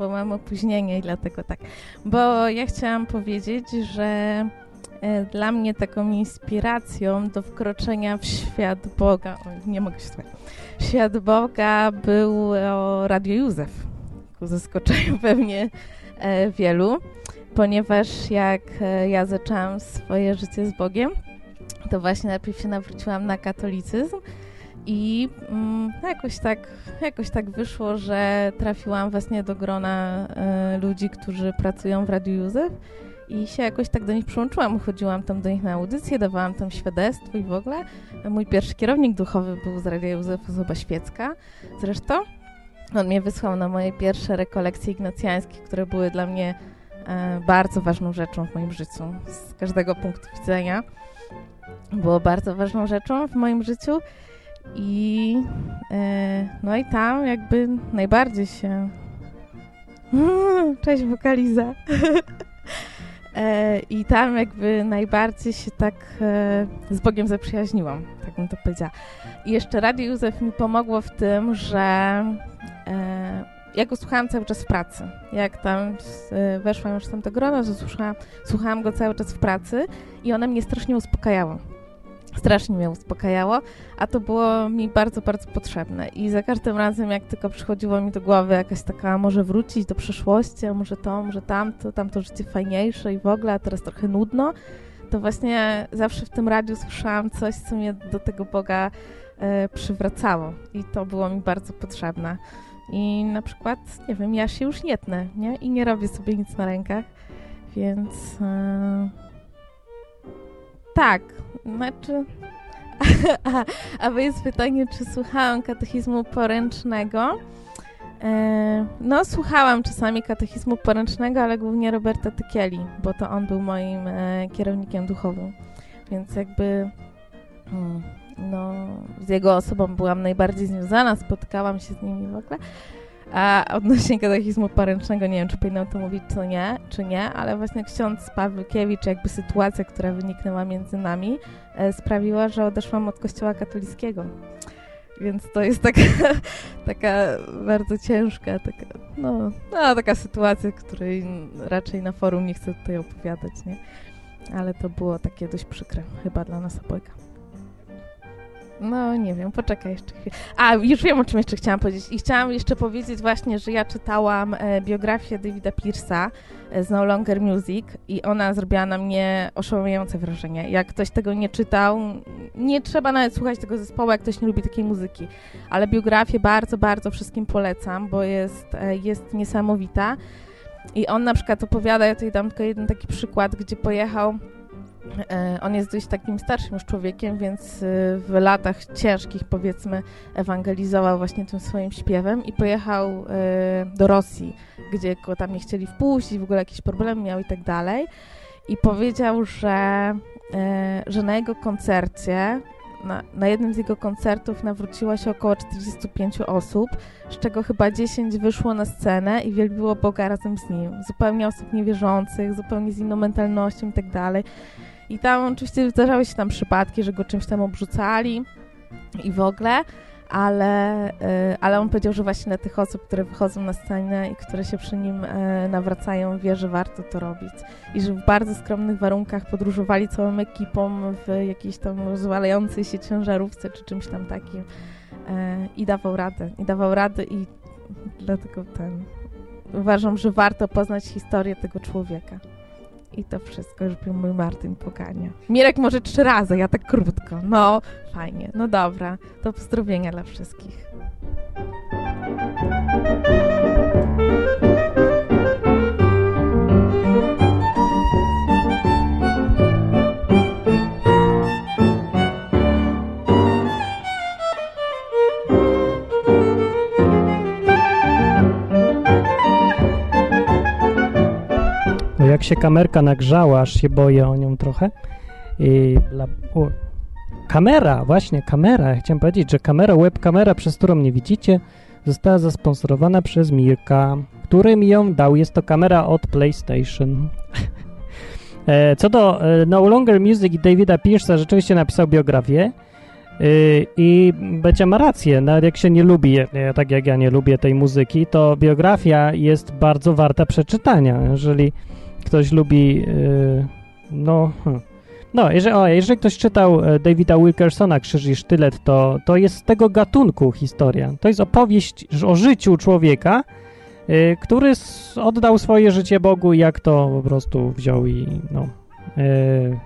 bo mam opóźnienie i dlatego tak. Bo ja chciałam powiedzieć, że dla mnie taką inspiracją do wkroczenia w świat Boga, o, nie mogę się słuchać, w świat Boga był Radio Józef. Ku zaskoczeniu pewnie e, wielu, ponieważ jak e, ja zaczęłam swoje życie z Bogiem, to właśnie najpierw się nawróciłam na katolicyzm i mm, jakoś, tak, jakoś tak wyszło, że trafiłam właśnie do grona e, ludzi, którzy pracują w Radiu Józef i się jakoś tak do nich przyłączyłam. Chodziłam tam do nich na audycję, dawałam tam świadectwo i w ogóle. Mój pierwszy kierownik duchowy był z Radia Józef, osoba świecka zresztą. On mnie wysłał na moje pierwsze rekolekcje ignacjańskie, które były dla mnie e, bardzo ważną rzeczą w moim życiu, z każdego punktu widzenia. Było bardzo ważną rzeczą w moim życiu i e, no i tam jakby najbardziej się cześć wokaliza i tam jakby najbardziej się tak e, z Bogiem zaprzyjaźniłam, tak bym to powiedziała. I jeszcze Radio Józef mi pomogło w tym, że e, ja go słuchałam cały czas w pracy. Jak tam e, weszłam już tam do grona, to słuchałam, słuchałam go cały czas w pracy i ona mnie strasznie uspokajało. Strasznie mnie uspokajało, a to było mi bardzo, bardzo potrzebne. I za każdym razem, jak tylko przychodziło mi do głowy jakaś taka, może wrócić do przeszłości, a może to, może tamto, tamto życie fajniejsze i w ogóle, a teraz trochę nudno, to właśnie zawsze w tym radiu słyszałam coś, co mnie do tego Boga e, przywracało. I to było mi bardzo potrzebne. I na przykład, nie wiem, ja się już nie tnę, nie? I nie robię sobie nic na rękach, więc... E, tak, znaczy... a, a jest pytanie, czy słuchałam katechizmu poręcznego? E, no, słuchałam czasami katechizmu poręcznego, ale głównie Roberta Tykieli, bo to on był moim e, kierownikiem duchowym. Więc jakby mm, no, z jego osobą byłam najbardziej związana, spotykałam się z nimi w ogóle. A odnośnie katechizmu poręcznego, nie wiem, czy powinnam to mówić, czy nie, czy nie, ale właśnie ksiądz Pawłykiewicz, jakby sytuacja, która wyniknęła między nami, e, sprawiła, że odeszłam od kościoła katolickiego. Więc to jest taka, taka bardzo ciężka, taka, no, no, taka sytuacja, której raczej na forum nie chcę tutaj opowiadać, nie? Ale to było takie dość przykre, chyba dla nas obojga. No, nie wiem, poczekaj jeszcze chwilę. A, już wiem, o czym jeszcze chciałam powiedzieć. I chciałam jeszcze powiedzieć właśnie, że ja czytałam e, biografię Davida Pierce'a e, z No Longer Music i ona zrobiła na mnie oszałamiające wrażenie. Jak ktoś tego nie czytał, nie trzeba nawet słuchać tego zespołu, jak ktoś nie lubi takiej muzyki. Ale biografię bardzo, bardzo wszystkim polecam, bo jest, e, jest niesamowita. I on na przykład opowiada, ja tutaj dam tylko jeden taki przykład, gdzie pojechał On jest dość takim starszym już człowiekiem, więc e, w latach ciężkich, powiedzmy, ewangelizował właśnie tym swoim śpiewem i pojechał e, do Rosji, gdzie go tam nie chcieli wpuścić, w ogóle jakieś problemy miał i tak dalej. I powiedział, że, e, że na jego koncercie, na, na jednym z jego koncertów nawróciło się około 45 osób, z czego chyba 10 wyszło na scenę i wielbiło Boga razem z nim. Zupełnie osób niewierzących, zupełnie z inną mentalnością i tak dalej. I tam oczywiście zdarzały się tam przypadki, że go czymś tam obrzucali i w ogóle, ale, y, ale on powiedział, że właśnie na tych osób, które wychodzą na scenę i które się przy nim y, nawracają, wie, że warto to robić. I że w bardzo skromnych warunkach podróżowali całą ekipą w jakiejś tam rozwalającej się ciężarówce czy czymś tam takim y, i dawał radę. I dawał radę i dlatego ten... Uważam, że warto poznać historię tego człowieka. I to wszystko już był mój Martin Pogania. Mirek może trzy razy, ja tak krótko. No, fajnie. No dobra. To pozdrowienia dla wszystkich.
Jak się kamerka nagrzała, aż się boję o nią trochę. I kamera, właśnie kamera. Chciałem powiedzieć, że kamera, webkamera, przez którą mnie widzicie, została zasponsorowana przez Mirka, który mi ją dał. Jest to kamera od PlayStation. E, Co do e, No Longer Music i Davida Pierce'a, rzeczywiście napisał biografię. Y, I Becia ma rację, nawet jak się nie lubi, e, tak jak ja nie lubię tej muzyki, to biografia jest bardzo warta przeczytania. Jeżeli ktoś lubi, y, no, hm. no jeżeli, o, jeżeli ktoś czytał e, Davida Wilkersona Krzyż i Sztylet, to, to jest z tego gatunku historia. To jest opowieść o życiu człowieka, y, który oddał swoje życie Bogu i jak to po prostu wziął i no, y,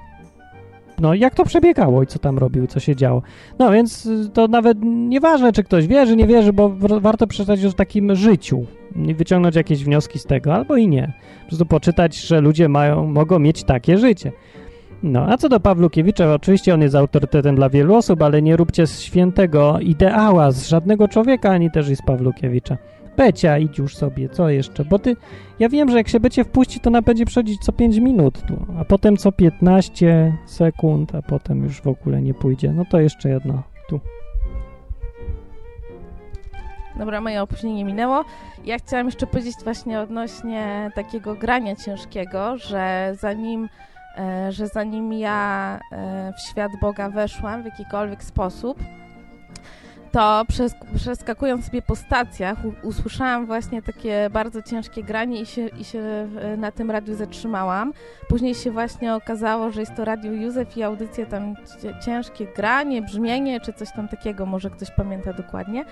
no jak to przebiegało i co tam robił, co się działo. No więc to nawet nieważne, czy ktoś wierzy, nie wierzy, bo warto przeczytać o takim życiu i wyciągnąć jakieś wnioski z tego, albo i nie. Po prostu poczytać, że ludzie mają, mogą mieć takie życie. No, a co do Pawlukiewicza, oczywiście on jest autorytetem dla wielu osób, ale nie róbcie z świętego ideała z żadnego człowieka, ani też i z Pawlukiewicza. Becia, idź już sobie, co jeszcze? Bo ty, ja wiem, że jak się Becie wpuści, to ona będzie przechodzić co 5 minut tu, a potem co 15 sekund, a potem już w ogóle nie pójdzie. No to jeszcze jedno tu.
Dobra, moje opóźnienie minęło. Ja chciałam jeszcze powiedzieć właśnie odnośnie takiego grania ciężkiego, że zanim, e, że zanim ja e, w świat Boga weszłam w jakikolwiek sposób, to przeskakując sobie po stacjach usłyszałam właśnie takie bardzo ciężkie granie i się, i się na tym radiu zatrzymałam. Później się właśnie okazało, że jest to Radio Józef i audycja tam ciężkie granie, brzmienie czy coś tam takiego, może ktoś pamięta dokładnie.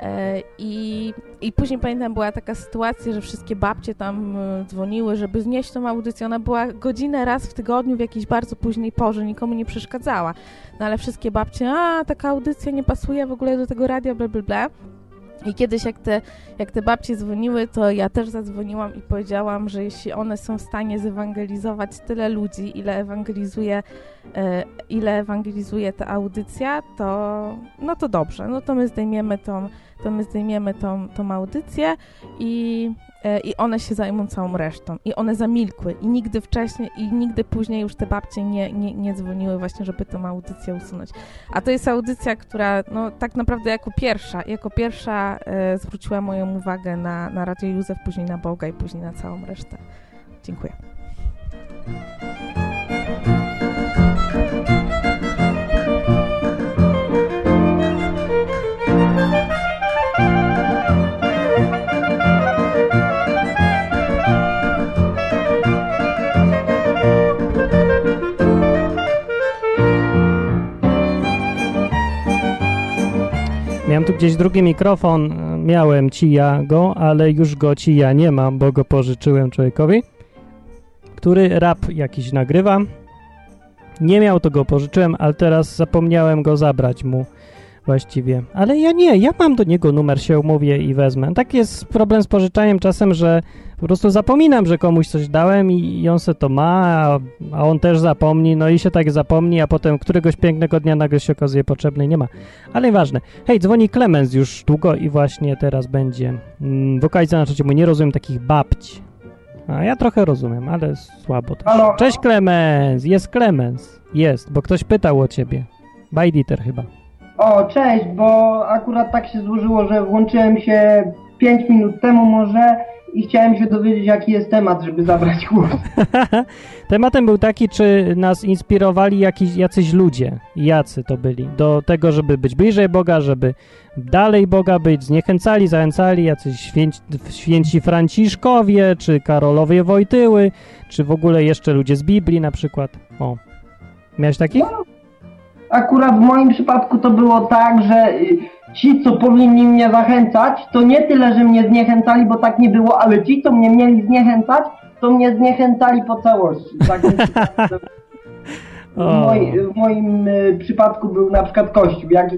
E, I, I później pamiętam, była taka sytuacja, że wszystkie babcie tam e, dzwoniły, żeby znieść tą audycję. Ona była godzinę raz w tygodniu w jakiejś bardzo późnej porze, nikomu nie przeszkadzała. No ale wszystkie babcie, a taka audycja nie pasuje w ogóle do tego radia, bla bla bla. I kiedyś jak te, jak te babcie dzwoniły, to ja też zadzwoniłam i powiedziałam, że jeśli one są w stanie zewangelizować tyle ludzi, ile ewangelizuje, e, ile ewangelizuje ta audycja, to no to dobrze, no to my zdejmiemy tą, to my zdejmiemy tą, tą audycję i, e, i one się zajmą całą resztą. I one zamilkły i nigdy wcześniej i nigdy później już te babcie nie, nie, nie dzwoniły właśnie, żeby tą audycję usunąć. A to jest audycja, która no tak naprawdę jako pierwsza, jako pierwsza e, zwróciła moją uwagę na, na Radio Józef, później na Boga i później na całą resztę. Dziękuję.
Miałem tu gdzieś drugi mikrofon, e, miałem ci ja go, ale już go ci ja nie mam, bo go pożyczyłem człowiekowi, który rap jakiś nagrywa. Nie miał, to go pożyczyłem, ale teraz zapomniałem go zabrać mu właściwie. Ale ja nie, ja mam do niego numer, się umówię i wezmę. Tak jest problem z pożyczaniem czasem, że po prostu zapominam, że komuś coś dałem i, i on se to ma, a, a on też zapomni, no i się tak zapomni, a potem któregoś pięknego dnia nagle się okazuje potrzebny i nie ma. Ale ważne. Hej, dzwoni Klemens już długo i właśnie teraz będzie. Mm, wokalizacja na trzecim, nie rozumiem takich babci. A ja trochę rozumiem, ale słabo też.
Halo?
Cześć Klemens, jest Klemens. Jest, bo ktoś pytał o ciebie. Bajditer chyba.
O, cześć, bo akurat tak się złożyło, że włączyłem się 5 minut temu może i chciałem się dowiedzieć, jaki jest temat, żeby zabrać głos.
Tematem był taki, czy nas inspirowali jakiś, jacyś ludzie, jacy to byli, do tego, żeby być bliżej Boga, żeby dalej Boga być, zniechęcali, zachęcali, jacyś święci, święci Franciszkowie, czy Karolowie Wojtyły, czy w ogóle jeszcze ludzie z Biblii na przykład. O, miałeś takich?
Akurat w moim przypadku to było tak, że y, ci, co powinni mnie zachęcać, to nie tyle, że mnie zniechęcali, bo tak nie było, ale ci, co mnie mieli zniechęcać, to mnie zniechęcali po całości. Tak W, moj, w moim y, przypadku był na przykład Kościół. Jak,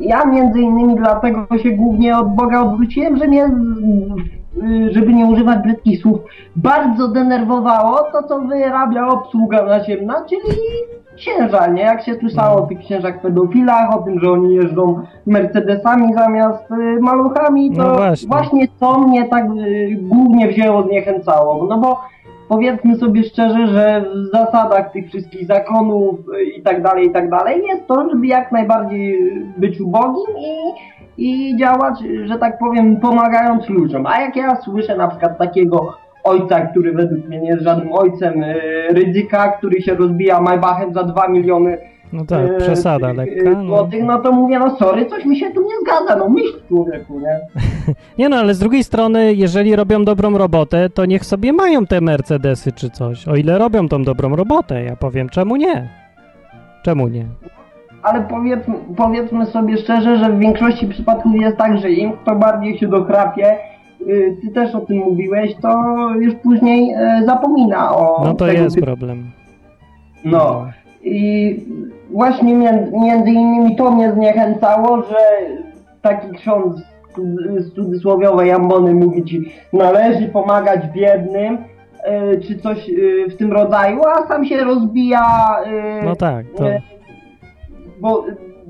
ja między innymi dlatego się głównie od Boga odwróciłem, że mnie, y, żeby nie używać brzydkich słów, bardzo denerwowało to, co wyrabia obsługa naziemna, czyli księża, nie? Jak się słyszało o tych księżach pedofilach, o tym, że oni jeżdżą Mercedesami zamiast y, maluchami, to
No właśnie.
właśnie to mnie tak y, głównie wzięło, zniechęcało. No bo powiedzmy sobie szczerze, że w zasadach tych wszystkich zakonów y, i tak dalej, i tak dalej jest to, żeby jak najbardziej być ubogim i, i działać, że tak powiem, pomagając ludziom. A jak ja słyszę na przykład takiego ojca, który według mnie nie jest żadnym ojcem, y, Rydzyka, który się rozbija Maybachem za 2 miliony
No tak,
e,
przesada
e,
lekka. No.
złotych, no to mówię, no sorry, coś mi się tu nie zgadza, no myśl człowieku, nie?
Nie no, ale z drugiej strony, jeżeli robią dobrą robotę, to niech sobie mają te Mercedesy czy coś. O ile robią tą dobrą robotę, ja powiem, czemu nie? Czemu nie?
Ale powiedzmy, powiedzmy sobie szczerze, że w większości przypadków jest tak, że im kto bardziej się dochrapie y, ty też o tym mówiłeś, to już później e, zapomina o
No to
tego
jest
typu
problem.
no i właśnie między, innymi to mnie zniechęcało, że taki ksiądz z- cudzysłowiowej ambony mówi ci należy pomagać biednym, y, czy coś y, w tym rodzaju, a sam się rozbija y,
No tak, to...
y, bo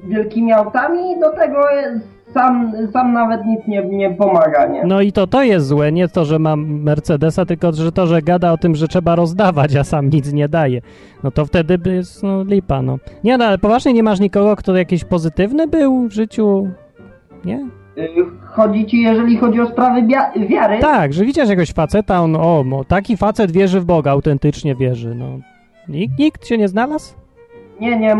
wielkimi autami do tego jest, sam, sam nawet nic nie, nie pomaga, nie?
No i to to jest złe, nie to, że mam Mercedesa, tylko że to, że gada o tym, że trzeba rozdawać, a sam nic nie daje. No to wtedy by jest no, lipa, no. Nie, no ale poważnie nie masz nikogo, kto jakiś pozytywny był w życiu? Nie?
Y, Chodzi ci, jeżeli chodzi o sprawy wiary,
Tak, że widzisz jakiegoś faceta, on, o, taki facet wierzy w Boga, autentycznie wierzy, no. Nikt, nikt się nie znalazł?
Nie, nie,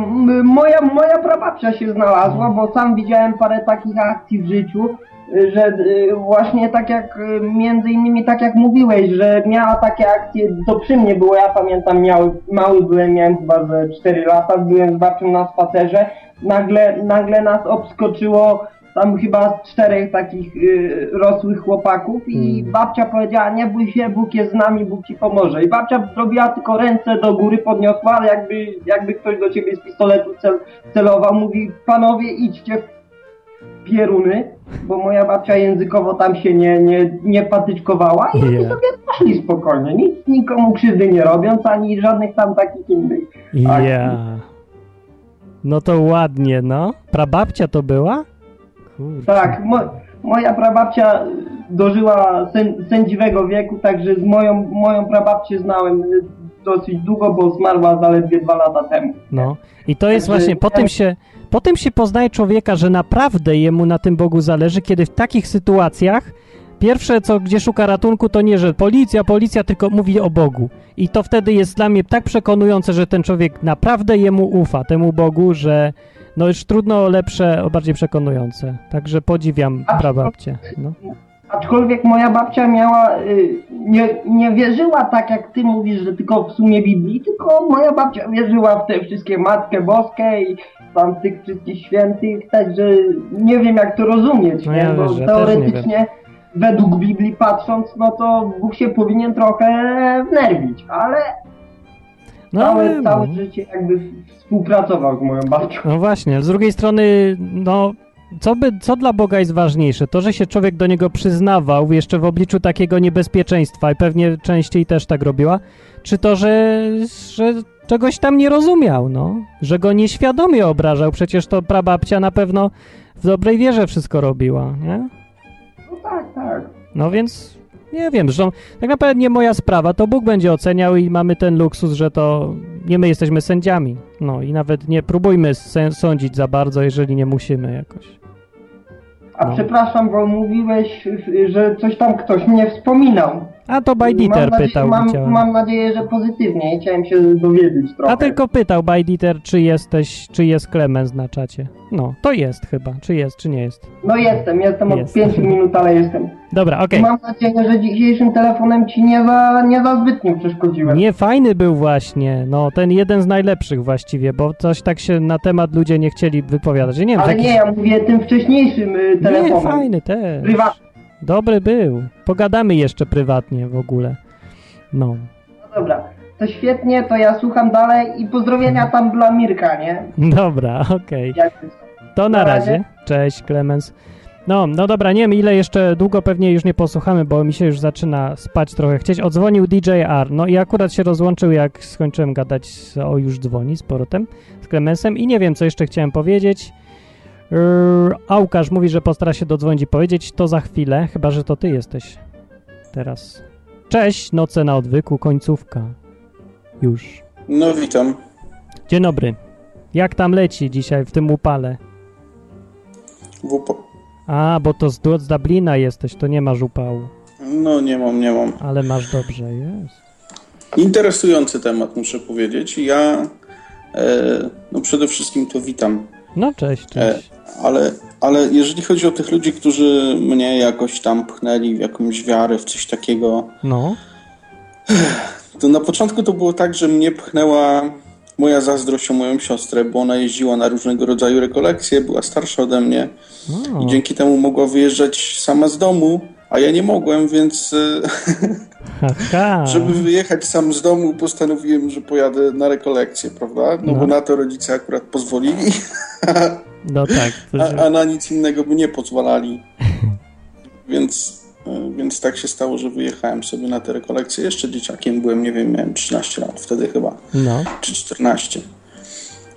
moja, moja prababcia się znalazła, bo sam widziałem parę takich akcji w życiu, y, że y, właśnie tak jak, y, między innymi tak jak mówiłeś, że miała takie akcje, to przy mnie było, ja pamiętam, miały, mały byłem, miałem chyba ze 4 lata, byłem z babcią na spacerze, nagle, nagle nas obskoczyło tam chyba czterech takich y, rosłych chłopaków i
Mm.
babcia powiedziała, nie bój się, Bóg jest z nami, Bóg ci pomoże. I babcia zrobiła tylko ręce do góry, podniosła, ale jakby, jakby ktoś do ciebie z pistoletu cel, celował, mówi, panowie idźcie w pieruny, bo moja babcia językowo tam się nie, nie, nie patyczkowała i oni
Yeah.
sobie poszli spokojnie, nic nikomu krzywdy nie robiąc, ani żadnych tam takich innych.
Ja. No to ładnie, no. Prababcia to była?
Tak, mo, moja prababcia dożyła sę, sędziwego wieku, także z moją, moją prababcię znałem dosyć długo, bo zmarła zaledwie dwa lata temu.
No. I to jest
Także
właśnie, po tym się, po tym się poznaje człowieka, że naprawdę jemu na tym Bogu zależy, kiedy w takich sytuacjach pierwsze, co gdzie szuka ratunku, to nie, że policja, policja, tylko mówi o Bogu. I to wtedy jest dla mnie tak przekonujące, że ten człowiek naprawdę jemu ufa, temu Bogu, że no już trudno o lepsze, o bardziej przekonujące. Także podziwiam
A-
prababcię. No.
Aczkolwiek moja babcia miała, y, nie, nie wierzyła tak jak ty mówisz, że tylko w sumie Biblii, tylko moja babcia wierzyła w te wszystkie Matkę Boskę i tam tych wszystkich świętych, także nie wiem jak to rozumieć,
No
nie?
ja
bo
nie
teoretycznie według Biblii patrząc, no to Bóg się powinien trochę wnerwić, ale
No,
całe, całe
no.
życie jakby współpracował z moją babcią.
No właśnie, z drugiej strony, no, co, by, co dla Boga jest ważniejsze? To, że się człowiek do niego przyznawał jeszcze w obliczu takiego niebezpieczeństwa i pewnie częściej też tak robiła, czy to, że, że czegoś tam nie rozumiał, no, że go nieświadomie obrażał? Przecież to prababcia na pewno w dobrej wierze wszystko robiła, nie?
No tak, tak.
No więc nie wiem, że tak naprawdę nie moja sprawa, to Bóg będzie oceniał i mamy ten luksus, że to nie my jesteśmy sędziami. No i nawet nie próbujmy sądzić za bardzo, jeżeli nie musimy jakoś.
A
No.
przepraszam, bo mówiłeś, że coś tam ktoś mnie wspominał.
A to Bajditer pytał,
mam,
widziałem.
mam nadzieję, że pozytywnie i chciałem się dowiedzieć trochę.
A tylko pytał Bajditer, czy jesteś, czy jest Klemens na czacie. No, to jest chyba, czy jest, czy nie jest.
No jestem, jestem
Jest.
od 5 minut, ale jestem.
Dobra, okej.
Mam nadzieję, że dzisiejszym telefonem ci nie za, nie za zbytnio przeszkodziłem.
Nie, fajny był właśnie, no ten jeden z najlepszych właściwie, bo coś tak się na temat ludzie nie chcieli wypowiadać. Nie wiem,
ale
taki-
nie, ja mówię tym wcześniejszym y,
Nie,
telefonem.
fajny też.
Prywatny.
Dobry był. Pogadamy jeszcze prywatnie w ogóle. No.
No dobra, to świetnie, to ja słucham dalej i pozdrowienia tam dla Mirka, nie?
Dobra, okej.
Jakby
To na
Na
razie.
razie.
Cześć, Clemens. No, no dobra, nie wiem ile jeszcze długo pewnie już nie posłuchamy, bo mi się już zaczyna spać trochę chcieć. Odzwonił DJR, no i akurat się rozłączył, jak skończyłem gadać, o już dzwoni z powrotem, z Clemensem i nie wiem, co jeszcze chciałem powiedzieć. Yy, Aukasz mówi, że postara się dodzwonić i powiedzieć to za chwilę, chyba, że to ty jesteś teraz. Cześć, noce na odwyku, końcówka. Już.
No witam.
Dzień dobry. Jak tam leci dzisiaj w tym upale?
WP...
A, bo to z, z Dublina jesteś, to nie masz upału.
No nie mam, nie mam.
Ale masz dobrze, jest.
Interesujący temat muszę powiedzieć. Ja e, no przede wszystkim to witam.
No cześć,
E,
cześć.
Ale, ale jeżeli chodzi o tych ludzi, którzy mnie jakoś tam pchnęli w jakąś wiarę, w coś takiego,
No,
to na początku to było tak, że mnie pchnęła moja zazdrość o moją siostrę, bo ona jeździła na różnego rodzaju rekolekcje, była starsza ode mnie i dzięki temu mogła wyjeżdżać sama z domu, A ja nie mogłem, więc e, żeby wyjechać sam z domu, postanowiłem, że pojadę na rekolekcję, prawda? No,
No.
bo na to rodzice akurat pozwolili,
No tak.
A, a na nic innego by nie pozwalali. Więc, więc tak się stało, że wyjechałem sobie na te rekolekcje. Jeszcze dzieciakiem byłem, nie wiem, miałem 13 lat wtedy chyba.
no.
czy 14.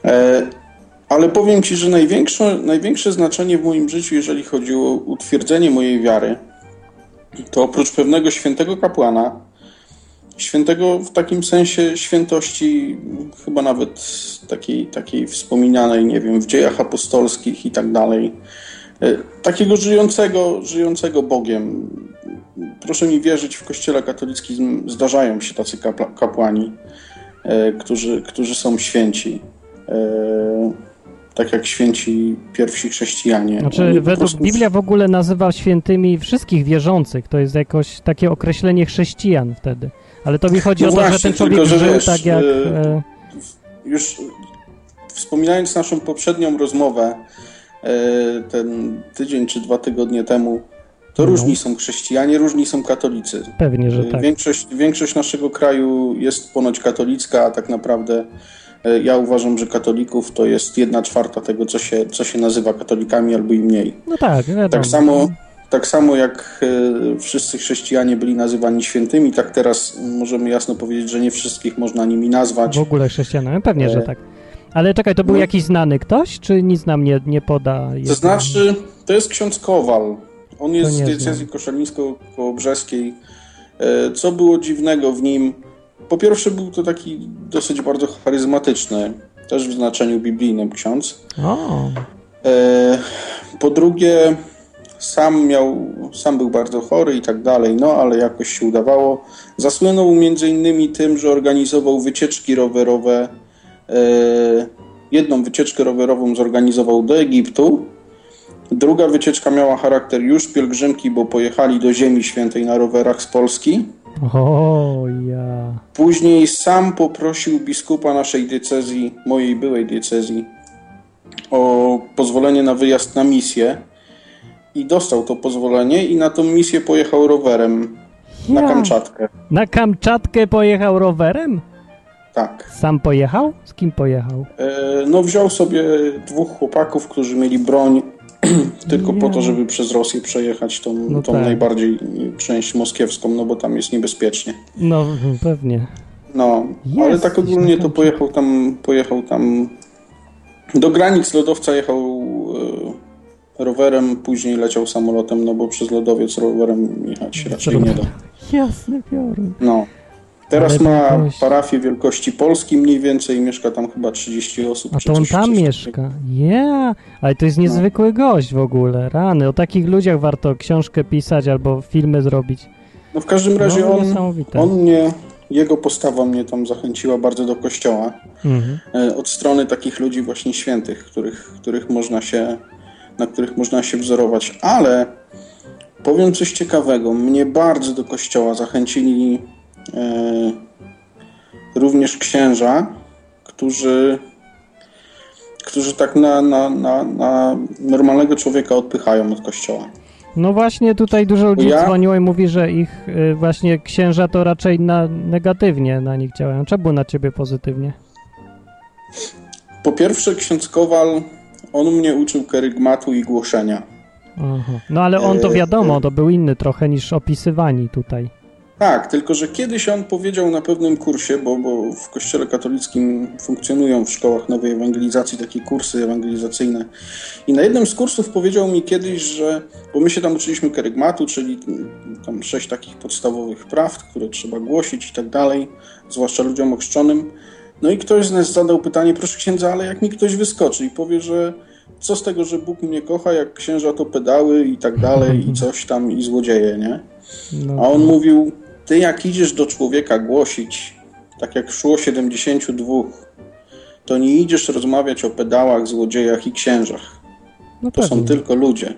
E, ale powiem Ci, że największe, największe znaczenie w moim życiu, jeżeli chodzi o utwierdzenie mojej wiary, to oprócz pewnego świętego kapłana, świętego w takim sensie świętości, chyba nawet takiej, takiej wspominanej, nie wiem, w dziejach apostolskich i tak dalej, e, takiego żyjącego, żyjącego Bogiem. Proszę mi wierzyć, w Kościele katolickim zdarzają się tacy kapłani e, którzy, którzy są święci. E, tak jak święci pierwsi chrześcijanie.
Znaczy,
Oni
według
prostu-
Biblia w ogóle nazywa świętymi wszystkich wierzących. To jest jakoś takie określenie chrześcijan wtedy. Ale to mi chodzi
No
o to, że
właśnie,
ten człowiek
tylko, że
żył
wiesz,
tak jak...
e,
E,
Już wspominając naszą poprzednią rozmowę, e, ten tydzień czy dwa tygodnie temu, to
No.
różni są chrześcijanie, różni są katolicy.
pewnie, że
E,
tak.
Większość, większość naszego kraju jest ponoć katolicka, a tak naprawdę e, ja uważam, że katolików to jest jedna czwarta tego, co się, co się nazywa katolikami, albo i mniej.
No tak, wiadomo.
Tak samo, tak samo jak e, wszyscy chrześcijanie byli nazywani świętymi, tak teraz możemy jasno powiedzieć, że nie wszystkich można nimi nazwać.
W ogóle chrześcijanami, pewnie, że
E,
tak. Ale czekaj, to był
no.
jakiś znany ktoś, czy nic nam nie, nie poda?
To znaczy, to jest ksiądz Kowal. On jest z diecezji koszalińsko-kołobrzeskiej. E, Co było dziwnego w nim? Po pierwsze był to taki dosyć bardzo charyzmatyczny, też w znaczeniu biblijnym ksiądz.
O,
E, Po drugie, sam miał, sam był bardzo chory i tak dalej, no ale jakoś się udawało. Zasłynął między innymi tym, że organizował wycieczki rowerowe. E, Jedną wycieczkę rowerową zorganizował do Egiptu. Druga wycieczka miała charakter już pielgrzymki, bo pojechali do Ziemi Świętej na rowerach z Polski.
o ja.
Później sam poprosił biskupa naszej diecezji, mojej byłej diecezji, o pozwolenie na wyjazd na misję i dostał to pozwolenie i na tą misję pojechał rowerem na. Kamczatkę.
Na Kamczatkę pojechał rowerem?
Tak.
Sam pojechał? Z kim pojechał?
E, No wziął sobie dwóch chłopaków, którzy mieli broń tylko po to, żeby przez Rosję przejechać tą,
No
tą
tak.
najbardziej część moskiewską, no bo tam jest niebezpiecznie.
No, pewnie.
No,
Jest,
ale tak ogólnie to pojechał tam, pojechał tam do granic lodowca jechał e, rowerem, później leciał samolotem, no bo przez lodowiec rowerem jechać raczej nie da.
Jasny piorun.
No. Teraz
Ale
ma parafię wielkości Polski mniej więcej, mieszka tam chyba 30 osób.
A to on tam mieszka. Ja, ale to jest niezwykły gość w ogóle. Rany. O takich ludziach warto książkę pisać albo filmy zrobić.
No w każdym razie
No,
on, on mnie, jego postawa mnie tam zachęciła bardzo do kościoła.
Mhm.
E, od strony takich ludzi właśnie świętych, których, których można się, na których można się wzorować. Ale powiem coś ciekawego. Mnie bardzo do kościoła zachęcili również księża, którzy, którzy tak na, na, na, na normalnego człowieka odpychają od kościoła.
No właśnie tutaj dużo ludzi
Ja-
dzwoniło i mówi, że ich y, właśnie księża to raczej na, negatywnie na nich działają. Czemu na ciebie pozytywnie?
Po pierwsze, ksiądz Kowal, on mnie uczył kerygmatu i głoszenia.
Aha. No ale on to
E,
wiadomo, to był inny trochę niż opisywani tutaj.
Tak, tylko że kiedyś on powiedział na pewnym kursie, bo, bo w kościele katolickim funkcjonują w szkołach nowej ewangelizacji takie kursy ewangelizacyjne. I na jednym z kursów powiedział mi kiedyś, że, bo my się tam uczyliśmy kerygmatu, czyli tam sześć takich podstawowych prawd, które trzeba głosić i tak dalej, zwłaszcza ludziom ochrzczonym. No i ktoś z nas zadał pytanie, proszę księdza, ale jak mi ktoś wyskoczy i powie, że co z tego, że Bóg mnie kocha, jak księża to pedały i tak dalej i coś tam i złodzieje, nie?
No,
A on mówił, ty jak idziesz do człowieka głosić, tak jak szło 72, to nie idziesz rozmawiać o pedałach, złodziejach i księżach.
no,
To są
pewnie.
tylko ludzie.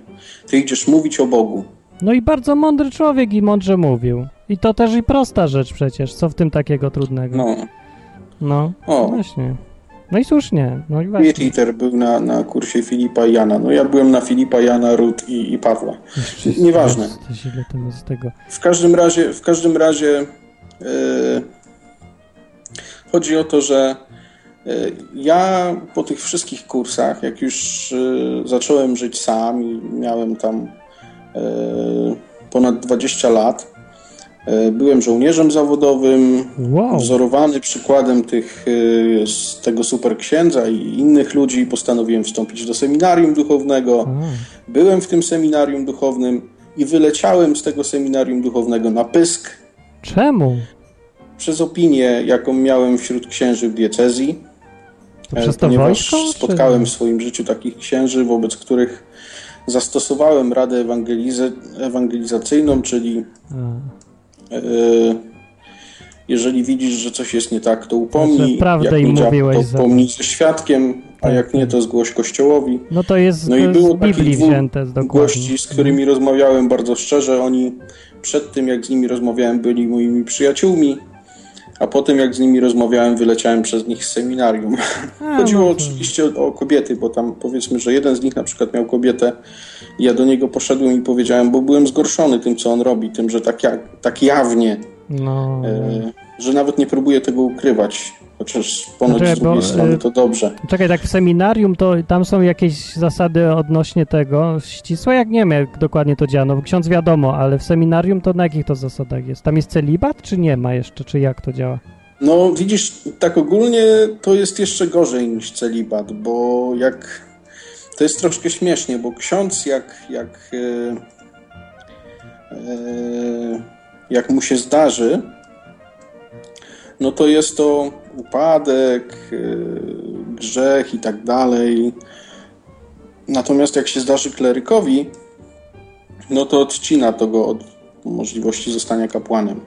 Ty idziesz mówić o Bogu.
no i bardzo mądry człowiek i mądrze mówił. I to też i prosta rzecz przecież. Co w tym takiego trudnego?
No,
No,
O.
właśnie. No i słusznie. No i właśnie.
Peter był na, na kursie Filipa i Jana. No ja byłem na Filipa, Jana, Rut i, i Pawła. Nieważne.
Coś ile tam jest tego.
W każdym razie, w każdym razie e, chodzi o to, że e, ja po tych wszystkich kursach, jak już e, zacząłem żyć sam i miałem tam ponad 20 lat, byłem żołnierzem zawodowym,
Wow.
wzorowany przykładem tych, e, z tego super księdza i innych ludzi, postanowiłem wstąpić do seminarium duchownego. Byłem w tym seminarium duchownym i wyleciałem z tego seminarium duchownego na pysk
Czemu?
przez opinię, jaką miałem wśród księży w diecezji.
To
e,
przez to
ponieważ
wojsko, czy-
spotkałem w swoim życiu takich księży, wobec których zastosowałem radę ewangelizy- ewangelizacyjną, czyli
A.
e, jeżeli widzisz, że coś jest nie tak, to upomnij.
Prawdę
jak
im mówiłeś
to upomnij ze świadkiem, a jak nie, to zgłoś kościołowi.
No to jest
No i
z
było takich gości, z którymi rozmawiałem bardzo szczerze. Oni przed tym, jak z nimi rozmawiałem, byli moimi przyjaciółmi, a potem, jak z nimi rozmawiałem, wyleciałem przez nich z seminarium.
A,
Chodziło
no
oczywiście o, o kobiety, bo tam powiedzmy, że jeden z nich na przykład miał kobietę. i Ja do niego poszedłem i powiedziałem, bo byłem zgorszony tym, co on robi, tym, że tak, jak, tak jawnie,
No.
e, że nawet nie próbuje tego ukrywać. Chociaż ponoć
Znaczy,
z drugiej
bo,
strony
e,
to dobrze.
Czekaj, tak w seminarium to tam są jakieś zasady odnośnie tego ścisłe? Jak nie wiem, jak dokładnie to działa. No ksiądz wiadomo, ale w seminarium to na jakich to zasadach jest? Tam jest celibat, czy nie ma jeszcze? Czy jak to działa?
No widzisz, tak ogólnie to jest jeszcze gorzej niż celibat, bo jak... To jest troszkę śmiesznie, bo ksiądz jak... jak e, e, jak mu się zdarzy, no to jest to upadek, e, grzech i tak dalej. Natomiast jak się zdarzy klerykowi, no to odcina to go od możliwości zostania kapłanem.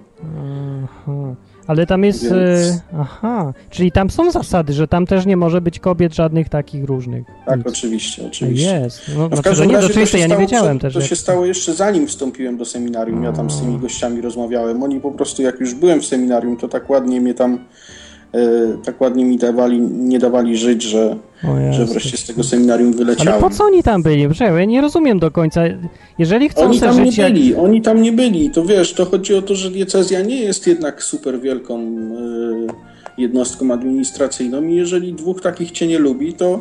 Aha. Ale tam jest.
Więc-
e, Aha, czyli tam są zasady, że tam też nie może być kobiet żadnych takich różnych.
Tak,
Nic.
oczywiście, oczywiście.
Jest. No,
No w
znaczy,
każdym
że nie,
razie
to oczywiste,
się
ja nie
stało
wiedziałem też.
To
jak-
się stało jeszcze zanim wstąpiłem do seminarium. Ja tam z tymi gościami rozmawiałem. Oni po prostu, jak już byłem w seminarium, to tak ładnie mnie tam, tak ładnie mi dawali, nie dawali żyć, że, że wreszcie z tego seminarium
Ale
wyleciałem.
po co oni tam byli? Czekaj, ja nie rozumiem do końca. Jeżeli chcą
Oni tam nie
żyć
byli, oni tam nie byli. To wiesz, to chodzi o to, że diecezja nie jest jednak super wielką e, jednostką administracyjną i jeżeli dwóch takich cię nie lubi, to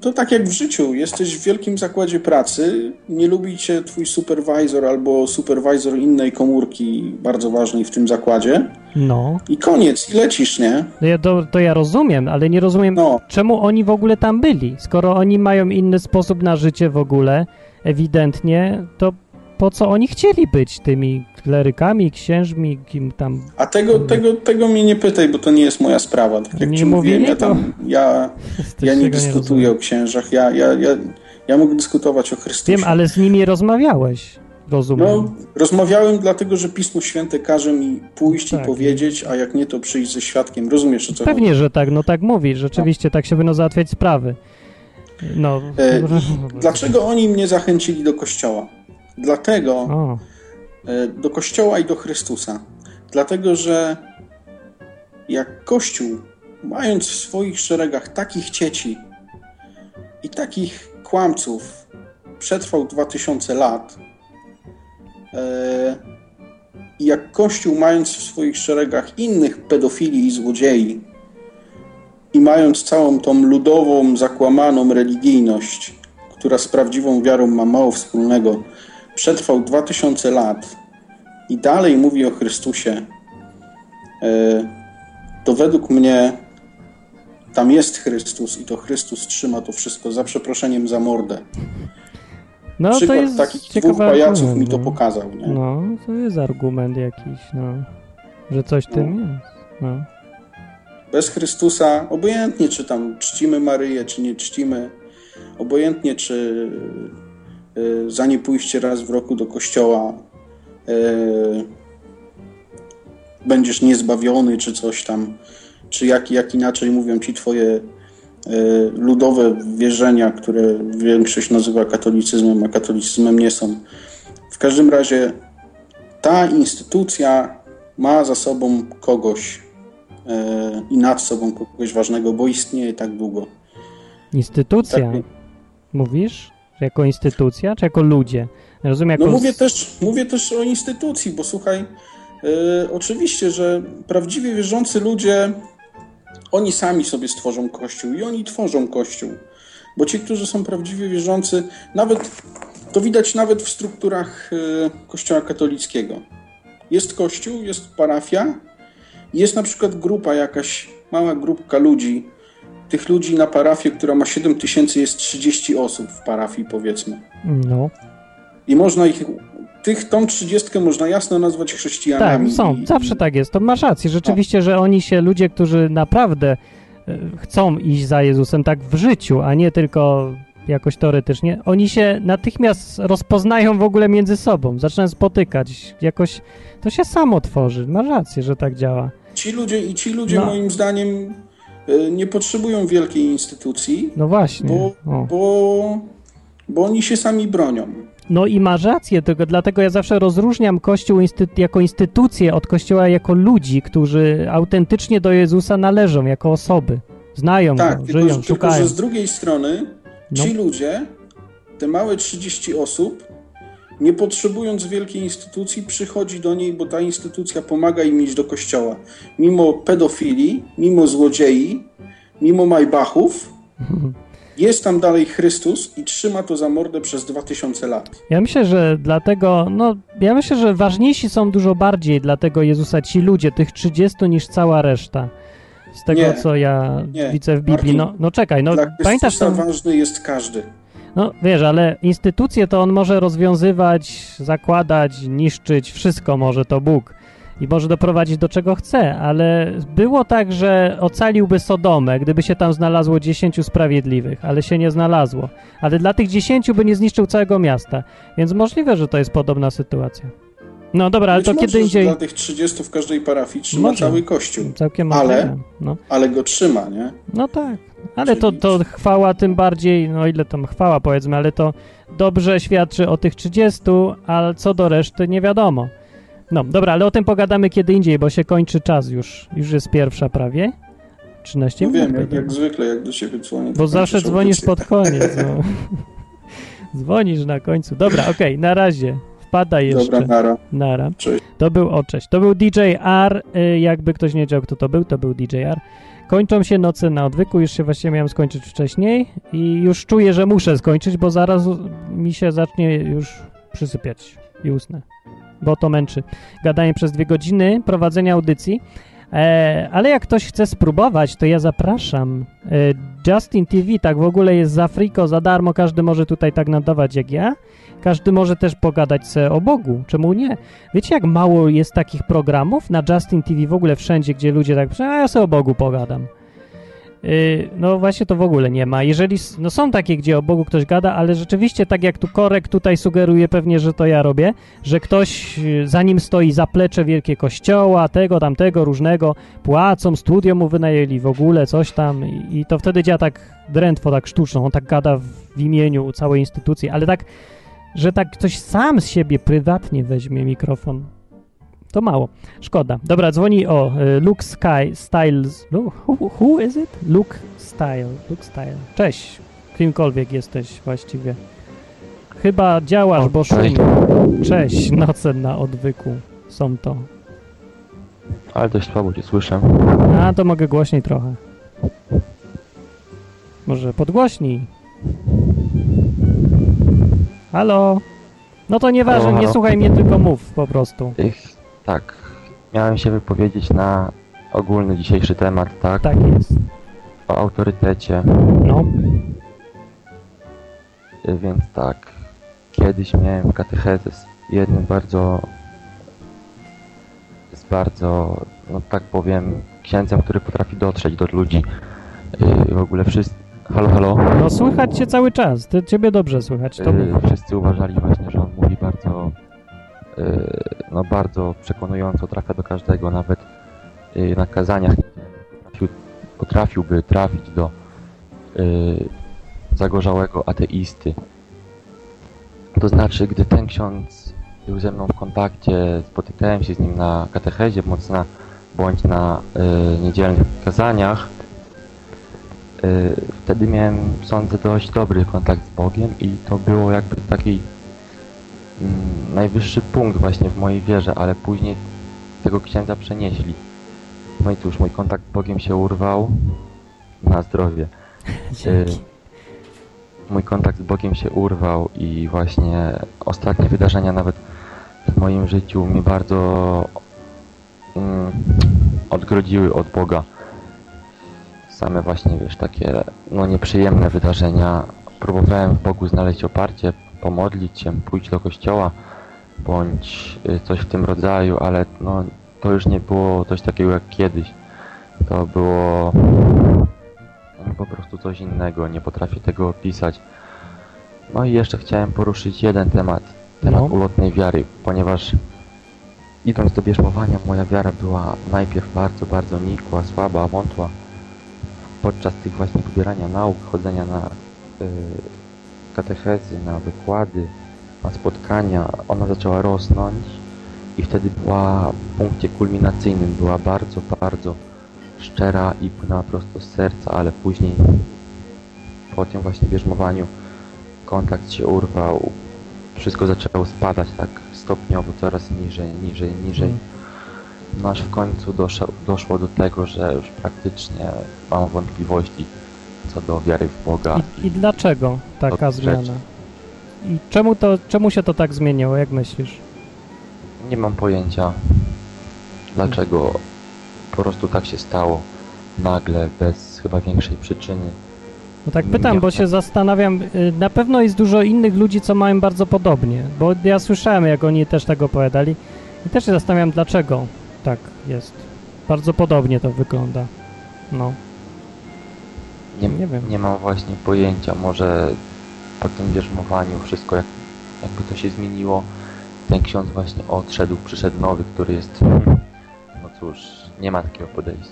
to tak jak w życiu. Jesteś w wielkim zakładzie pracy, nie lubi cię twój supervisor albo supervisor innej komórki bardzo ważnej w tym zakładzie
No,
i koniec, i lecisz, nie?
to ja, to, to ja rozumiem, ale nie rozumiem,
No.
czemu oni w ogóle tam byli. Skoro oni mają inny sposób na życie w ogóle, ewidentnie, to po co oni chcieli być tymi klerykami, księżmi, kim tam...
A tego, tego, tego mnie nie pytaj, bo to nie jest moja sprawa. Tak jak
Nie
ci mówiłem, ja, tam, ja, ja nie
tego nie
dyskutuję o księżach, ja, ja, ja, ja mogę dyskutować o Chrystusie.
Wiem, ale z nimi rozmawiałeś, rozumiem.
No, rozmawiałem dlatego, że Pismo Święte każe mi pójść
Tak.
i powiedzieć, a jak nie, to przyjść ze świadkiem. Rozumiesz, o co chodzi?
Pewnie, że tak, no tak mówi, rzeczywiście tak się powinno załatwiać sprawy. No,
E, Dlaczego oni mnie zachęcili do Kościoła? Dlatego,
O,
do Kościoła i do Chrystusa. Dlatego, że jak Kościół, mając w swoich szeregach takich cieci i takich kłamców, przetrwał 2000 lat, e, i jak Kościół, mając w swoich szeregach innych pedofili i złodziei, i mając całą tą ludową, zakłamaną religijność, która z prawdziwą wiarą ma mało wspólnego, przetrwał 2000 lat i dalej mówi o Chrystusie, e, to według mnie tam jest Chrystus i to Chrystus trzyma to wszystko za przeproszeniem za mordę.
no to
Przykład
jest
takich dwóch pajaców
argument,
mi to
no.
pokazał. Nie?
No, to jest argument jakiś, no, że coś w tym jest. No.
Bez Chrystusa, obojętnie czy tam czcimy Maryję, czy nie czcimy, obojętnie czy za nie pójście raz w roku do kościoła y, będziesz niezbawiony, czy coś tam, czy jak, jak inaczej mówią ci twoje y, ludowe wierzenia, które większość nazywa katolicyzmem, a katolicyzmem nie są. W każdym razie ta instytucja ma za sobą kogoś, e, i nad sobą kogoś ważnego, bo istnieje tak długo.
Instytucja.
Tak.
Mówisz? Jako instytucja, czy jako ludzie? Rozumiem, jako...
No mówię też, mówię też o instytucji, bo słuchaj, e, oczywiście, że prawdziwie wierzący ludzie, oni sami sobie stworzą Kościół i oni tworzą Kościół. Bo ci, którzy są prawdziwie wierzący, nawet to widać nawet w strukturach e, Kościoła katolickiego. Jest Kościół, jest parafia, jest na przykład grupa jakaś, mała grupka ludzi. Tych ludzi na parafię, która ma 7 tysięcy, jest 30 osób w parafii, powiedzmy.
No.
I można ich, tych, tą trzydziestkę można jasno nazwać
Tak,
chrześcijanami.
są.
I-
Zawsze tak jest. To masz rację. Rzeczywiście, że oni się, ludzie, którzy naprawdę e, chcą iść za Jezusem tak w życiu, a nie tylko jakoś teoretycznie, oni się natychmiast rozpoznają w ogóle między sobą, zaczynają spotykać. Jakoś to się samo tworzy. Masz rację, że tak działa.
Ci ludzie i ci ludzie
No.
moim zdaniem nie potrzebują wielkiej instytucji,
No właśnie.
bo, bo, bo oni się sami bronią.
No i masz rację, tylko dlatego ja zawsze rozróżniam Kościół jako instytucję od Kościoła jako ludzi, którzy autentycznie do Jezusa należą, jako osoby. Znają
Tak,
go,
tylko,
żyją,
tylko
szukają.
że z drugiej strony
No.
ci ludzie, te małe 30 osób, nie potrzebując wielkiej instytucji, przychodzi do niej, bo ta instytucja pomaga im iść do kościoła. Mimo pedofilii, mimo złodziei, mimo majbachów, jest tam dalej Chrystus i trzyma to za mordę przez 2000 lat.
Ja myślę, że dlatego, no, ja myślę, że ważniejsi są dużo bardziej dla tego Jezusa ci ludzie, tych 30 niż cała reszta. Z tego,
Nie.
co ja
Nie.
widzę w Biblii.
Martin,
No, no czekaj, no
Dla
pamiętasz tą...
ważny jest każdy.
No wiesz, ale instytucje to on może rozwiązywać, zakładać, niszczyć, wszystko może to Bóg. I może doprowadzić do czego chce, ale było tak, że ocaliłby Sodomę, gdyby się tam znalazło dziesięciu sprawiedliwych, ale się nie znalazło. Ale dla tych dziesięciu by nie zniszczył całego miasta, więc możliwe, że to jest podobna sytuacja. No dobra, ale
Być
to
może,
kiedy indziej...
Dla tych 30 w każdej parafii trzyma
Może.
cały kościół.
Całkiem
ale,
no.
ale go trzyma, nie?
No tak, ale to, to chwała tym bardziej, no ile tam chwała powiedzmy, ale to dobrze świadczy o tych 30, a co do reszty nie wiadomo. No dobra, ale o tym pogadamy kiedy indziej, bo się kończy czas już. Już jest pierwsza prawie. 13
No
minut.
wiem, jak, jak zwykle, jak do ciebie dzwonię.
Bo zawsze dzwonisz
audycję.
pod koniec. No. Dzwonisz na końcu. Dobra, okej, na razie. Wpadaj jeszcze.
Dobra, nara.
Nara.
Cześć.
To był, o cześć, to był DJ R, y, jakby ktoś nie wiedział kto to był, to był DJ R. Kończą się noce na odwyku, już się właściwie miałem skończyć wcześniej i już czuję, że muszę skończyć, bo zaraz mi się zacznie już przysypiać i usnę, bo to męczy. Gadanie przez dwie godziny, prowadzenie audycji. E, ale jak ktoś chce spróbować, to ja zapraszam. E, Justin TV, tak w ogóle jest za friko, za darmo, każdy może tutaj tak nadawać jak ja. Każdy może też pogadać se o Bogu, czemu nie? Wiecie, jak mało jest takich programów na Justin TV w ogóle wszędzie, gdzie ludzie tak, a ja sobie o Bogu pogadam. Yy, no właśnie to w ogóle nie ma. Jeżeli, no są takie, gdzie o Bogu ktoś gada, ale rzeczywiście tak jak tu Korek tutaj sugeruje pewnie, że to ja robię, że ktoś yy, za nim stoi zaplecze wielkie kościoła, tego, tamtego, różnego, płacą, studio mu wynajęli w ogóle, coś tam i, to wtedy działa tak drętwo, tak sztuczną, on tak gada w, w imieniu całej instytucji, ale tak że tak ktoś sam z siebie prywatnie weźmie mikrofon, to mało. Szkoda. Dobra, dzwoni o y, Luke Sky Styles. Who, who is it? Luke Style. Luke Style. Cześć. Kimkolwiek jesteś właściwie. Chyba działasz, bo szumi.
cześć.
Noce na odwyku są to.
Ale dość słabo cię słyszę.
A, to mogę głośniej trochę. Może podgłośnij. Halo? No to nieważne, nie słuchaj mnie, tylko mów po prostu.
Ich, tak, miałem się wypowiedzieć na ogólny dzisiejszy temat, tak?
Tak jest.
O autorytecie.
No.
Y, Więc tak, kiedyś miałem katechezę z jednym bardzo, z bardzo, no tak powiem, księdzem, który potrafi dotrzeć do ludzi. Y, W ogóle wszyscy, halo, halo?
No słychać cię cały czas, ty, ciebie dobrze słychać, to
Y. Wszyscy uważali właśnie, że on mówi bardzo, no bardzo przekonująco, trafia do każdego, nawet y, na kazaniach potrafił, potrafiłby trafić do y, zagorzałego ateisty. To znaczy, gdy ten ksiądz był ze mną w kontakcie, spotykałem się z nim na katechezie, mocna bądź na y, niedzielnych kazaniach, y, wtedy miałem, sądzę, dość dobry kontakt z Bogiem i to było jakby taki mm, najwyższy punkt właśnie w mojej wierze, ale później tego księdza przenieśli. No i cóż, mój kontakt z Bogiem się urwał na zdrowie. Y, mój kontakt z Bogiem się urwał i właśnie ostatnie wydarzenia nawet w moim życiu mnie bardzo mm, odgrodziły od Boga. Same właśnie, wiesz, takie no nieprzyjemne wydarzenia. Próbowałem w Bogu znaleźć oparcie, pomodlić się, pójść do kościoła bądź y, coś w tym rodzaju, ale no to już nie było coś takiego jak kiedyś. To było no, po prostu coś innego, nie potrafię tego opisać. No i jeszcze chciałem poruszyć jeden temat, temat
No.
ulotnej wiary, ponieważ idąc do bierzmowania moja wiara była najpierw bardzo, bardzo nikła, słaba, wątła. Podczas tych właśnie pobierania nauk, chodzenia na y, katechezy, na wykłady, na spotkania, ona zaczęła rosnąć i wtedy była w punkcie kulminacyjnym, była bardzo, bardzo szczera i płynęła prosto z serca, ale później po tym właśnie bierzmowaniu kontakt się urwał, wszystko zaczęło spadać tak stopniowo, coraz niżej, niżej, niżej. No aż w końcu doszło, doszło do tego, że już praktycznie mam wątpliwości co do wiary w Boga.
I, I dlaczego taka
rzeczy.
zmiana? I czemu, to, czemu się to tak zmieniło, jak myślisz?
Nie mam pojęcia dlaczego po prostu tak się stało nagle, bez chyba większej przyczyny.
No tak pytam, bo się zastanawiam, y, na pewno jest dużo innych ludzi, co mają bardzo podobnie, bo ja słyszałem, jak oni też tak opowiadali i też się zastanawiam, dlaczego tak jest. Bardzo podobnie to wygląda. No,
Nie,
Nie wiem.
nie mam właśnie pojęcia, może po tym bierzmowaniu wszystko jak, jakby to się zmieniło. Ten ksiądz właśnie odszedł, przyszedł nowy, który jest, no cóż, nie ma takiego podejścia.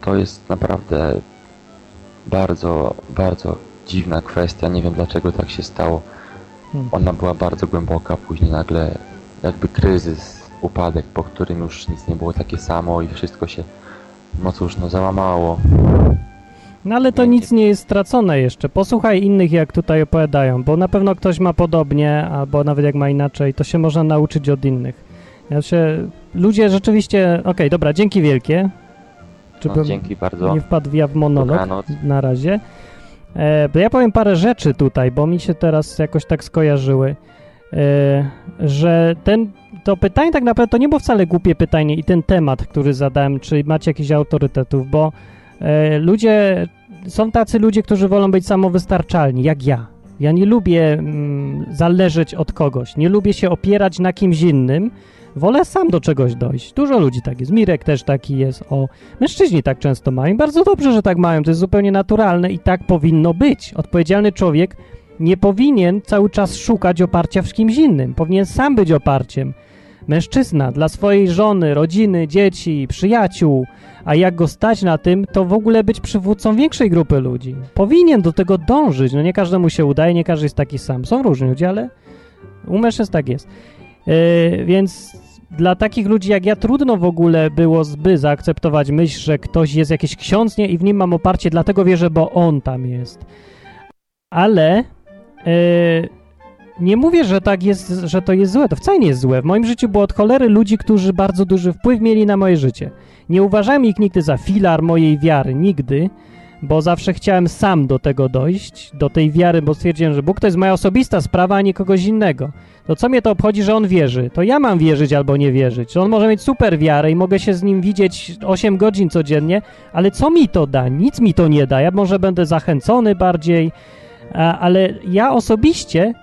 To jest naprawdę bardzo, bardzo dziwna kwestia. Nie wiem dlaczego tak się stało.
Hmm.
Ona była bardzo głęboka, później nagle jakby kryzys, upadek, po którym już nic nie było takie samo i wszystko się, no cóż, no załamało.
no ale to nic nie jest stracone jeszcze. Posłuchaj innych, jak tutaj opowiadają, bo na pewno ktoś ma podobnie, albo nawet jak ma inaczej, to się można nauczyć od innych. Ja się, ludzie rzeczywiście, okej, dobra, dzięki wielkie.
No,
Żebym
dzięki bardzo.
nie wpadł ja w monolog
Dobranoc.
na razie. E, bo ja powiem parę rzeczy tutaj, bo mi się teraz jakoś tak skojarzyły, e, że ten, to pytanie tak naprawdę to nie było wcale głupie pytanie i ten temat, który zadałem, czy macie jakichś autorytetów, bo e, ludzie, są tacy ludzie, którzy wolą być samowystarczalni, jak ja. Ja nie lubię mm, zależeć od kogoś, nie lubię się opierać na kimś innym, wolę sam do czegoś dojść. Dużo ludzi tak jest, Mirek też taki jest, o, mężczyźni tak często mają, bardzo dobrze, że tak mają, to jest zupełnie naturalne i tak powinno być. Odpowiedzialny człowiek nie powinien cały czas szukać oparcia w kimś innym, powinien sam być oparciem. Mężczyzna dla swojej żony, rodziny, dzieci, przyjaciół, a jak go stać na tym, to w ogóle być przywódcą większej grupy ludzi. Powinien do tego dążyć. No nie każdemu się udaje, nie każdy jest taki sam. Są różni ludzie, ale u mężczyzn tak jest. Yy, więc dla takich ludzi jak ja trudno w ogóle było zby zaakceptować myśl, że ktoś jest jakiś ksiądz nie, i w nim mam oparcie, dlatego wierzę, bo on tam jest. Ale yy, nie mówię, że tak jest, że to jest złe. To wcale nie jest złe. W moim życiu było od cholery ludzi, którzy bardzo duży wpływ mieli na moje życie. Nie uważałem ich nigdy za filar mojej wiary, nigdy, bo zawsze chciałem sam do tego dojść, do tej wiary, bo stwierdziłem, że Bóg to jest moja osobista sprawa, a nie kogoś innego. To co mnie to obchodzi, że on wierzy? To ja mam wierzyć albo nie wierzyć. On może mieć super wiarę i mogę się z nim widzieć 8 godzin codziennie, ale co mi to da? Nic mi to nie da. Ja może będę zachęcony bardziej, ale ja osobiście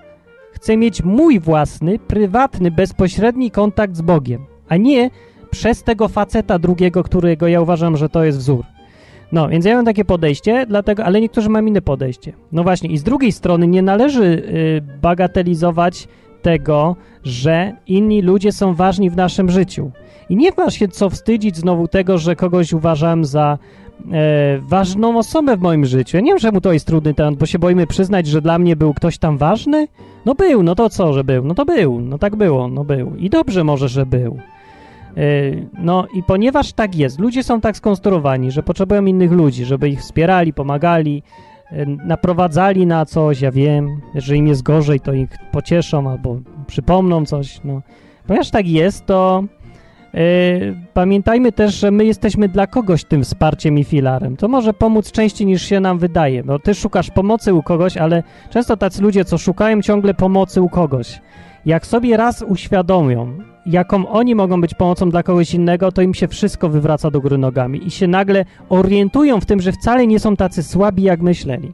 chcę mieć mój własny, prywatny, bezpośredni kontakt z Bogiem, a nie przez tego faceta drugiego, którego ja uważam, że to jest wzór. No, więc ja mam takie podejście, dlatego, ale niektórzy mają inne podejście. No właśnie, i z drugiej strony nie należy y, bagatelizować tego, że inni ludzie są ważni w naszym życiu. I nie masz się co wstydzić znowu tego, że kogoś uważam za ważną osobę w moim życiu. Ja nie wiem, czemu to jest trudny temat, bo się boimy przyznać, że dla mnie był ktoś tam ważny. No był, no to co, że był? No to był, no tak było, no był. I dobrze może, że był. E, no i ponieważ tak jest, ludzie są tak skonstruowani, że potrzebują innych ludzi, żeby ich wspierali, pomagali, e, naprowadzali na coś, ja wiem, że im jest gorzej, to ich pocieszą albo przypomną coś, no. Ponieważ tak jest, to e, pamiętajmy też, że my jesteśmy dla kogoś tym wsparciem i filarem. To może pomóc częściej niż się nam wydaje, bo ty szukasz pomocy u kogoś, ale często tacy ludzie, co szukają ciągle pomocy u kogoś, jak sobie raz uświadomią, jaką oni mogą być pomocą dla kogoś innego, to im się wszystko wywraca do góry nogami i się nagle orientują w tym, że wcale nie są tacy słabi, jak myśleli.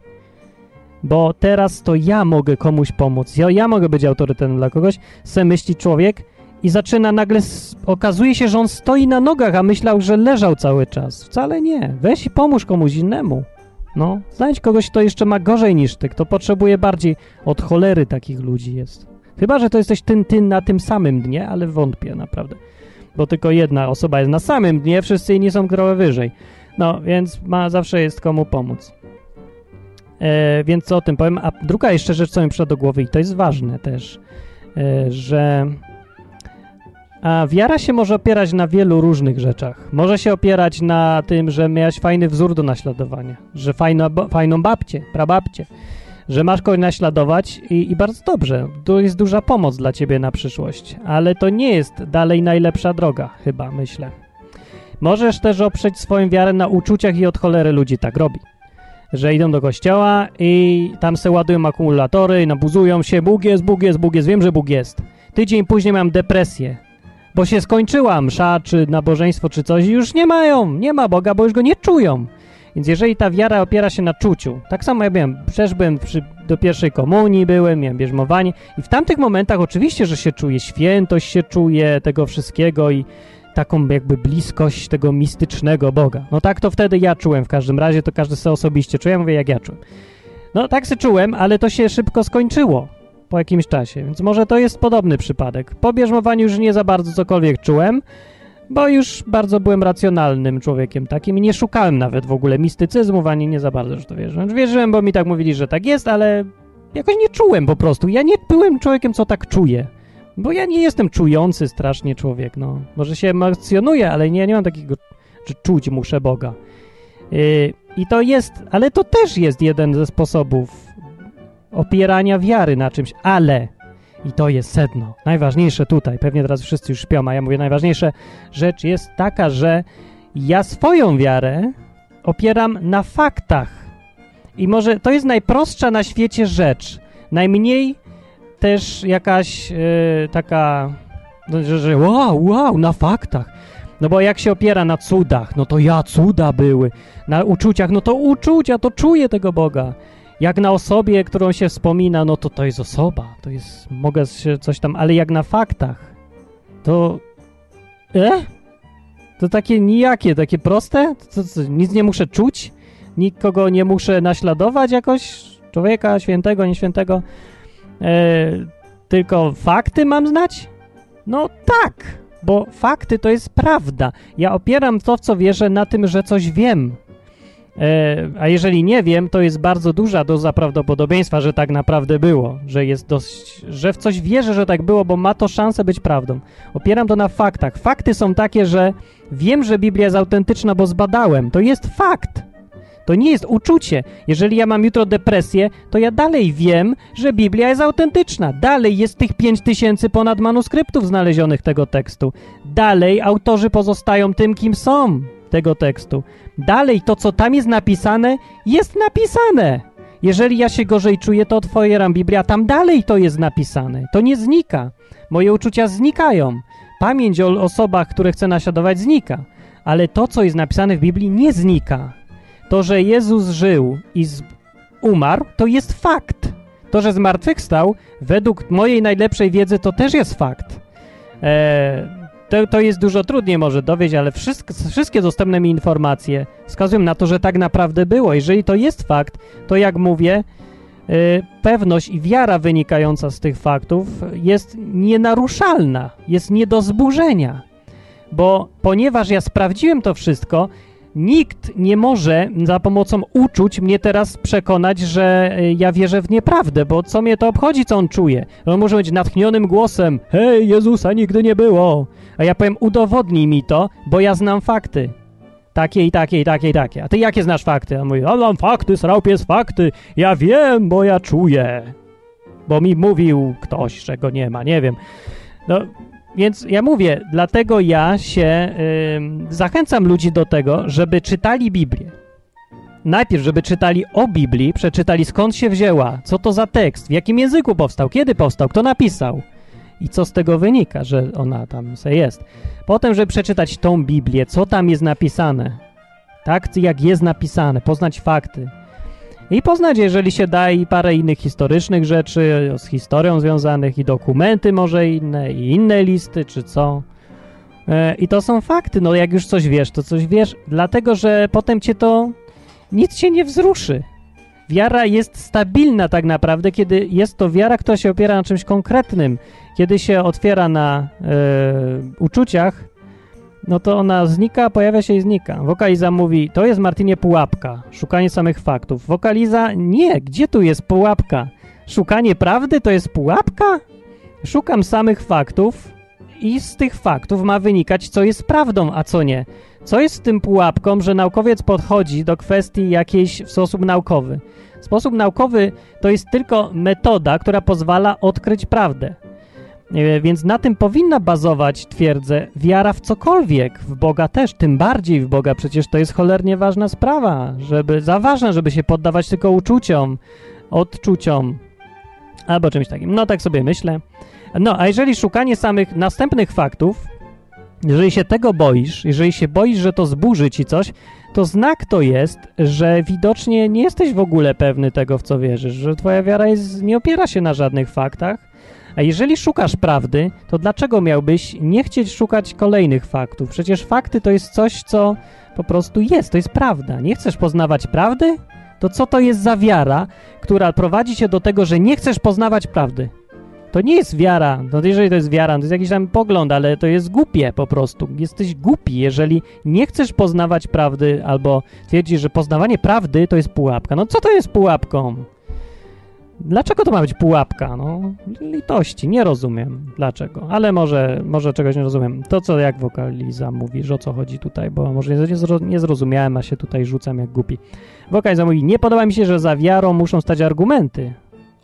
Bo teraz to ja mogę komuś pomóc, ja, ja mogę być autorytetem dla kogoś, se myśli człowiek i zaczyna nagle, okazuje się, że on stoi na nogach, a myślał, że leżał cały czas. Wcale nie. Weź i pomóż komuś innemu. No, znajdź kogoś, kto jeszcze ma gorzej niż ty, kto potrzebuje bardziej od cholery takich ludzi jest. Chyba, że to jesteś ty, ty na tym samym dnie, ale wątpię naprawdę. Bo tylko jedna osoba jest na samym dnie, wszyscy inni są krowę wyżej. No, więc ma, zawsze jest komu pomóc. E, więc co o tym powiem. A druga jeszcze rzecz, co mi przyszła do głowy i to jest ważne też, e, że a wiara się może opierać na wielu różnych rzeczach. Może się opierać na tym, że miałeś fajny wzór do naśladowania, że fajno, fajną babcię, prababcię, że masz kogoś naśladować i, i bardzo dobrze. To jest duża pomoc dla ciebie na przyszłość, ale to nie jest dalej najlepsza droga, chyba, myślę. Możesz też oprzeć swoją wiarę na uczuciach i od cholery ludzi tak robi. Że idą do kościoła i tam se ładują akumulatory, nabuzują się, Bóg jest, Bóg jest, Bóg jest, wiem, że Bóg jest. Tydzień później mam depresję, bo się skończyła msza, czy nabożeństwo, czy coś już nie mają, nie ma Boga, bo już go nie czują. Więc jeżeli ta wiara opiera się na czuciu, tak samo ja byłem, przecież byłem przy, do pierwszej komunii, byłem, miałem bierzmowanie i w tamtych momentach oczywiście, że się czuje świętość, się czuje tego wszystkiego i taką jakby bliskość tego mistycznego Boga. No tak to wtedy ja czułem w każdym razie, to każdy sobie osobiście czuje, ja mówię jak ja czułem. No tak się czułem, ale to się szybko skończyło po jakimś czasie, więc może to jest podobny przypadek. Po bierzmowaniu już nie za bardzo cokolwiek czułem, bo już bardzo byłem racjonalnym człowiekiem takim i nie szukałem nawet w ogóle mistycyzmów, ani nie za bardzo, że to wierzyłem. Wierzyłem, bo mi tak mówili, że tak jest, ale jakoś nie czułem po prostu. Ja nie byłem człowiekiem, co tak czuje. Bo ja nie jestem czujący strasznie człowiek, no. Może się emocjonuję, ale nie, nie mam takiego, że czuć muszę Boga. Yy, I to jest, ale to też jest jeden ze sposobów opierania wiary na czymś, ale i to jest sedno. Najważniejsze tutaj, pewnie teraz wszyscy już śpią, a ja mówię, najważniejsza rzecz jest taka, że ja swoją wiarę opieram na faktach. I może to jest najprostsza na świecie rzecz. Najmniej też jakaś e, taka, no, że, że wow, wow, na faktach. No bo jak się opiera na cudach, no to ja cuda były. Na uczuciach, no to uczucia, to czuję tego Boga. Jak na osobie, którą się wspomina, no to to jest osoba, to jest, mogę się coś tam, ale jak na faktach, to e? To takie nijakie, takie proste? To, co, nic nie muszę czuć? Nikogo nie muszę naśladować jakoś? Człowieka, świętego, nieświętego? E, tylko fakty mam znać? No tak, bo fakty to jest prawda. Ja opieram to, w co wierzę, na tym, że coś wiem. E, a jeżeli nie wiem, to jest bardzo duża doza prawdopodobieństwa, że tak naprawdę było, że jest dość, że w coś wierzę, że tak było, bo ma to szansę być prawdą. Opieram to na faktach. Fakty są takie, że wiem, że Biblia jest autentyczna, bo zbadałem. To jest fakt. To nie jest uczucie. Jeżeli ja mam jutro depresję, to ja dalej wiem, że Biblia jest autentyczna. Dalej jest tych 5000 ponad manuskryptów znalezionych tego tekstu. Dalej autorzy pozostają tym, kim są tego tekstu. Dalej to, co tam jest napisane, jest napisane. Jeżeli ja się gorzej czuję, to otwieram Biblię, a tam dalej to jest napisane. To nie znika. Moje uczucia znikają. Pamięć o osobach, które chcę naśladować, znika. Ale to, co jest napisane w Biblii, nie znika. To, że Jezus żył i umarł, to jest fakt. To, że zmartwychwstał, według mojej najlepszej wiedzy, to też jest fakt. Eee, to, to jest dużo trudniej może dowieść, ale wszystko, wszystkie dostępne mi informacje wskazują na to, że tak naprawdę było. Jeżeli to jest fakt, to jak mówię, yy, pewność i wiara wynikająca z tych faktów jest nienaruszalna, jest nie do zburzenia. Bo ponieważ ja sprawdziłem to wszystko, Nikt nie może za pomocą uczuć mnie teraz przekonać, że y, ja wierzę w nieprawdę, bo co mnie to obchodzi, co on czuje? On może być natchnionym głosem, hej, Jezusa nigdy nie było. A ja powiem, udowodnij mi to, bo ja znam fakty. Takie i takie i takie i takie. A ty jakie znasz fakty? A mówi, a mam fakty, srał pies fakty. Ja wiem, bo ja czuję. Bo mi mówił ktoś, czego nie ma, nie wiem. No, więc ja mówię, dlatego ja się ym, zachęcam ludzi do tego, żeby czytali Biblię. Najpierw, żeby czytali o Biblii, przeczytali skąd się wzięła, co to za tekst, w jakim języku powstał, kiedy powstał, kto napisał i co z tego wynika, że ona tam se jest. Potem, żeby przeczytać tą Biblię, co tam jest napisane, tak jak jest napisane, poznać fakty. I poznać, jeżeli się da, i parę innych historycznych rzeczy z historią związanych, i dokumenty może inne, i inne listy, czy co. E, I to są fakty. No, jak już coś wiesz, to coś wiesz, dlatego że potem cię to nic się nie wzruszy. Wiara jest stabilna tak naprawdę, kiedy jest to wiara, która się opiera na czymś konkretnym. Kiedy się otwiera na e, uczuciach, no to ona znika, pojawia się i znika. Wokaliza mówi, to jest Martinie pułapka, szukanie samych faktów. Wokaliza, nie, gdzie tu jest pułapka? Szukanie prawdy to jest pułapka? Szukam samych faktów i z tych faktów ma wynikać, co jest prawdą, a co nie. Co jest z tym pułapką, że naukowiec podchodzi do kwestii jakiejś w sposób naukowy? Sposób naukowy to jest tylko metoda, która pozwala odkryć prawdę. E, Więc na tym powinna bazować, twierdzę, wiara w cokolwiek, w Boga też, tym bardziej w Boga, przecież to jest cholernie ważna sprawa, żeby, za ważne, żeby się poddawać tylko uczuciom, odczuciom, albo czymś takim. No tak sobie myślę. No, a jeżeli szukanie samych następnych faktów, jeżeli się tego boisz, jeżeli się boisz, że to zburzy ci coś, to znak to jest, że widocznie nie jesteś w ogóle pewny tego, w co wierzysz, że twoja wiara jest, nie opiera się na żadnych faktach, a jeżeli szukasz prawdy, to dlaczego miałbyś nie chcieć szukać kolejnych faktów? Przecież fakty to jest coś, co po prostu jest, to jest prawda. Nie chcesz poznawać prawdy? To co to jest za wiara, która prowadzi cię do tego, że nie chcesz poznawać prawdy? To nie jest wiara. No jeżeli to jest wiara, to jest jakiś tam pogląd, ale to jest głupie po prostu. Jesteś głupi, jeżeli nie chcesz poznawać prawdy albo twierdzisz, że poznawanie prawdy to jest pułapka. No co to jest pułapką? Dlaczego to ma być pułapka? No, litości, nie rozumiem dlaczego, ale może, może czegoś nie rozumiem. To, co jak wokaliza mówisz, o co chodzi tutaj, bo może nie, nie zrozumiałem, a się tutaj rzucam jak głupi. Wokaliza mówi, nie podoba mi się, że za wiarą muszą stać argumenty.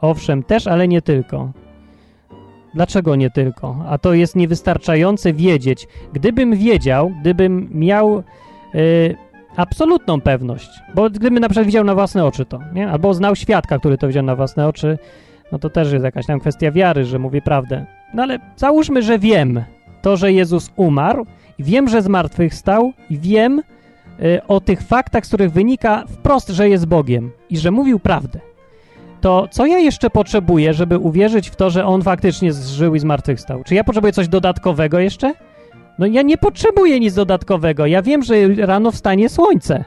Owszem, też, ale nie tylko. Dlaczego nie tylko? A to jest niewystarczające wiedzieć. Gdybym wiedział, gdybym miał... Yy, absolutną pewność, bo gdybym na przykład widział na własne oczy to, nie? albo znał świadka, który to widział na własne oczy, no to też jest jakaś tam kwestia wiary, że mówi prawdę. No ale załóżmy, że wiem to, że Jezus umarł, wiem, że zmartwychwstał i wiem y, o tych faktach, z których wynika wprost, że jest Bogiem i że mówił prawdę. To co ja jeszcze potrzebuję, żeby uwierzyć w to, że On faktycznie żył i zmartwychwstał? Czy ja potrzebuję coś dodatkowego jeszcze? No ja nie potrzebuję nic dodatkowego. Ja wiem, że rano wstanie słońce.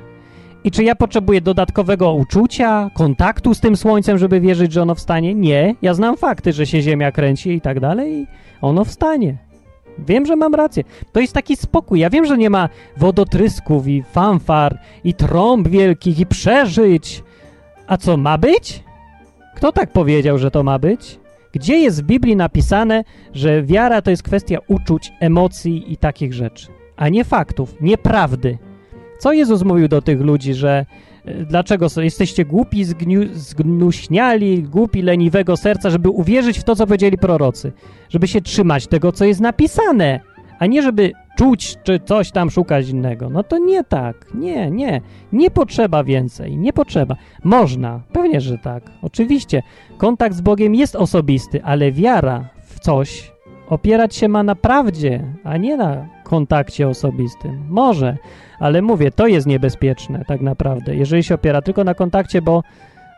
I czy ja potrzebuję dodatkowego uczucia, kontaktu z tym słońcem, żeby wierzyć, że ono wstanie? Nie. Ja znam fakty, że się Ziemia kręci i tak dalej i ono wstanie. Wiem, że mam rację. To jest taki spokój. Ja wiem, że nie ma wodotrysków i fanfar i trąb wielkich i przeżyć. A co ma być? Kto tak powiedział, że to ma być? Gdzie jest w Biblii napisane, że wiara to jest kwestia uczuć, emocji i takich rzeczy, a nie faktów, nie prawdy? Co Jezus mówił do tych ludzi, że e, dlaczego jesteście głupi, zgniu, zgnuśniali, głupi, leniwego serca, żeby uwierzyć w to, co powiedzieli prorocy, żeby się trzymać tego, co jest napisane, a nie żeby czuć, czy coś tam szukać innego. No to nie tak, nie, nie, nie potrzeba więcej, nie potrzeba. Można, pewnie, że tak, oczywiście. Kontakt z Bogiem jest osobisty, ale wiara w coś opierać się ma na prawdzie, a nie na kontakcie osobistym. Może, ale mówię, to jest niebezpieczne tak naprawdę, jeżeli się opiera tylko na kontakcie, bo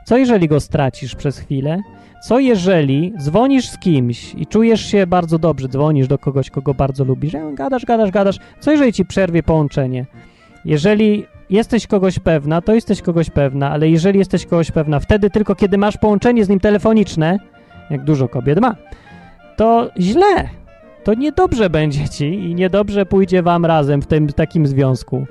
co jeżeli go stracisz przez chwilę? Co jeżeli dzwonisz z kimś i czujesz się bardzo dobrze, dzwonisz do kogoś, kogo bardzo lubisz, gadasz, gadasz, gadasz, co jeżeli ci przerwie połączenie? Jeżeli jesteś kogoś pewna, to jesteś kogoś pewna, ale jeżeli jesteś kogoś pewna wtedy tylko, kiedy masz połączenie z nim telefoniczne, jak dużo kobiet ma, to źle. To niedobrze będzie ci i niedobrze pójdzie wam razem w tym takim związku.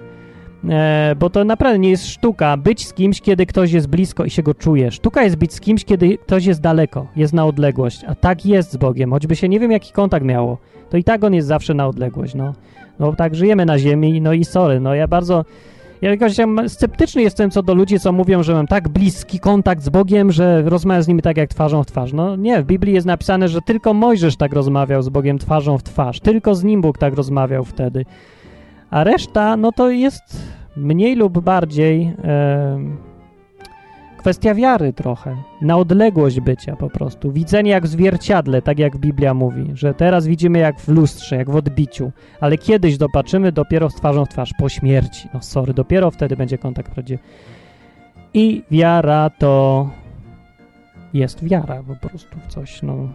E, bo to naprawdę nie jest sztuka być z kimś, kiedy ktoś jest blisko i się go czuje. Sztuka jest być z kimś, kiedy ktoś jest daleko, jest na odległość. A tak jest z Bogiem. Choćby się nie wiem, jaki kontakt miało, to i tak on jest zawsze na odległość. No, no tak żyjemy na ziemi, no i sorry. No ja bardzo. Ja jakoś sceptyczny jestem co do ludzi, co mówią, że mam tak bliski kontakt z Bogiem, że rozmawiam z nimi tak jak twarzą w twarz. No nie, w Biblii jest napisane, że tylko Mojżesz tak rozmawiał z Bogiem twarzą w twarz. Tylko z nim Bóg tak rozmawiał wtedy. A reszta, no to jest mniej lub bardziej em, kwestia wiary trochę. Na odległość bycia po prostu. Widzenie jak w zwierciadle, tak jak Biblia mówi, że teraz widzimy jak w lustrze, jak w odbiciu, ale kiedyś dopatrzymy dopiero z twarzą w twarz, po śmierci. No sorry, dopiero wtedy będzie kontakt prawdziwy. I wiara to jest wiara po prostu w coś, no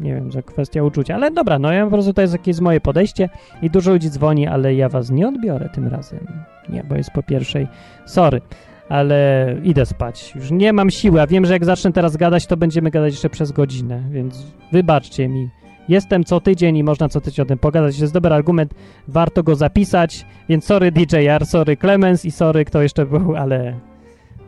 nie wiem, że kwestia uczucia, ale dobra, no ja po prostu to jest jakieś moje podejście i dużo ludzi dzwoni, ale ja was nie odbiorę tym razem. Nie, bo jest po pierwszej. Sorry, ale idę spać. Już nie mam siły, a wiem, że jak zacznę teraz gadać, to będziemy gadać jeszcze przez godzinę, więc wybaczcie mi. Jestem co tydzień i można co tydzień o tym pogadać. Jest dobry argument, warto go zapisać, więc sorry DJR, sorry Clemens i sorry kto jeszcze był, ale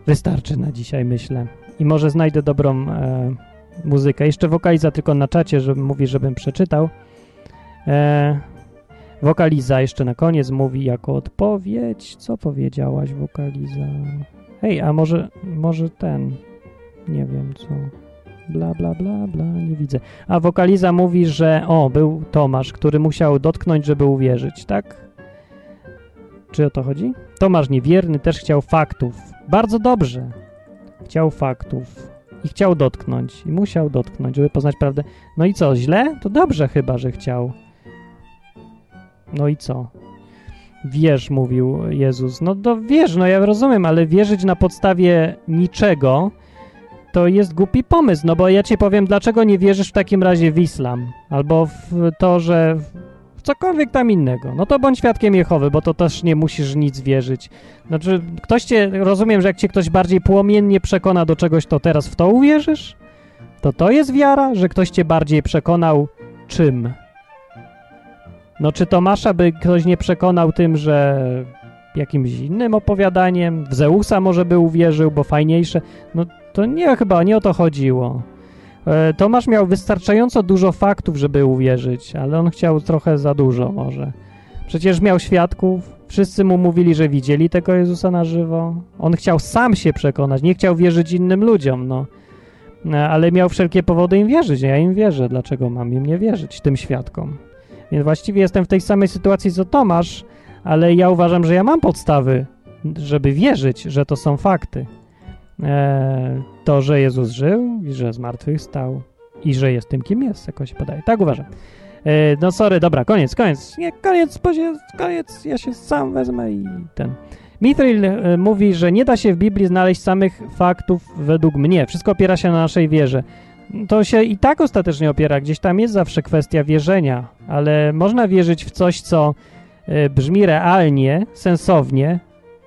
wystarczy na dzisiaj, myślę. I może znajdę dobrą e, muzykę. Jeszcze wokaliza tylko na czacie, że mówi, żebym przeczytał. E, wokaliza jeszcze na koniec mówi jako odpowiedź. Co powiedziałaś, wokaliza? Hej, a może, może ten, nie wiem co. Bla, bla, bla, bla, nie widzę. A wokaliza mówi, że o, był Tomasz, który musiał dotknąć, żeby uwierzyć, tak? Czy o to chodzi? Tomasz niewierny też chciał faktów. Bardzo dobrze. Chciał faktów i chciał dotknąć. I musiał dotknąć, żeby poznać prawdę. No i co, źle? To dobrze chyba, że chciał. No i co? Wierz, mówił Jezus. No to wierz, no ja rozumiem, ale wierzyć na podstawie niczego to jest głupi pomysł, no bo ja ci powiem, dlaczego nie wierzysz w takim razie w islam, albo w to, że cokolwiek tam innego. No to bądź świadkiem Jehowy, bo to też nie musisz nic wierzyć. Znaczy, ktoś cię, rozumiem, że jak cię ktoś bardziej płomiennie przekona do czegoś, to teraz w to uwierzysz? To to jest wiara, że ktoś cię bardziej przekonał czym? No czy Tomasza by ktoś nie przekonał tym, że jakimś innym opowiadaniem, w Zeusa może by uwierzył, bo fajniejsze. No to nie, chyba nie o to chodziło. E, Tomasz miał wystarczająco dużo faktów, żeby uwierzyć, ale on chciał trochę za dużo może. Przecież miał świadków, wszyscy mu mówili, że widzieli tego Jezusa na żywo. On chciał sam się przekonać, nie chciał wierzyć innym ludziom, no. E, Ale miał wszelkie powody im wierzyć, ja im wierzę, dlaczego mam im nie wierzyć, tym świadkom. Więc właściwie jestem w tej samej sytuacji co Tomasz, ale ja uważam, że ja mam podstawy, żeby wierzyć, że to są fakty. E, to, że Jezus żył i że zmartwychwstał i że jest tym, kim jest, jakoś się podaje. Tak uważam. E, no sorry, dobra, koniec, koniec. Nie, koniec, koniec, ja się sam wezmę i ten. Mithril e, mówi, że nie da się w Biblii znaleźć samych faktów według mnie. Wszystko opiera się na naszej wierze. To się i tak ostatecznie opiera. Gdzieś tam jest zawsze kwestia wierzenia, ale można wierzyć w coś, co brzmi realnie, sensownie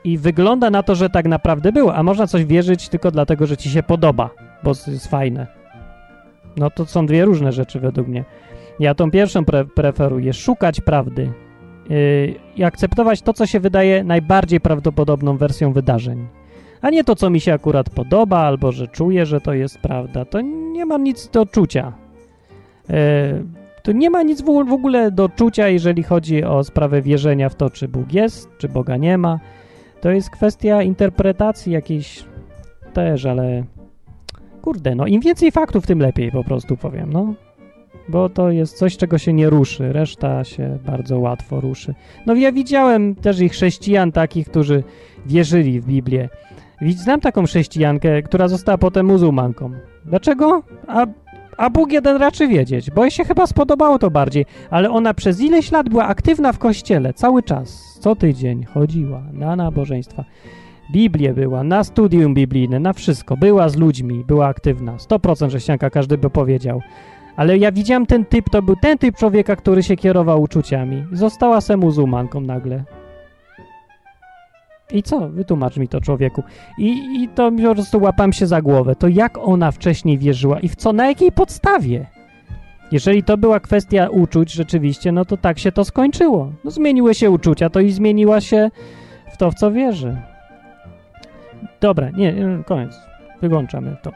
i wygląda na to, że tak naprawdę było, a można coś wierzyć tylko dlatego, że ci się podoba, bo jest fajne. No to są dwie różne rzeczy według mnie. Ja tą pierwszą pre preferuję, szukać prawdy yy, i akceptować to, co się wydaje najbardziej prawdopodobną wersją wydarzeń. A nie to, co mi się akurat podoba, albo że czuję, że to jest prawda. To nie ma nic do czucia. Yy, to nie ma nic w ogóle do czucia, jeżeli chodzi o sprawę wierzenia w to, czy Bóg jest, czy Boga nie ma. To jest kwestia interpretacji jakiejś też, ale kurde, no im więcej faktów, tym lepiej po prostu powiem, no. Bo to jest coś, czego się nie ruszy, reszta się bardzo łatwo ruszy. No ja widziałem też ich chrześcijan takich, którzy wierzyli w Biblię. Znam taką chrześcijankę, która została potem muzułmanką. Dlaczego? A, a Bóg jeden raczy wiedzieć, bo jej się chyba spodobało to bardziej, ale ona przez ileś lat była aktywna w kościele, cały czas, co tydzień chodziła na nabożeństwa. Biblię była, na studium biblijne, na wszystko. Była z ludźmi, była aktywna. 100% chrześcijanka, każdy by powiedział. Ale ja widziałem ten typ, to był ten typ człowieka, który się kierował uczuciami. Została se muzułmanką nagle. I co? Wytłumacz mi to, człowieku. I, I to po prostu łapam się za głowę. To jak ona wcześniej wierzyła i w co, na jakiej podstawie? Jeżeli to była kwestia uczuć rzeczywiście, no to tak się to skończyło. No zmieniły się uczucia, to i zmieniła się w to, w co wierzy. Dobra, nie, koniec. Wyłączamy to.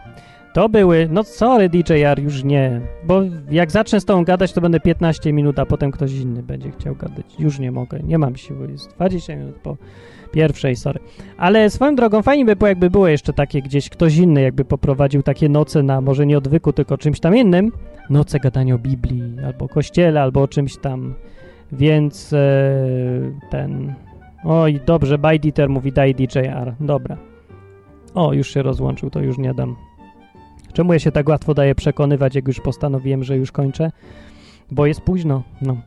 To były, no sorry DJR, już nie, bo jak zacznę z tą gadać, to będę 15 minut, a potem ktoś inny będzie chciał gadać. Już nie mogę, nie mam siły, jest 20 minut po pierwszej, sorry. Ale swoją drogą fajnie by było, jakby było jeszcze takie gdzieś ktoś inny, jakby poprowadził takie noce na może nie odwyku, tylko czymś tam innym. Noce gadania o Biblii, albo kościele, albo o czymś tam. Więc e, ten... Oj, dobrze, Bajditer mówi daj DJR. Dobra. O, już się rozłączył, to już nie dam. Czemu ja się tak łatwo daję przekonywać, jak już postanowiłem, że już kończę? Bo jest późno. No.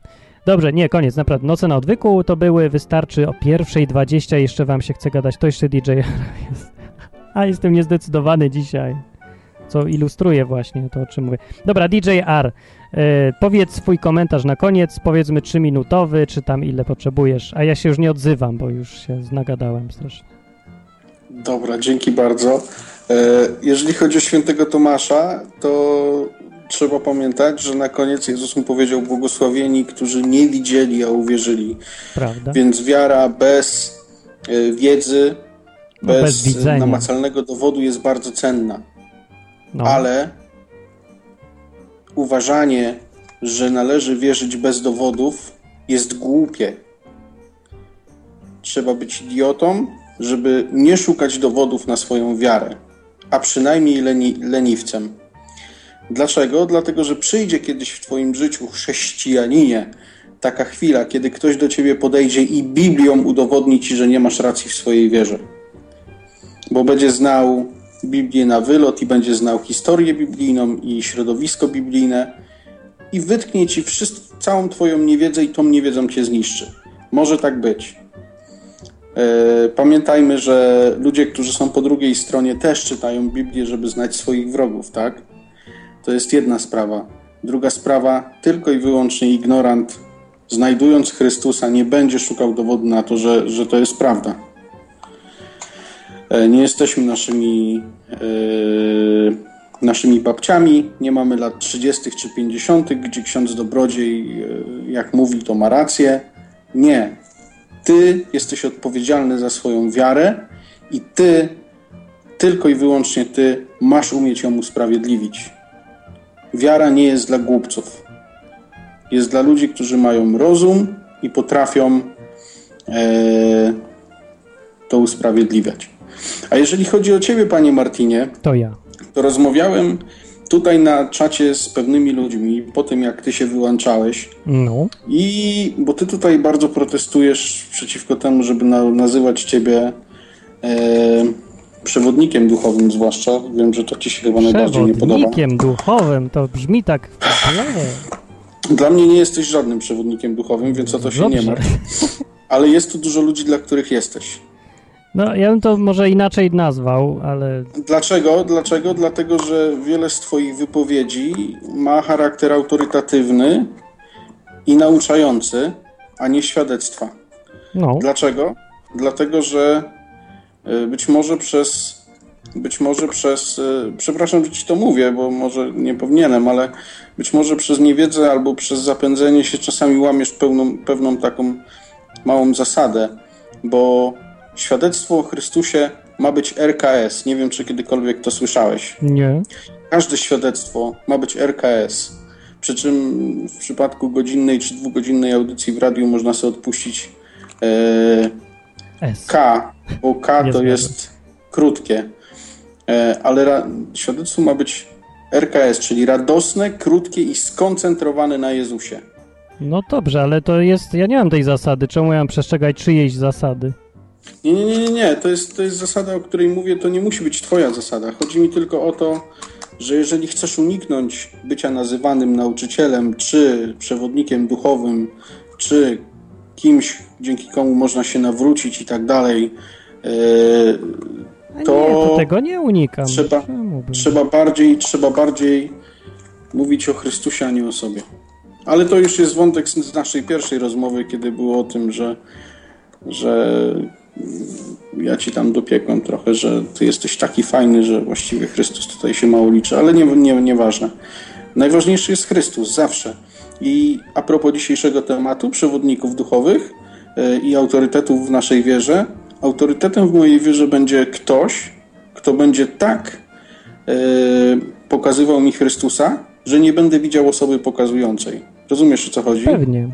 Dobrze, nie, koniec, naprawdę. Noce na odwyku to były, wystarczy o pierwszej 20, jeszcze wam się chce gadać, to jeszcze DJ jest. A jestem niezdecydowany dzisiaj, co ilustruje właśnie to, o czym mówię. Dobra, DJ R, e, powiedz swój komentarz na koniec, powiedzmy 3-minutowy, czy tam ile potrzebujesz, a ja się już nie odzywam, bo już się nagadałem strasznie.
Dobra, dzięki bardzo. E, Jeżeli chodzi o świętego Tomasza, to trzeba pamiętać, że na koniec Jezus mu powiedział błogosławieni, którzy nie widzieli, a uwierzyli.
Prawda?
Więc wiara bez e, wiedzy,
No, bez
bez,
widzenia.
namacalnego dowodu jest bardzo cenna.
No.
Ale uważanie, że należy wierzyć bez dowodów, jest głupie. Trzeba być idiotą, żeby nie szukać dowodów na swoją wiarę, a przynajmniej leni, leniwcem. Dlaczego? Dlatego, że przyjdzie kiedyś w Twoim życiu, chrześcijaninie, taka chwila, kiedy ktoś do Ciebie podejdzie i Biblią udowodni Ci, że nie masz racji w swojej wierze. Bo będzie znał Biblię na wylot i będzie znał historię biblijną i środowisko biblijne i wytknie Ci wszystko, całą Twoją niewiedzę i tą niewiedzą Cię zniszczy. Może tak być. E, Pamiętajmy, że ludzie, którzy są po drugiej stronie, też czytają Biblię, żeby znać swoich wrogów, tak? To jest jedna sprawa. Druga sprawa, tylko i wyłącznie ignorant, znajdując Chrystusa, nie będzie szukał dowodu na to, że, że to jest prawda. E, Nie jesteśmy naszymi, e, naszymi babciami, nie mamy lat 30. czy 50., gdzie ksiądz dobrodziej, jak mówi, to ma rację. Nie. Ty jesteś odpowiedzialny za swoją wiarę i ty, tylko i wyłącznie ty, masz umieć ją usprawiedliwić. Wiara nie jest dla głupców. Jest dla ludzi, którzy mają rozum i potrafią e, to usprawiedliwiać. A jeżeli chodzi o ciebie, panie Martinie,
To ja.
to rozmawiałem tutaj na czacie z pewnymi ludźmi po tym, jak ty się wyłączałeś.
No.
I bo ty tutaj bardzo protestujesz przeciwko temu, żeby na, nazywać ciebie e, przewodnikiem duchowym, zwłaszcza. Wiem, że to ci się chyba najbardziej nie podoba.
Przewodnikiem duchowym, to brzmi tak.
Dla mnie nie jesteś żadnym przewodnikiem duchowym, więc o to się nie
Dobrze.
martw. Ale jest tu dużo ludzi, dla których jesteś.
No, ja bym to może inaczej nazwał, ale
Dlaczego? Dlaczego? Dlatego, że wiele z Twoich wypowiedzi ma charakter autorytatywny i nauczający, a nie świadectwa.
no,
Dlaczego? Dlatego, że y, być może przez. Być może przez. y, Przepraszam, że ci to mówię, bo może nie powinienem, ale być może przez niewiedzę albo przez zapędzenie się czasami łamiesz pełną, pewną taką małą zasadę, bo świadectwo o Chrystusie ma być RKS. Nie wiem, czy kiedykolwiek to słyszałeś.
nie.
Każde świadectwo ma być RKS. Przy czym w przypadku godzinnej czy dwugodzinnej audycji w radiu można sobie odpuścić e. K, bo K to jest krótkie. E, ale ra, świadectwo ma być RKS, czyli radosne, krótkie i skoncentrowane na Jezusie.
No dobrze, ale to jest, ja nie mam tej zasady, czemu ja mam przestrzegać czyjejś zasady?
Nie, nie, nie, nie, nie. To jest, to jest zasada, o której mówię, to nie musi być twoja zasada. Chodzi mi tylko o to, że jeżeli chcesz uniknąć bycia nazywanym nauczycielem, czy przewodnikiem duchowym, czy kimś, dzięki komu można się nawrócić i tak dalej, e, To
nie, to tego nie unikam.
trzeba- trzeba bardziej, trzeba bardziej mówić o Chrystusie, a nie o sobie. Ale to już jest wątek z z naszej pierwszej rozmowy, kiedy było o tym, że, że ja ci tam dopiekłem trochę, że ty jesteś taki fajny, że właściwie Chrystus tutaj się mało liczy, ale nie, nie, nieważne. Najważniejszy jest Chrystus, zawsze. I a propos dzisiejszego tematu, przewodników duchowych e, i autorytetów w naszej wierze, autorytetem w mojej wierze będzie ktoś, kto będzie tak e, pokazywał mi Chrystusa, że nie będę widział osoby pokazującej. Rozumiesz o co chodzi?
Pewnie.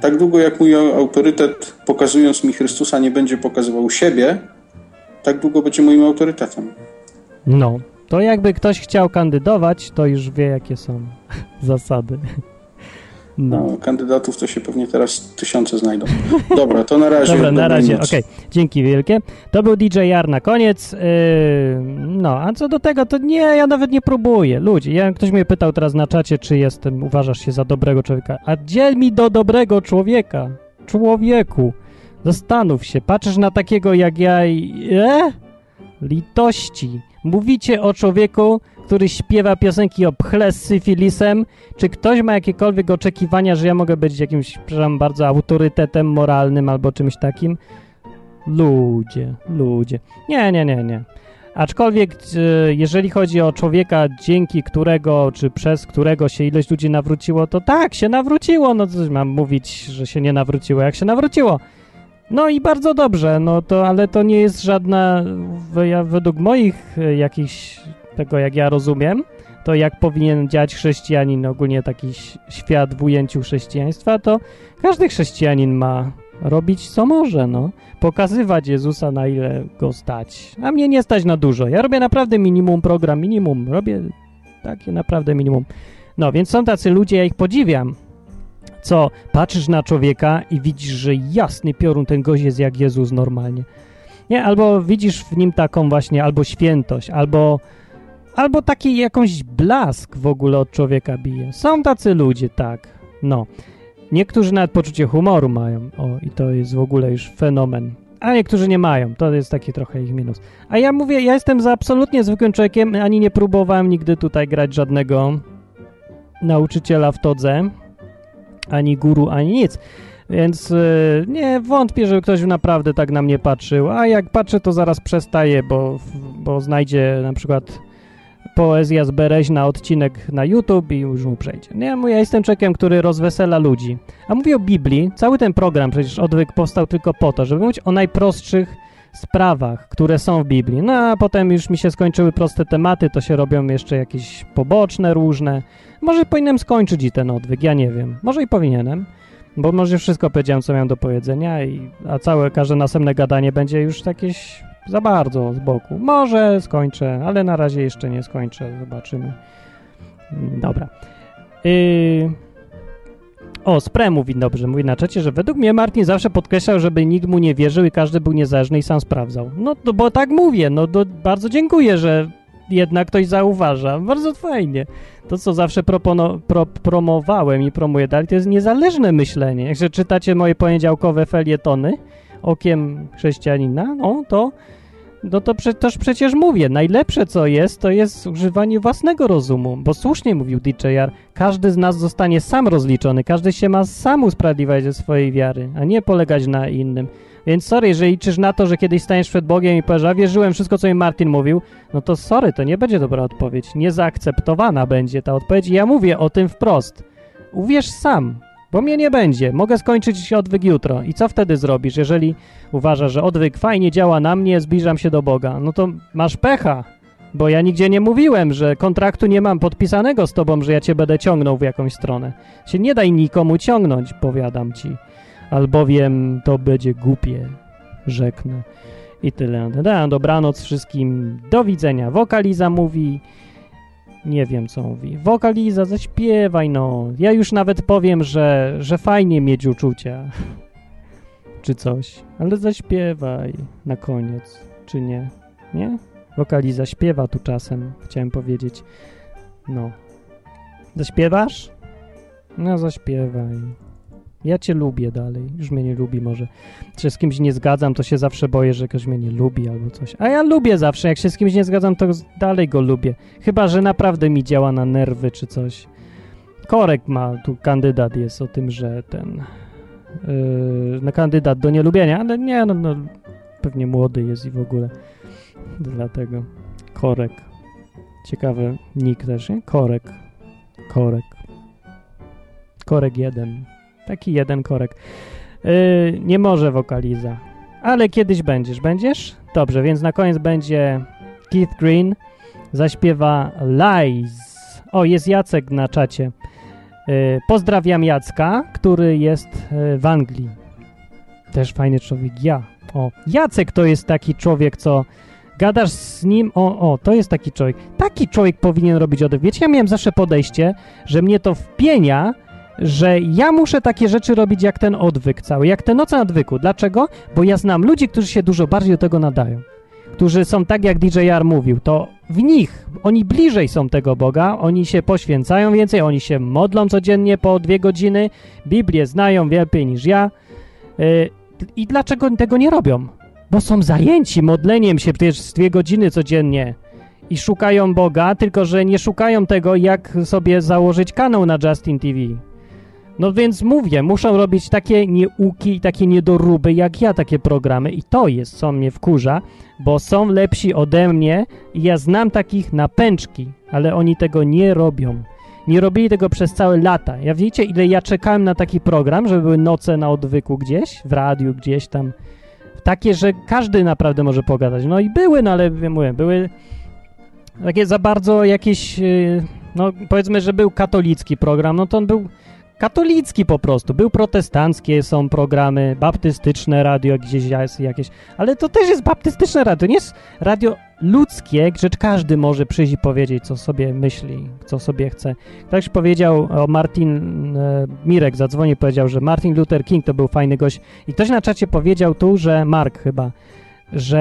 Tak długo jak mój autorytet pokazując mi Chrystusa nie będzie pokazywał siebie, tak długo będzie moim autorytetem.
No, to jakby ktoś chciał kandydować, to już wie, jakie są zasady. No.
No, kandydatów to się pewnie teraz tysiące znajdą. Dobra, to na razie.
Dobra, na razie, okej. Dzięki wielkie. To był DJ Jar na koniec. Yy, no, a co do tego, to nie, ja nawet nie próbuję. Ludzie, ja, ktoś mnie pytał teraz na czacie, czy jestem, uważasz się za dobrego człowieka. A dziel mi do dobrego człowieka. Człowieku. Zastanów się, patrzysz na takiego jak ja i... E? Litości. Mówicie o człowieku, który śpiewa piosenki o pchle z syfilisem. Czy ktoś ma jakiekolwiek oczekiwania, że ja mogę być jakimś, przepraszam bardzo, autorytetem moralnym albo czymś takim? Ludzie, ludzie. Nie, nie, nie, nie. Aczkolwiek, e, jeżeli chodzi o człowieka, dzięki którego, czy przez którego się ilość ludzi nawróciło, to tak, się nawróciło. No coś mam mówić, że się nie nawróciło, jak się nawróciło. No i bardzo dobrze, no to, ale to nie jest żadna, według moich e, jakichś, tego jak ja rozumiem, to jak powinien działać chrześcijanin, ogólnie taki świat w ujęciu chrześcijaństwa, to każdy chrześcijanin ma robić co może, no. Pokazywać Jezusa na ile go stać. A mnie nie stać na dużo. Ja robię naprawdę minimum program, minimum. Robię takie naprawdę minimum. No, więc są tacy ludzie, ja ich podziwiam. Co, patrzysz na człowieka i widzisz, że jasny piorun ten gość jest jak Jezus normalnie. Nie, albo widzisz w nim taką właśnie albo świętość, albo albo taki jakąś blask w ogóle od człowieka bije. Są tacy ludzie, tak. No. Niektórzy nawet poczucie humoru mają. O, i to jest w ogóle już fenomen. A niektórzy nie mają. To jest taki trochę ich minus. A ja mówię, ja jestem za absolutnie zwykłym człowiekiem, ani nie próbowałem nigdy tutaj grać żadnego nauczyciela w todze, ani guru, ani nic. Więc y, nie wątpię, żeby ktoś naprawdę tak na mnie patrzył. A jak patrzę, to zaraz przestaje, bo, bo znajdzie na przykład poezja z Bereźna odcinek na YouTube i już mu przejdzie. Nie, ja jestem człowiekiem, który rozwesela ludzi. A mówię o Biblii. Cały ten program, przecież odwyk powstał tylko po to, żeby mówić o najprostszych sprawach, które są w Biblii. No a potem już mi się skończyły proste tematy, to się robią jeszcze jakieś poboczne, różne. Może powinienem skończyć i ten odwyk, ja nie wiem. Może i powinienem, bo może wszystko powiedziałem, co miałem do powiedzenia, i, a całe, każde następne gadanie będzie już jakieś za bardzo z boku. Może skończę, ale na razie jeszcze nie skończę, zobaczymy. Mm, Dobra. Yy... O, Spre mówi dobrze, mówi na czacie, że według mnie Martin zawsze podkreślał, żeby nikt mu nie wierzył i każdy był niezależny i sam sprawdzał. No to bo tak mówię, no to bardzo dziękuję, że jednak ktoś zauważa. Bardzo fajnie. To, co zawsze propono, pro, promowałem i promuję dalej, to jest niezależne myślenie. Jak czytacie moje poniedziałkowe felietony okiem chrześcijanina, no to no to prze, przecież mówię, najlepsze co jest, to jest używanie własnego rozumu, bo słusznie mówił DJR, każdy z nas zostanie sam rozliczony, każdy się ma sam usprawiedliwiać ze swojej wiary, a nie polegać na innym. Więc sorry, jeżeli liczysz na to, że kiedyś staniesz przed Bogiem i powiesz, a wierzyłem wszystko, co mi Martin mówił, no to sorry, to nie będzie dobra odpowiedź. Niezaakceptowana będzie ta odpowiedź i ja mówię o tym wprost. Uwierz sam, bo mnie nie będzie. Mogę skończyć odwyk jutro. I co wtedy zrobisz, jeżeli uważasz, że odwyk fajnie działa na mnie, zbliżam się do Boga? No to masz pecha, bo ja nigdzie nie mówiłem, że kontraktu nie mam podpisanego z tobą, że ja cię będę ciągnął w jakąś stronę. Się nie daj nikomu ciągnąć, powiadam ci. Albowiem to będzie głupie, rzeknę. I tyle. Da, dobranoc wszystkim. Do widzenia. Wokaliza mówi... Nie wiem, co mówi. Wokaliza, zaśpiewaj, no. Ja już nawet powiem, że, że fajnie mieć uczucia. Czy coś. Ale zaśpiewaj na koniec. Czy nie? Nie? Wokaliza śpiewa tu czasem, chciałem powiedzieć. No. Zaśpiewasz? No, zaśpiewaj. Ja cię lubię dalej. Już mnie nie lubi może. Się z kimś nie zgadzam, to się zawsze boję, że ktoś mnie nie lubi albo coś. A ja lubię zawsze. Jak się z kimś nie zgadzam, to dalej go lubię. Chyba, że naprawdę mi działa na nerwy czy coś. Korek ma, tu kandydat jest o tym, że ten... Yy, no kandydat do nielubienia, ale nie, no, no pewnie młody jest i w ogóle. Dlatego. Korek. Ciekawy nick też, nie? Korek. Korek. Korek jeden. Taki jeden korek. Yy, nie może wokaliza. ale kiedyś będziesz. Będziesz? Dobrze, więc na koniec będzie Keith Green zaśpiewa Lies. O, jest Jacek na czacie. Y, Pozdrawiam Jacka, który jest y, w Anglii. Też fajny człowiek. Ja. O, Jacek to jest taki człowiek, co gadasz z nim. O, o, to jest taki człowiek. Taki człowiek powinien robić odwyk. Ja miałem zawsze podejście, że mnie to wpienia, że ja muszę takie rzeczy robić jak ten odwyk cały, jak te noce odwyku. Dlaczego? Bo ja znam ludzi, którzy się dużo bardziej do tego nadają. Którzy są tak, jak DJR mówił, to w nich, oni bliżej są tego Boga, oni się poświęcają więcej, oni się modlą codziennie po dwie godziny, Biblię znają lepiej niż ja. Yy, I dlaczego tego nie robią? Bo są zajęci modleniem się przecież dwie godziny codziennie i szukają Boga, tylko że nie szukają tego, jak sobie założyć kanał na Justin TV. No więc mówię, muszą robić takie nieuki i takie niedoróby jak ja, takie programy i to jest, co mnie wkurza, bo są lepsi ode mnie i ja znam takich na pęczki, ale oni tego nie robią. Nie robili tego przez całe lata. Ja wiecie, ile ja czekałem na taki program, żeby były noce na odwyku gdzieś, w radiu gdzieś tam. Takie, że każdy naprawdę może pogadać. No i były, no ale mówię, były takie za bardzo jakieś, yy, no powiedzmy, że był katolicki program, no to on był katolicki po prostu. Był protestanckie, są programy, baptystyczne radio gdzieś jest jakieś, ale to też jest baptystyczne radio, nie jest radio ludzkie, że każdy może przyjść i powiedzieć, co sobie myśli, co sobie chce. Ktoś powiedział o Martin, e, Mirek zadzwonił powiedział, że Martin Luther King to był fajny gość i ktoś na czacie powiedział tu, że Mark chyba, że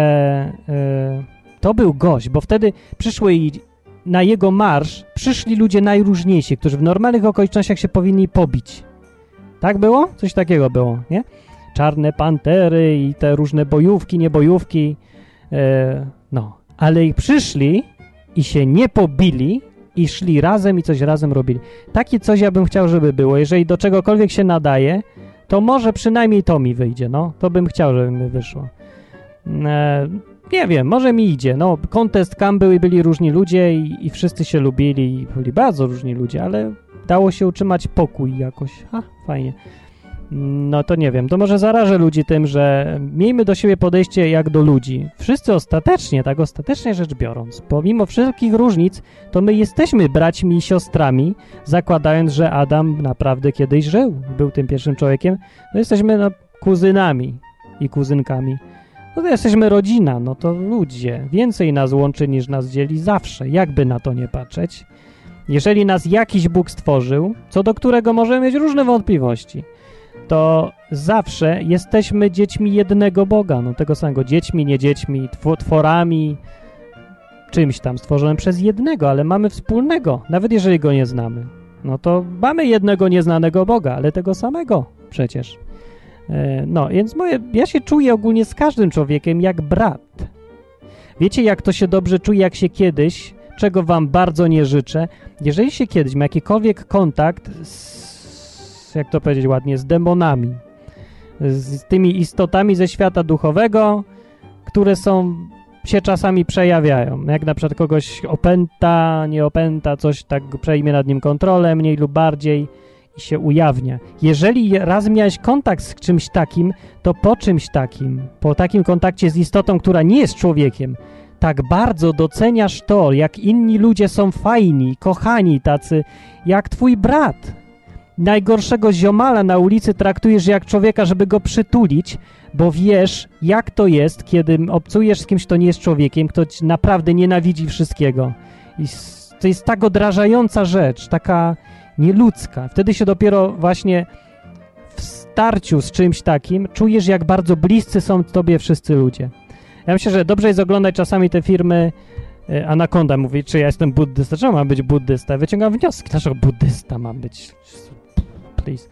e, to był gość, bo wtedy przyszły i na jego marsz przyszli ludzie najróżniejsi, którzy w normalnych okolicznościach się powinni pobić. Tak było? Coś takiego było, nie? Czarne pantery i te różne bojówki, niebojówki. E, no, ale ich przyszli i się nie pobili i szli razem i coś razem robili. Takie coś ja bym chciał, żeby było. Jeżeli do czegokolwiek się nadaje, to może przynajmniej to mi wyjdzie, no. To bym chciał, żeby mi wyszło. E, nie wiem, może mi idzie. No, kontest kam były, byli różni ludzie i, i wszyscy się lubili i byli bardzo różni ludzie, ale dało się utrzymać pokój jakoś. Ha, fajnie. No to nie wiem, to może zarażę ludzi tym, że miejmy do siebie podejście jak do ludzi. Wszyscy ostatecznie, tak ostatecznie rzecz biorąc, pomimo wszystkich różnic, to my jesteśmy braćmi i siostrami, zakładając, że Adam naprawdę kiedyś żył, był tym pierwszym człowiekiem, no jesteśmy no, kuzynami i kuzynkami. No to jesteśmy rodzina, no to ludzie. Więcej nas łączy niż nas dzieli zawsze, jakby na to nie patrzeć. Jeżeli nas jakiś Bóg stworzył, co do którego możemy mieć różne wątpliwości, to zawsze jesteśmy dziećmi jednego Boga, no tego samego, dziećmi, nie dziećmi, tw tworami, czymś tam stworzonym przez jednego, ale mamy wspólnego, nawet jeżeli go nie znamy. No to mamy jednego nieznanego Boga, ale tego samego przecież. E, No, więc moje, ja się czuję ogólnie z każdym człowiekiem jak brat. Wiecie, jak to się dobrze czuje, jak się kiedyś, czego wam bardzo nie życzę, jeżeli się kiedyś ma jakikolwiek kontakt z, jak to powiedzieć ładnie, z demonami, z tymi istotami ze świata duchowego, które są, się czasami przejawiają. Jak na przykład kogoś opęta, nie opęta, coś tak przejmie nad nim kontrolę, mniej lub bardziej i się ujawnia. Jeżeli raz miałeś kontakt z czymś takim, to po czymś takim, po takim kontakcie z istotą, która nie jest człowiekiem, tak bardzo doceniasz to, jak inni ludzie są fajni, kochani, tacy jak twój brat. Najgorszego ziomala na ulicy traktujesz jak człowieka, żeby go przytulić, bo wiesz, jak to jest, kiedy obcujesz z kimś, kto nie jest człowiekiem, kto naprawdę nienawidzi wszystkiego. I to jest tak odrażająca rzecz, taka nieludzka. Wtedy się dopiero właśnie w starciu z czymś takim czujesz, jak bardzo bliscy są tobie wszyscy ludzie. Ja myślę, że dobrze jest oglądać czasami te firmy e, Anaconda mówi, czy ja jestem buddysta, czemu mam być buddysta? Wyciągam wnioski, dlaczego buddysta mam być? Please.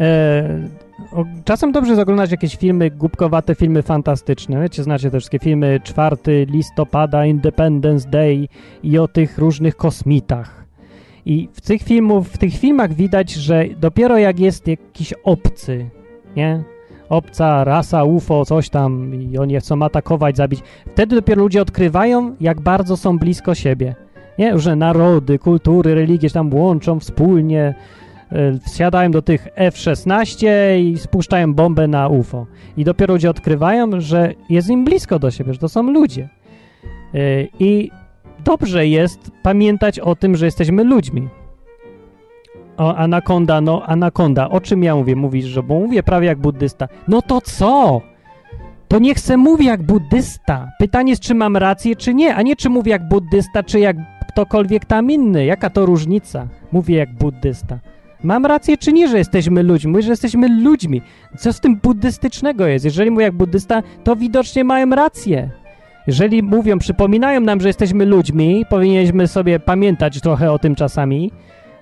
E, o, czasem dobrze jest oglądać jakieś filmy, głupkowate filmy fantastyczne. Wiecie, znacie te wszystkie filmy 4 listopada, Independence Day i o tych różnych kosmitach. I w tych, filmów, w tych filmach widać, że dopiero jak jest jakiś obcy, nie? Obca, rasa, UFO, coś tam i oni chcą atakować, zabić. Wtedy dopiero ludzie odkrywają, jak bardzo są blisko siebie. Nie? Różne narody, kultury, religie się tam łączą wspólnie, y, wsiadają do tych F-16 i spuszczają bombę na UFO. I dopiero ludzie odkrywają, że jest im blisko do siebie, że to są ludzie. Y, I dobrze jest pamiętać o tym, że jesteśmy ludźmi. O, anakonda, no anakonda, o czym ja mówię? Mówisz, że bo mówię prawie jak buddysta. No to co? To niech se mówi jak buddysta. Pytanie jest, czy mam rację, czy nie, a nie czy mówię jak buddysta, czy jak ktokolwiek tam inny. Jaka to różnica? Mówię jak buddysta. Mam rację, czy nie, że jesteśmy ludźmi? Mówię, że jesteśmy ludźmi. Co z tym buddystycznego jest? Jeżeli mówię jak buddysta, to widocznie mają rację. Jeżeli mówią, przypominają nam, że jesteśmy ludźmi, powinieneśmy sobie pamiętać trochę o tym czasami,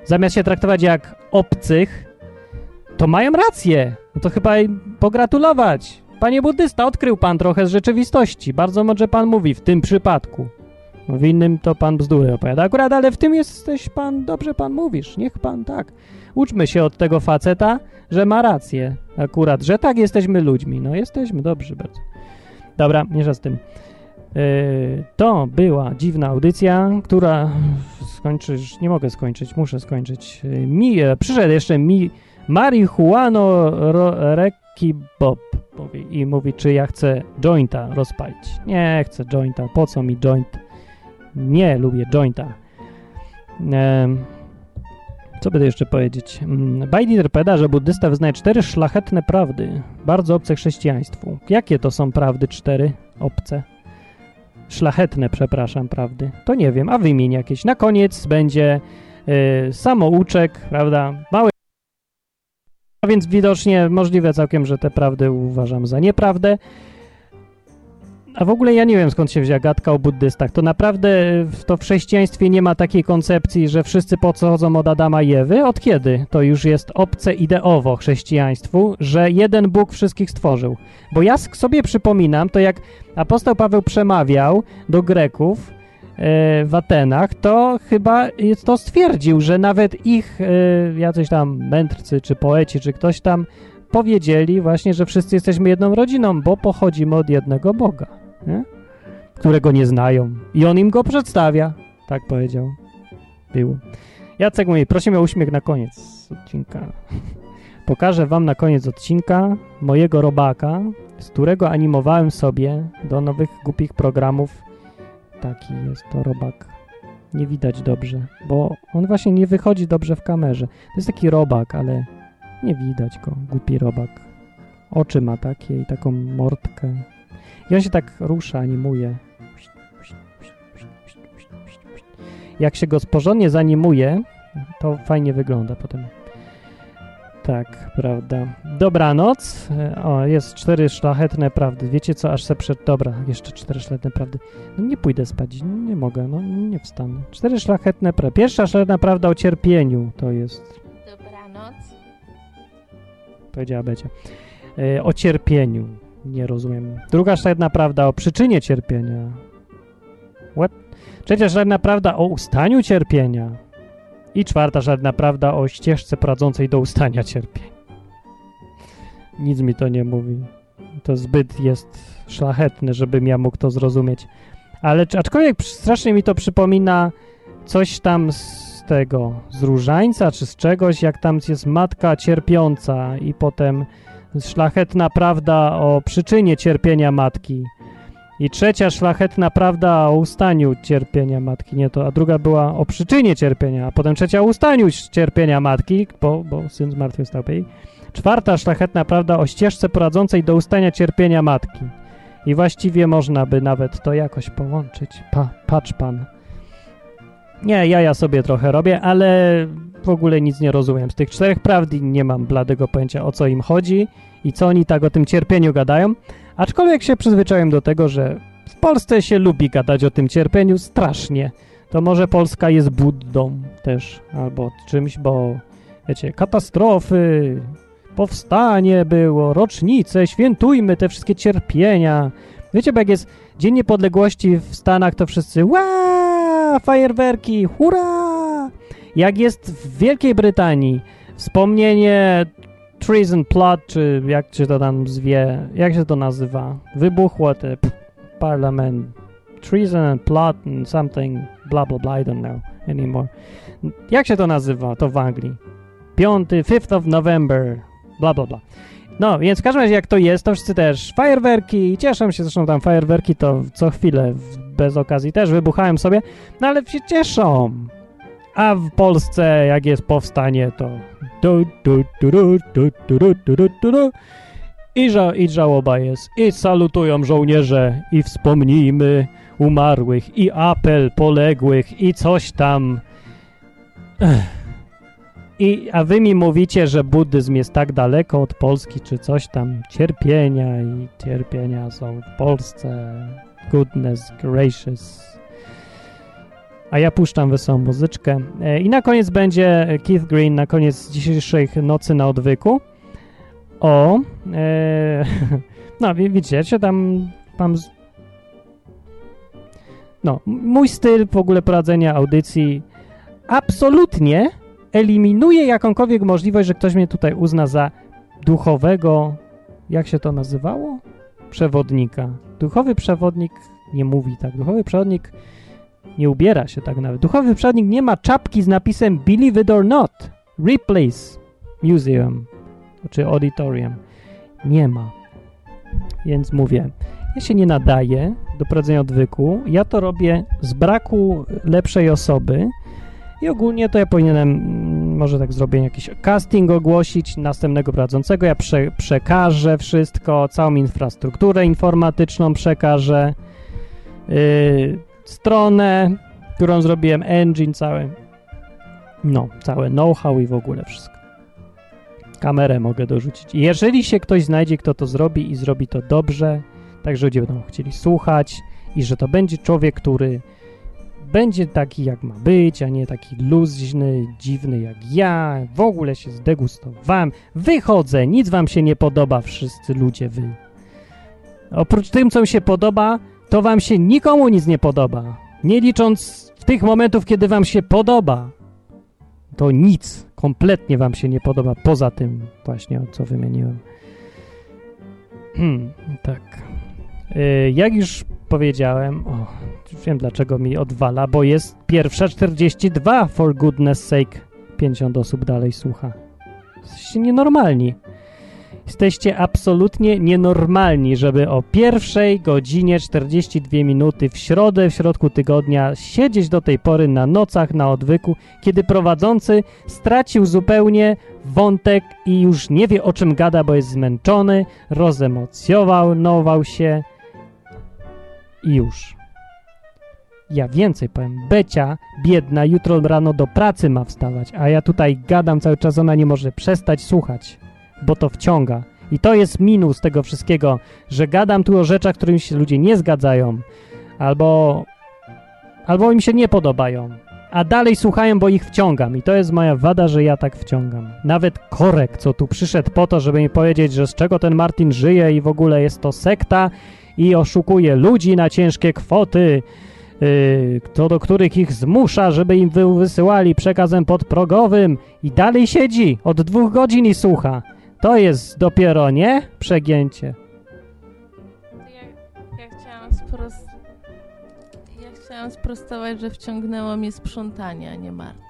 zamiast się traktować jak obcych, to mają rację. No to chyba pogratulować. Panie buddysta, odkrył pan trochę z rzeczywistości. Bardzo mądrze pan mówi w tym przypadku. W innym to pan bzdury opowiada. Akurat, ale w tym jesteś pan, dobrze pan mówisz. Niech pan tak. Uczmy się od tego faceta, że ma rację. Akurat, że tak jesteśmy ludźmi. No jesteśmy, dobrze bardzo. Dobra, mniejsza z tym. Yy, to była dziwna audycja, która skończysz, nie mogę skończyć, muszę skończyć. Mi, e, przyszedł jeszcze mi marihuano reki bob mówi, i mówi, czy ja chcę jointa rozpalić. Nie chcę jointa, po co mi joint? Nie lubię jointa. Em, co będę jeszcze powiedzieć? Mm, Bajditer powiada, że buddysta wyznaje cztery szlachetne prawdy, bardzo obce chrześcijaństwu. Jakie to są prawdy cztery obce? Szlachetne, przepraszam, prawdy. To nie wiem, a wymień jakieś. Na koniec będzie y, samouczek, prawda? Mały. A więc widocznie możliwe całkiem, że te prawdy uważam za nieprawdę. A w ogóle ja nie wiem skąd się wzięła gadka o buddystach. To naprawdę w, to w chrześcijaństwie nie ma takiej koncepcji, że wszyscy pochodzą od Adama i Ewy. Od kiedy? To już jest obce ideowo chrześcijaństwu, że jeden Bóg wszystkich stworzył. Bo ja sobie przypominam, to jak apostoł Paweł przemawiał do Greków e, w Atenach, to chyba to stwierdził, że nawet ich e, jacyś tam mędrcy, czy poeci, czy ktoś tam powiedzieli właśnie, że wszyscy jesteśmy jedną rodziną, bo pochodzimy od jednego Boga, nie? którego nie znają. I on im go przedstawia. Tak powiedział. Było. Jacek mówi, prosimy o uśmiech na koniec odcinka. Pokażę wam na koniec odcinka mojego robaka, z którego animowałem sobie do nowych głupich programów. Taki jest to robak. Nie widać dobrze, bo on właśnie nie wychodzi dobrze w kamerze. To jest taki robak, ale nie widać go, głupi robak. Oczy ma takie i taką mordkę. I on się tak rusza, animuje. Jak się go porządnie zanimuje, to fajnie wygląda potem. Tak, prawda. Dobranoc. O, jest cztery szlachetne prawdy. Wiecie co, aż se przed... Dobra, jeszcze cztery szlachetne prawdy. No nie pójdę spać, nie mogę, no nie wstanę. Cztery szlachetne prawdy. Pierwsza szlachetna prawda o cierpieniu to jest
Dobranoc.
powiedziała Becia. E, o cierpieniu. Nie rozumiem. Druga szlachetna prawda o przyczynie cierpienia. What? Trzecia szlachetna prawda o ustaniu cierpienia. I czwarta szlachetna prawda o ścieżce prowadzącej do ustania cierpień. Nic mi to nie mówi. To zbyt jest szlachetne, żebym ja mógł to zrozumieć. Ale aczkolwiek strasznie mi to przypomina coś tam z tego, z różańca czy z czegoś, jak tam jest matka cierpiąca i potem szlachetna prawda o przyczynie cierpienia matki. I trzecia szlachetna prawda o ustaniu cierpienia matki, nie to, a druga była o przyczynie cierpienia, a potem trzecia o ustaniu cierpienia matki, bo, bo syn zmartwychwstał jej. Czwarta szlachetna prawda o ścieżce prowadzącej do ustania cierpienia matki. I właściwie można by nawet to jakoś połączyć. Pa, patrz pan. Nie, ja ja sobie trochę robię, ale w ogóle nic nie rozumiem. Z tych czterech prawd i nie mam bladego pojęcia o co im chodzi i co oni tak o tym cierpieniu gadają. Aczkolwiek się przyzwyczaiłem do tego, że w Polsce się lubi gadać o tym cierpieniu strasznie. To może Polska jest Buddą też, albo czymś, bo wiecie, katastrofy, powstanie było, rocznice, świętujmy te wszystkie cierpienia. Wiecie, bo jak jest Dzień Niepodległości w Stanach, to wszyscy Ła! Fajerwerki, hurra! Jak jest w Wielkiej Brytanii wspomnienie treason plot, czy jak się to tam zwie, jak się to nazywa? Wybuchło te parlament. Treason and plot and something, bla bla bla, I don't know anymore. Jak się to nazywa to w Anglii? 5, 5th of November, bla bla bla. No, więc w każdym razie jak to jest, to wszyscy też fajerwerki, cieszą się, zresztą tam fajerwerki to co chwilę, bez okazji też wybuchają sobie, no ale się cieszą. A w Polsce, jak jest powstanie, to. I, ża I żałoba jest. I salutują żołnierze. I wspomnijmy umarłych. I apel poległych. I coś tam. Ech. I, a wy mi mówicie, że buddyzm jest tak daleko od Polski, czy coś tam. Cierpienia i cierpienia są w Polsce. Goodness gracious. A ja puszczam wesołą muzyczkę. E, I na koniec będzie Keith Green, na koniec dzisiejszych Nocy na Odwyku. O, e, no wi- widzicie, tam mam... Z... No, mój styl w ogóle prowadzenia audycji absolutnie eliminuje jakąkolwiek możliwość, że ktoś mnie tutaj uzna za duchowego, jak się to nazywało? Przewodnika. Duchowy przewodnik nie mówi tak. Duchowy przewodnik nie ubiera się tak nawet. Duchowy przewodnik nie ma czapki z napisem Believe it or not. Ripley's Museum czy Auditorium. Nie ma. Więc mówię, ja się nie nadaję do prowadzenia odwyku. Ja to robię z braku lepszej osoby i ogólnie to ja powinienem, mm, może tak zrobię, jakiś casting ogłosić następnego prowadzącego. Ja prze, przekażę wszystko, całą infrastrukturę informatyczną przekażę, yy, stronę, którą zrobiłem, engine cały, no, całe know-how i w ogóle wszystko. Kamerę mogę dorzucić. Jeżeli się ktoś znajdzie, kto to zrobi i zrobi to dobrze, tak że ludzie będą chcieli słuchać i że to będzie człowiek, który będzie taki jak ma być, a nie taki luźny, dziwny jak ja. W ogóle się zdegustowałem. Wychodzę, nic wam się nie podoba, wszyscy ludzie wy. Oprócz tym, co mi się podoba, to wam się nikomu nic nie podoba. Nie licząc tych momentów, kiedy wam się podoba. To nic, kompletnie wam się nie podoba, poza tym właśnie, co wymieniłem. Hmm, tak. Y, Jak już powiedziałem, o, wiem dlaczego mi odwala, bo jest pierwsza 42, for goodness sake. 50 osób dalej słucha. Jesteście nienormalni. Jesteście absolutnie nienormalni, żeby o pierwszej godzinie 42 minuty w środę, w środku tygodnia siedzieć do tej pory na nocach, na odwyku, kiedy prowadzący stracił zupełnie wątek i już nie wie o czym gada, bo jest zmęczony, rozemocjował, nował się i już. Ja więcej powiem. Becia, biedna, jutro rano do pracy ma wstawać, a ja tutaj gadam cały czas, ona nie może przestać słuchać, bo to wciąga. I to jest minus tego wszystkiego, że gadam tu o rzeczach, którymi się ludzie nie zgadzają, albo, albo im się nie podobają, a dalej słuchają, bo ich wciągam. I to jest moja wada, że ja tak wciągam. Nawet Korek, co tu przyszedł po to, żeby mi powiedzieć, że z czego ten Martin żyje i w ogóle jest to sekta i oszukuje ludzi na ciężkie kwoty, yy, to do których ich zmusza, żeby im wy- wysyłali przekazem podprogowym i dalej siedzi od dwóch godzin i słucha. To jest dopiero, nie? Przegięcie.
Chciałam sprostować, że wciągnęło mnie sprzątanie, a nie Martin.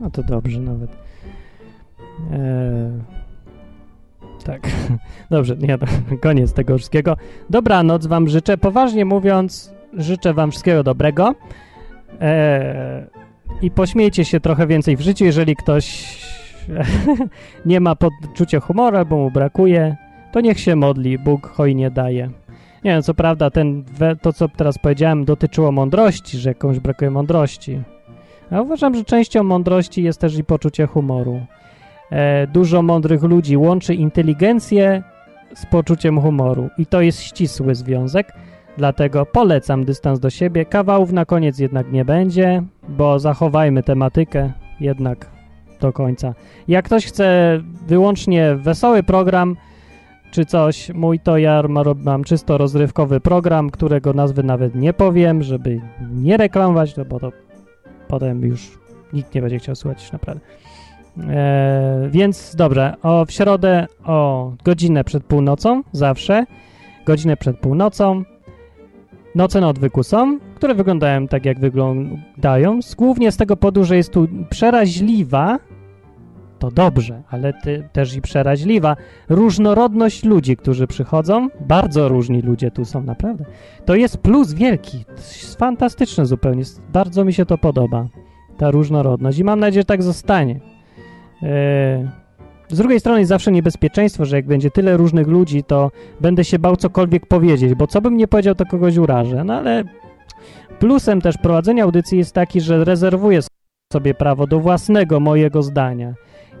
No to dobrze nawet. Eee, tak, dobrze, nie, koniec tego wszystkiego. Dobranoc wam życzę. Poważnie mówiąc, życzę wam wszystkiego dobrego. Eee, I pośmiejcie się trochę więcej w życiu, jeżeli ktoś nie ma poczucia humoru albo mu brakuje, to niech się modli, Bóg hojnie daje. Nie wiem, co prawda ten, to co teraz powiedziałem dotyczyło mądrości, że komuś brakuje mądrości. Ja uważam, że częścią mądrości jest też i poczucie humoru. E, dużo mądrych ludzi łączy inteligencję z poczuciem humoru i to jest ścisły związek, dlatego polecam dystans do siebie. Kawałów na koniec jednak nie będzie, bo zachowajmy tematykę jednak do końca. Jak ktoś chce wyłącznie wesoły program czy coś, mój to ja ma- mam czysto rozrywkowy program, którego nazwy nawet nie powiem, żeby nie reklamować, no bo to potem już nikt nie będzie chciał słuchać naprawdę. E, więc dobrze, o, w środę o godzinę przed północą, zawsze, godzinę przed północą, noce na odwyku są, które wyglądają tak, jak wyglądają, głównie z tego powodu, że jest tu przeraźliwa to dobrze, ale ty, też i przeraźliwa. Różnorodność ludzi, którzy przychodzą, bardzo różni ludzie tu są, naprawdę. To jest plus wielki, fantastyczne zupełnie, bardzo mi się to podoba, ta różnorodność i mam nadzieję, że tak zostanie. Eee, z drugiej strony jest zawsze niebezpieczeństwo, że jak będzie tyle różnych ludzi, to będę się bał cokolwiek powiedzieć, bo co bym nie powiedział, to kogoś urażę. No ale plusem też prowadzenia audycji jest taki, że rezerwuję sobie prawo do własnego mojego zdania.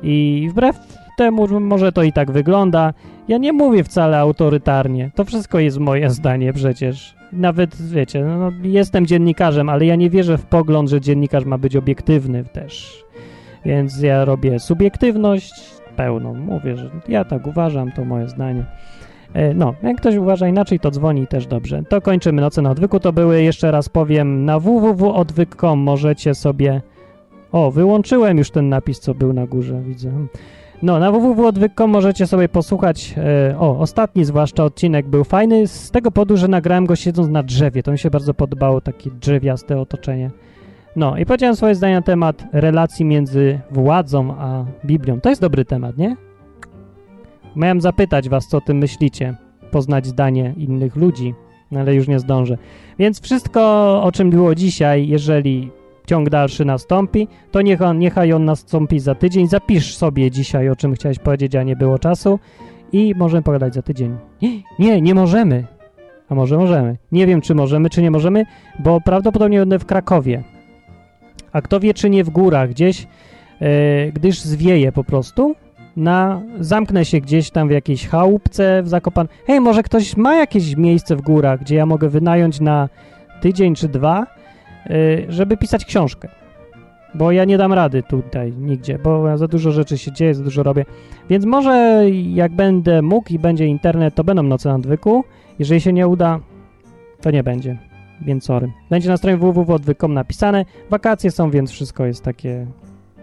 I wbrew temu, że może to i tak wygląda, ja nie mówię wcale autorytarnie. To wszystko jest moje zdanie przecież. Nawet, wiecie, no, jestem dziennikarzem, ale ja nie wierzę w pogląd, że dziennikarz ma być obiektywny też. Więc ja robię subiektywność pełną. Mówię, że ja tak uważam, to moje zdanie. E, No, jak ktoś uważa inaczej, to dzwoni też dobrze. To kończymy Noce na Odwyku. To były, jeszcze raz powiem, na www.odwyk.com możecie sobie... O, wyłączyłem już ten napis, co był na górze, widzę. No, na www.odwyk.com możecie sobie posłuchać... E, o, ostatni zwłaszcza odcinek był fajny z tego powodu, że nagrałem go siedząc na drzewie. To mi się bardzo podobało, takie drzewiaste otoczenie. No i powiedziałem swoje zdanie na temat relacji między władzą a Biblią. To jest dobry temat, nie? Miałem zapytać was, co o tym myślicie, poznać zdanie innych ludzi, ale już nie zdążę. Więc wszystko, o czym było dzisiaj, jeżeli ciąg dalszy nastąpi, to niech on, niechaj on nastąpi za tydzień. Zapisz sobie dzisiaj, o czym chciałeś powiedzieć, a nie było czasu i możemy pogadać za tydzień. Nie, nie możemy. A może możemy. Nie wiem, czy możemy, czy nie możemy, bo prawdopodobnie będę w Krakowie. A kto wie, czy nie w górach gdzieś, e, gdyż zwieje po prostu. Na, zamknę się gdzieś tam w jakiejś chałupce w Zakopan. Hej, może ktoś ma jakieś miejsce w górach, gdzie ja mogę wynająć na tydzień czy dwa, żeby pisać książkę. Bo ja nie dam rady tutaj nigdzie, bo za dużo rzeczy się dzieje, za dużo robię. Więc może jak będę mógł i będzie internet, to będą noce na odwyku. Jeżeli się nie uda, to nie będzie. Więc sorry. Będzie na stronie www.odwyk.com napisane. Wakacje są, więc wszystko jest takie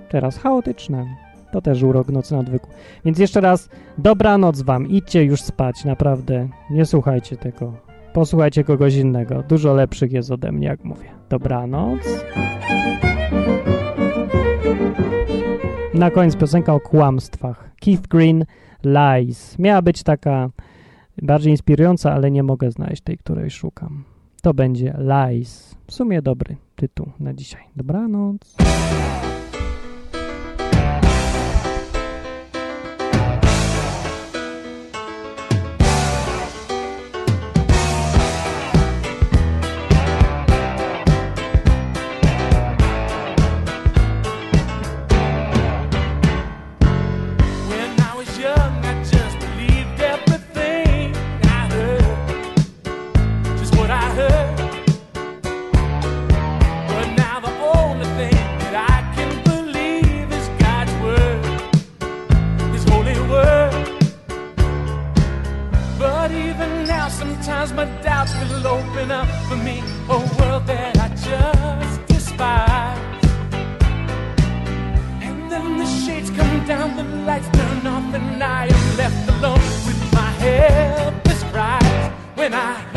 teraz chaotyczne. To też urok nocy na odwyku. Więc jeszcze raz dobranoc wam. Idźcie już spać, naprawdę. Nie słuchajcie tego. Posłuchajcie kogoś innego. Dużo lepszych jest ode mnie, jak mówię. Dobranoc. Na koniec piosenka o kłamstwach. Keith Green, Lies. Miała być taka bardziej inspirująca, ale nie mogę znaleźć tej, której szukam. To będzie Lies. W sumie dobry tytuł na dzisiaj. Dobranoc.
Sometimes my doubts will open up for me a world that I just despise. And then the shades come down, the lights turn off, and I am left alone with my helpless cries. When I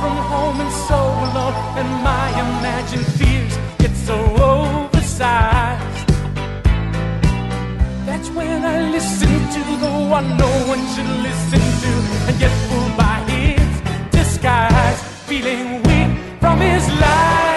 from home and so alone, and my imagined fears get so oversized. That's when I listen to the one no one should listen to and get fooled by his disguise, feeling weak from his lies.